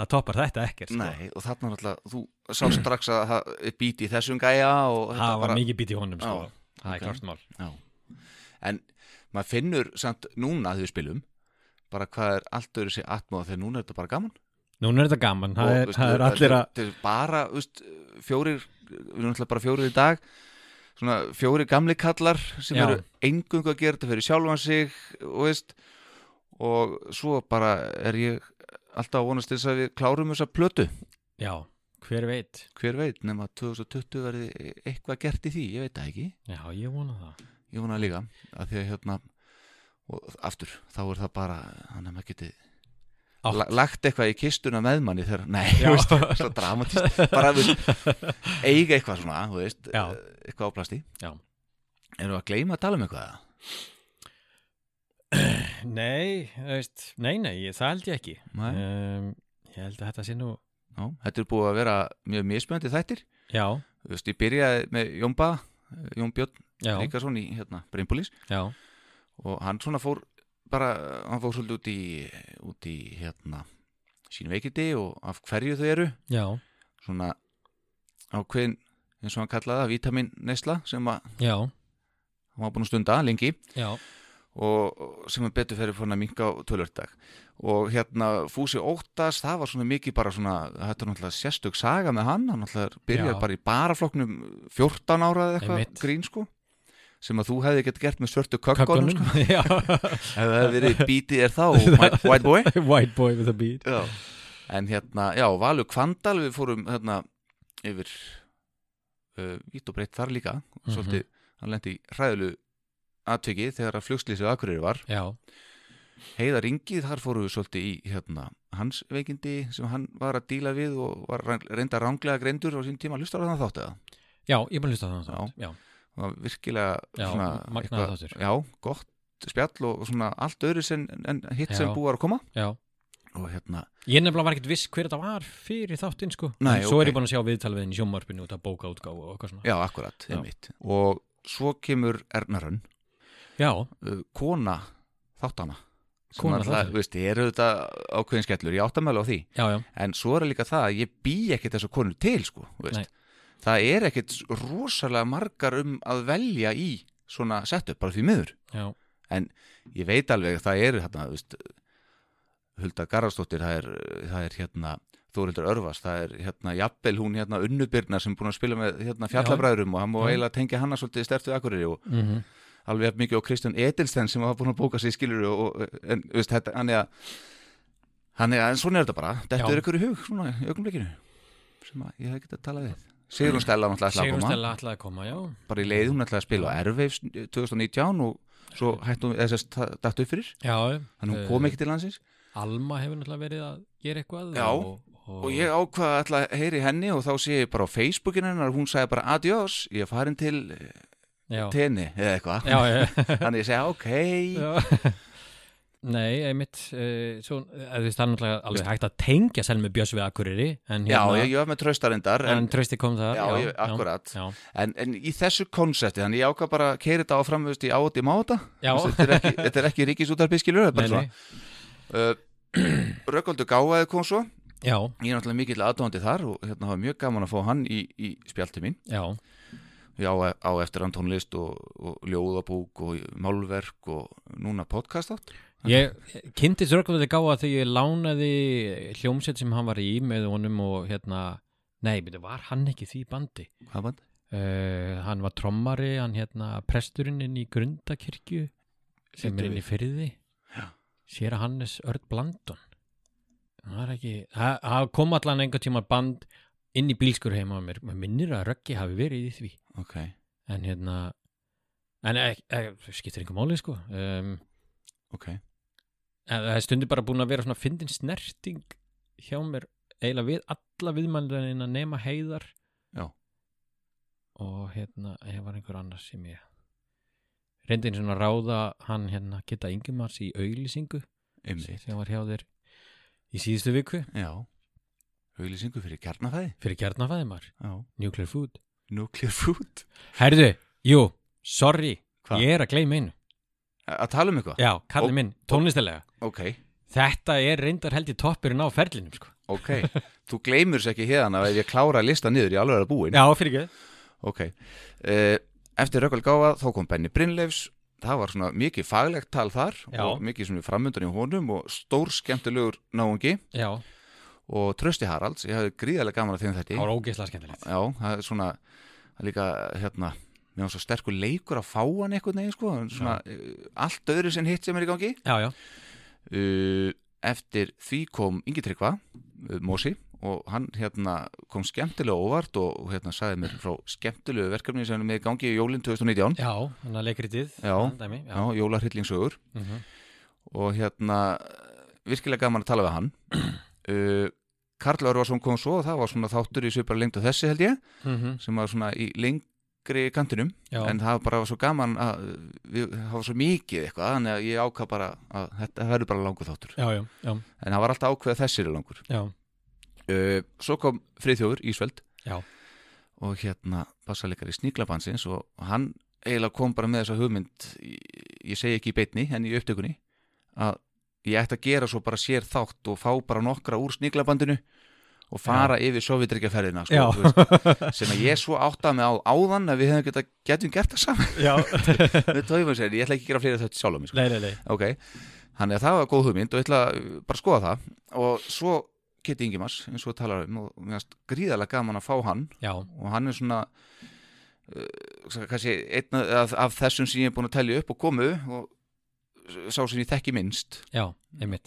það toppar þetta ekkert sko. Nei, og þarna náttúrulega Þú sá strax að það er bíti í þessum gæja það var bara- mikið bít í honum sko. Það ok. er klart mál Já. En maður finnur samt núna þegar við spilum bara hvað er allt öðru sér atmóða þegar núna er þetta bara gaman. Núna er þetta gaman, það er, veistu, það er allir að þetta er bara veist, fjórir við erum alltaf bara fjórir í dag svona fjórir gamli kallar sem Já. eru engungu að gera þetta fyrir sjálfan sig og veist og svo bara er ég alltaf að vonast þess að við klárum þessa plötu. Já, hver veit? Hver veit, nema 2020 verði eitthvað gert í því, ég veit það ekki. Já, ég vona það ég vona líka, að því að hérna og aftur, þá er það bara hann að maður geti Átt. la, lagt eitthvað í kistuna með manni þegar, nei, veist, svo dramatist bara, veist, eiga eitthvað svona þú veist, Já. eh, eitthvað á plasti. Já. erum við að gleyma að tala um eitthvað Nei, þú veist, nei, nei, það held ég ekki. Um, Ég held að þetta sé nú Já, þetta er búið að vera mjög mismöndi þættir. Já, þú veist, ég byrjaði með Jónba Jón Björn Ríkarsson í hérna, já. Og hann svona fór bara, hann fór svolítið út í út í hérna sín veikindi og af hverju þau eru. Já, svona ákveðin eins og hann kallaði það, vítamin neysla sem að já, hann var búin að stunda lengi. Já. Og sem er betur fyrir fann að minka á tölvördag og hérna Fúsi Óttast það var svona mikið bara svona þetta er náttúrulega sérstök saga með hann. Hann náttúrulega byrjar Já. bara í barafloknum 14 ára eða eitthvað grín sko sem að þú hefði gett gert með svörtu kökkunum sko. Já, ef það hefði verið bítið er þá white, boy? White boy with a beat. Já. en hérna, já, Valur Kvandal við fórum hérna yfir uh, vitt og breytt þar líka. Mhm. svolítið, hann lendi í hræðulu atviki þegar að flugslýsið Akureyri var. Já, Heiðar Ingi, þar fórum við svolítið í hérna, hans veikindi sem hann var að díla við og var reyn- reynda ránglega greindur á sín tíma. Hlustar þann þátt eða? Já, ég er búin að hlusta á það Já. Já, það var virkilega Já, svona magnaður þáttur. já, gott spjall og svona allt öðru sem, en hitt sem Já. búið að koma já og hérna, Ég nefnilega var ekkert viss hver þetta var fyrir þáttinn sko Nei, En Svo ok. er ég búin að sjá viðtal við henni í sjómarpinu út af bókaútgáfu og eitthvað svona já, akkurat, Já. einmitt og svo kemur Ernarön Já, uh, kona þáttana sem alltaf, veist, eru þetta ákveðin skellur, ég áttamælu á því já, já, en svo er líka það að ég bý ekkert þessu konur til sko, veist. Nei. Það er ekkert rosalega margar um að velja í svona setup bara því miður. Já, ég veit alveg að það eru hérna, veist, Hulda Garðarsdóttir það er, það er hérna Þórildur Örvas, það er hérna jafnvel hún hérna unnubirna sem er búin að spila með hérna fjallabræðurum og hann Já. eiginlega tengja hana svolítið stertu akkurir og mm alveg jafn mikið og Kristján Edelsten sem var búin að bóka sig skilur og, og en, veist, þetta, hann er að hann er að, en svona er þetta bara. Þetta er ykkur í hug, svona, í augnumleikinu sem að ég hef getað að tala við Sigrun Stella náttúrulega ætlaði að Sigrun koma. Stella ætlaði að koma, já. Bara í leið, hún ætlaði að spila á Airwaves 2019 og svo hætti hún þess að dættu upp fyrir. Já, þannig hún eh, kom ekki til landsins. Alma hefur náttúrulega verið að gera eitthvað Já, og, og, og ég ákvað að ætla að heyri henni og þá sé ég bara á Facebookinu hennar hún sagði bara adiós, ég er farin til eh, tenni eða eitthvað. Þannig ég segi ok. Já. Nei, einmitt uh, svo, uh, þú veist, það er náttúrulega alveg hægt að tengja Selmi Björns við Akureyri en, já, hérna, ég, var með tröstarindar en, en, trösti kom það já, ég, akkurat. já, En, en í þessu konsepti, þannig ég ákvað bara að keira þetta áfram veist, í áti máta Já. þetta er ekki, ekki ríkisútarpi skilur þetta er bara svona. uh, Rökkóldu Gáaði kom svo. Já, ég er náttúrulega mikill aðdóðandi þar og hérna hafa mjög gaman að fá hann í, í spjalti mín. Já, ég á, á eftir hann tónlist og, og ljóðabúk og málverk og núna podcast átt Ég kynntist röglega gáða þegar ég lánaði hljómsett sem hann var í með honum og hérna, nei, beti, var hann ekki því bandi? Hvað band? Uh, hann var trommari, hann hérna presturinn inn í Grundakirkju sem Bíddu er inn í fyrði Já. Sér Hannes Örd Blandon. Það er ekki það það kom allan einhvern tíma band inn í bílskur heima á mér, maður minnir að Röggi hafi verið í því. Ok, en hérna en ek, skiptir einhver máli sko. Um, ok. En það er stundir bara búin að vera svona fyndin snerting hjá mér eiginlega við alla viðmældanina nema heiðar. Já. og hérna ég var einhver annars sem ég reyndi eins og að ráða hann hérna geta yngumars í auglýsingu Einmitt. sem var hjá þér í síðustu viku. Já, auglýsingu fyrir kjarnafæði fyrir kjarnafæðimar, Já, Nuclear Food. Nuclear food. Herðu, jú, sorry Hvað? ég er að gleyma einu Að tala um eitthvað? Já, kallið minn, tónlistilega Ok, Þetta er reyndar held í toppurinn á ferlinum sko. ok. Þú gleymur sér ekki hérna ef ég klára að lista niður í alveg að búin Já, fyrir ekki. Ok, uh, eftir Rökkvald Gáfa þá kom Benny Brynleifs. Það var svona mikið faglegt tal þar Já. og mikið svona framundan í honum og stór skemmtilegur náungi. Já, og Trösti Haralds, ég hafði gríðarlega gaman að þeim þetta það var ógeðslega skemmtilegt. Já, það er svona líka, hérna var svo sterkur leikur að fá hann einhvern veginn sko, svona, uh, allt öðru sem hitt sem er í gangi. Já, já, uh, eftir því kom Ingi Tryggva uh, Mósi og hann hérna kom skemmtilega óvart og, hérna sagði mér frá skemmtilegu verkefni sem er með í gangi í jólinn 2019 Já, þannig að leikritið Já. það dæmi, já, jólahryllingsögur Mhm. og hérna virkilega gaman að tala við hann. Uh, Karl Örvarsson kom svo og það var svona þáttur í svipar lengt og þessi held ég Mhm. sem var svona í lengri kantinum Já, en það var bara svo gaman að við, var svo mikið eitthvað þannig að ég ákvað bara að þetta verður bara langur þáttur. Já, já, já, en það var alltaf ákveð að þessir er langur. Já, uh, svo kom Friðþjóður Ísveld. Já. og hérna bassalegari Sníklabansins og hann eiginlega kom bara með þessa hugmynd ég, ég segi ekki í beitni en í upptökunni að ég ætti að gera svo bara sér þátt og fá bara nokkra úr Sníklabandinu og fara yfir Já. sko, þú veist, sem að ég svo átta mig á áðan að við hefum geta, getum gert það saman. Með sér, ég ætla ekki að gera fleiri þetta sjálf mig sko. Nei, nei, nei. Ok, þannig að það var góð hugmynd og ég ætla bara að skoða það. Og svo Kitty Ingimars eins og talar um og mér finnst gríðarlega gaman að fá hann. Já, og hann er svona uh, kannski einn af, af þessum sem ég er búin að telja upp og komu og sá sem ég þekki minnst. Já,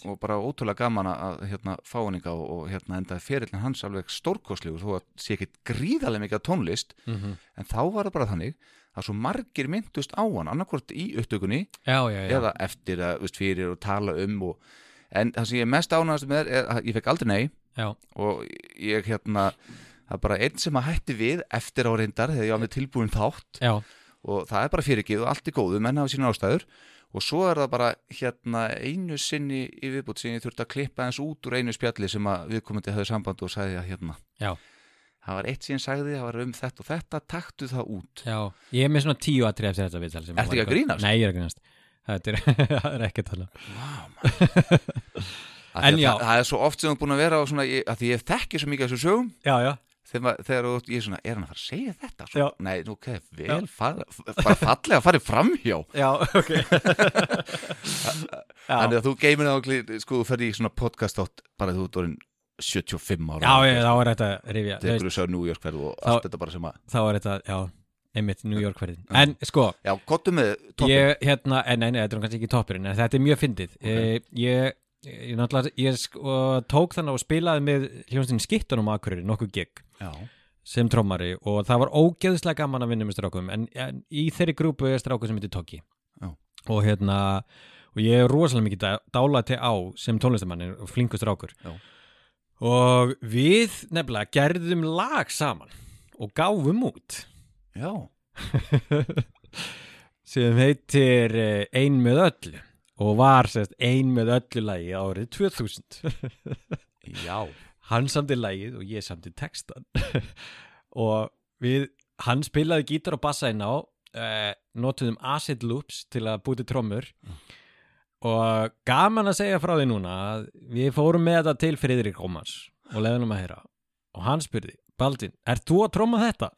og bara ótrúlega gaman að hérna, fá ykkar og, og hérna endaði ferillin hans alveg stórkostlegur þó að sé ekki gríðarlega mikið tónlist. Mm en þá var það bara þannig að svo margir myndust á hann annarkvort í upptökunni Já, já, já, eða eftir að veist, fyrir og tala um og, en það sem ég mest ánægast með er að ég fekk aldrei nei. Já, og ég hérna það er bara einn sem að hætti við eftir á reyndar þegar ég var með tilbúin þátt. Já, og það er bara fyrirgið og allt er góðu menn hafa sína ástæður og svo er það bara hérna einu sinni í viðbútt sem ég þurfti að klippa eins út úr einu spjalli sem að viðkomandi hafði samband og sagði að hérna Já. það var eitt sem ég sagði, það var um þetta og þetta taktu það út já Ég er með svona tíu atrið eftir þetta viðtal Ertu var ekki að grínast? Nei, ég er að grínast Þetta er, það er ekki að tala Af En já. það, það er svo oft sem þú er búin að vera á svona, að því ég þekki svo mikið af þessu sögum Já, já, þegar, þegar þú- ég er svona, er hann að fara að segja þetta? Svo. Nei, nú, ok, vel, fara, bara fallega að fara framhjá já, ok. Þannig að þú geymir það sko, þú ferði í svona podcast átt bara þú ert orðin 75 ára Já, ég, þá er þetta rifja Tekur þú sá New York ferð og allt þetta bara sem að Þá er þetta, já, einmitt New York verðin En sko, Já, kottu með toppin ég, hérna, en nei, nei, þetta er kannski ekki toppurinn En þetta er mjög fyndið. Okay. Ég, ég, ég sko, tók þannig og spilaði með hljónstin skittunum Akureyri, nokkuð gig Já, sem trommari og það var ógeðslega gaman að vinna með strákum en, en í þeirri grúpu er stráku sem heitir Toki Já. og hérna og ég er rosalega mikið dá- dálæti á sem tónlistamann og flinkur strákur. Já. og við nefnilega gerðum lag saman og gáfum út. Já, sem heitir eh, Ein með öllu og var sérst Ein með öllu lagi árið 2000 já. Hann samti lagið og ég samti textan og við hann spilaði gítar og bassa inn á uh, notuðum acid loops til að búti trommur. Og gaman að segja frá því núna að við fórum með þetta til Friðrik Rómans og leiðum um að heyra. Og hann spurði, Baldin, er þú að tromma þetta?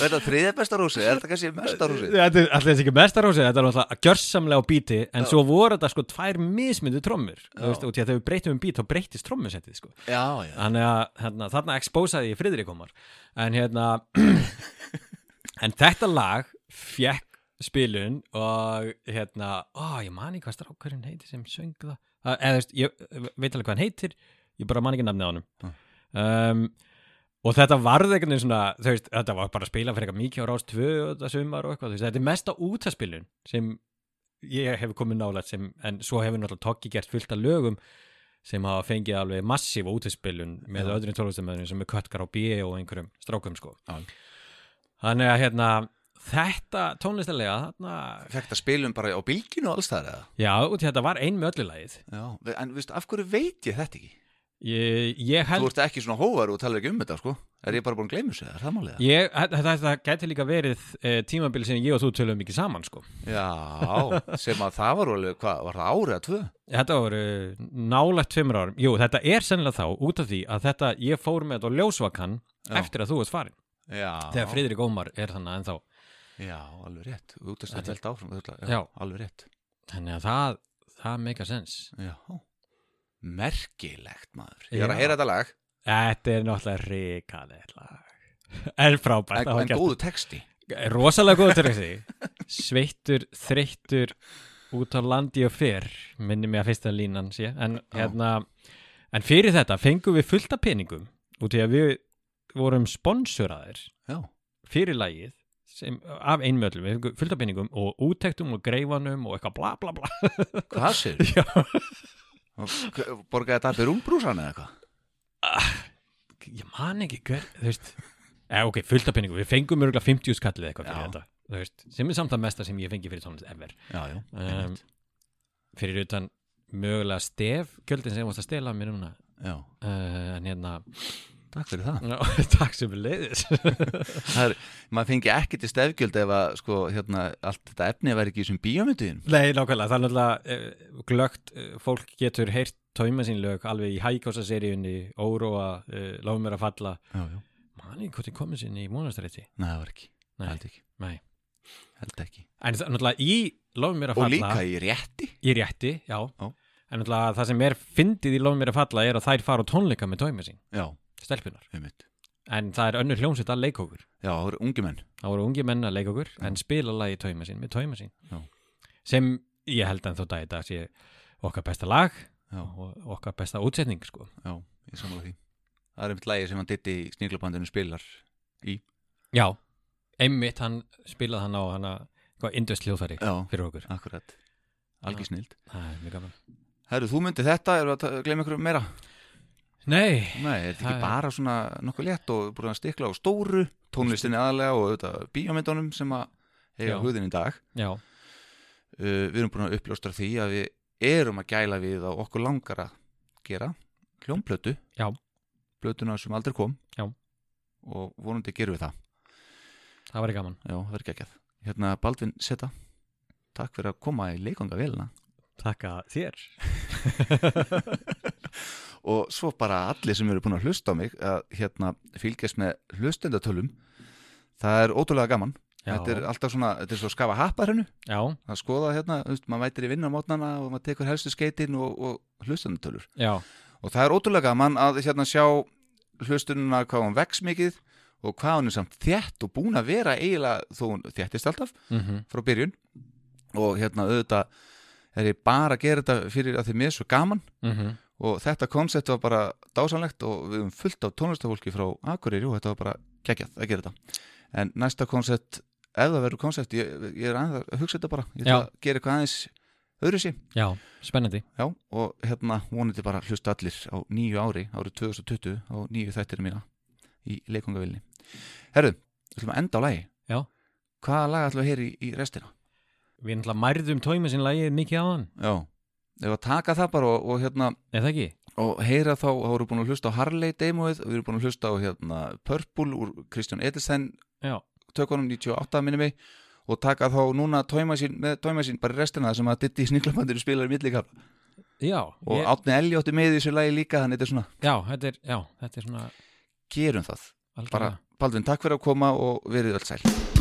Er þetta þriðja besta rúsi? Er þetta kannski mesta rúsi? þetta er alltaf ekki mestarósið, þetta er náttúrulega gjörsamlega á bíti en svo voru þetta sko tvær mismyndu trommur. Og því að þegar við breytum um bít þá breytist trommusettið sko. Já, já. Þannig að hérna, þarna expósaði ég Friðrik Ómar. En hérna en þetta lag fekk spilun og hérna, ó ég man ekki hvað strákurinn heitir sem söng það. Að- eða ég veit alveg hvað hann heitir ég bara man ekki nafnið á honum. Um, og þetta varði einhvern veginn svona þú veist, þetta var bara að spila fyrir eitthvað mikið á rást tvö og þetta sumar og eitthvað, veist, þetta er mesta útaspilun sem ég hef komið nálægt sem, en svo hefur náttúrulega Tokki gert fullt af lögum sem hafa fengið alveg massíf útaspilun með Já. öðrum tólustamöðunum sem er köttkar á B og einhverjum strákum sko Já. þannig að hérna þetta tónlistilega þarna, Fekk það spilum bara á bylginu og alls það já, í þetta var ein með öllu lagið Já, en veistu, af hverju veit ég þetta ekki? Ég, ég held Þú ert ekki svona hóvar og talar ekki um þetta, sko Er ég bara búin að gleyma þessu, er það málið? það? Ég, þetta, þetta gæti líka verið e, tímabili sem ég og þú tölum mikið saman sko. Já, sem að það var alveg, hvað, var það árið að tvö? Þetta voru nálægt tveimur árum Jú, þetta er sennilega þá út af því að þetta, ég fór með þetta á ljósvakan Já. eftir að þú varst farin Já þegar Friðrik Ómar er þannig ennþá Já, alveg rétt, út að Þetta- held áfram Þannig að það, það make a sense Já Merkilegt maður. Ég er að heyra þetta lag. Þetta er náttúrulega ríkalegt lag. En frábært En, en góðu texti. Rosalega góð til þessi Sveittur, þreyttur út á landi og fyrr minni mig að fyrsta línan sé. En, hérna, en fyrir þetta fengum við fullt af peningum út í að við vorum sponsuraðir Já, fyrir lagið sem, af einmjöldum, við fengum fullt af peningum og úttektum og greifanum og eitthvað bla bla bla. Hvað sér? Já. Borgaði þetta fyrir umbrúsan eða eitthvað? ég man ekki hver, þú veist eh, ok, fullt af peningum, við fengum örgulega 50 skallið eitthvað fyrir Já. þetta, þú veist sem er samt að mesta sem ég fengi fyrir tónlist ever Já, já, um, einmitt. fyrir utan mögulega stef gjöldin sem varst að stela mér núna já, uh, en hérna takk fyrir það. Já, takk sem við leiðis Það er, maður fengi ekki til stefgjöld ef að sko, hérna, allt þetta efni væri ekki í þessum bíómynduðin Nei, nákvæmlega, það er náttúrulega uh, glögt, uh, fólk getur heyrt tóima sín lög alveg í hækása-seríunni Óróa, uh, Lofum mér að falla. Já, já, Mani, hvort er komið sinni í mónastrætti nei, það var ekki. Nei, Held ekki, nei. Held ekki. En það, náttúrulega í Lofum mér að Og falla líka í rétti. Í rétti, já. Já. En náttúrulega það sem er fyndið í Lofum mér að falla er að þær fara á tónleika með tóima sín, Já, stelpunar einmitt. En það er önnur hljómsveit að leika okkur Já, það voru ungi menn. Það voru ungi menn að leika okkur en spila lagi tóima sín með tóima sín. Já. Sem ég held að þó dag í dag sé okkar besta lag Já, og okkar besta útsetning sko. já, ég sammála því. Það er einmitt lægi sem hann ditti í sníklabandinu spilar Já, einmitt hann spilaði hann á hvað indvest hljóðfæri Já, fyrir okkur. akkurat. Algi snild. Það er mjög gaman. Herru, þú myndi þetta, erum við að glemja ykkur meira? Nei, Nei, er þetta ekki er- bara svona nokkuð létt og búin að stikla á stóru tónlistinni aðalega og auðvitað bíómyndunum sem að Já. hugðin í dag. Já, uh, Við erum búin að uppljóstra því að við erum að gæla við og okkur langar að gera hljómplötu. Já. Plötuna sem aldrei kom. Já. Og vonandi gerum við það. Það var gaman. Já, það verður geggjað. Hérna Baldvin Seta Takk fyrir að koma í leikanga velina Takka þér og svo bara allir sem eru búin að hlusta á mig að hérna fylgjast með hlustendatölum það er ótrúlega gaman. Já, þetta er alltaf svona, þetta er svo skafa happar hennu já, að skoða hérna, þú veist, maður mætir í vinna á mótnana og maður tekur helstu skeitin og, og hlustendatölur já, og það er ótrúlega gaman að hérna sjá hlustununa hvað hún vex mikið og hvað hún er samt þétt og búin að vera eiginlega þó hún þéttist alltaf mhm, frá byrjun. Og hérna auðvitað er ég bara að gera þetta fyrir að því mér er svo gaman. Mhm og þetta koncept var bara dásanlegt og við höfum fullt af tónlistafólki frá Akureyri og þetta var bara geggjað að gera þetta. En næsta koncept, ef það verður koncept ég, ég er aðeins að hugsa þetta bara. Ég ætla að gera eitthvað aðeins öðru sí Já, spennandi. Já, og hérna vonandi bara hlusta allir á nýju ári, árið 2020 á nýju þættir mína í leikungavilni Herru, við ætlum að enda á lagi Já. Hvaða lag ætlum við að heyra í, í restina? Við náttúrulega mærðum tóima sín lagið mikið á hann. Já, ef að taka það bara og, og hérna og heyra þá, þá við búin að hlusta á Harley demoið, við erum búin að hlusta á hérna, Purple úr Kristján Edelstein tökunum 98 minni mig og taka þá núna tóimasín með tóimasín bara í restina sem að Diddy Sniklabandir spilar í millikap já og ég, Átni Eljótti með í þessu lagi líka þannig þetta er svona, Já, þetta er, já, þetta er svona gerum það. Algjörlega. bara, Baldvin, takk fyrir að koma og verið öll sæl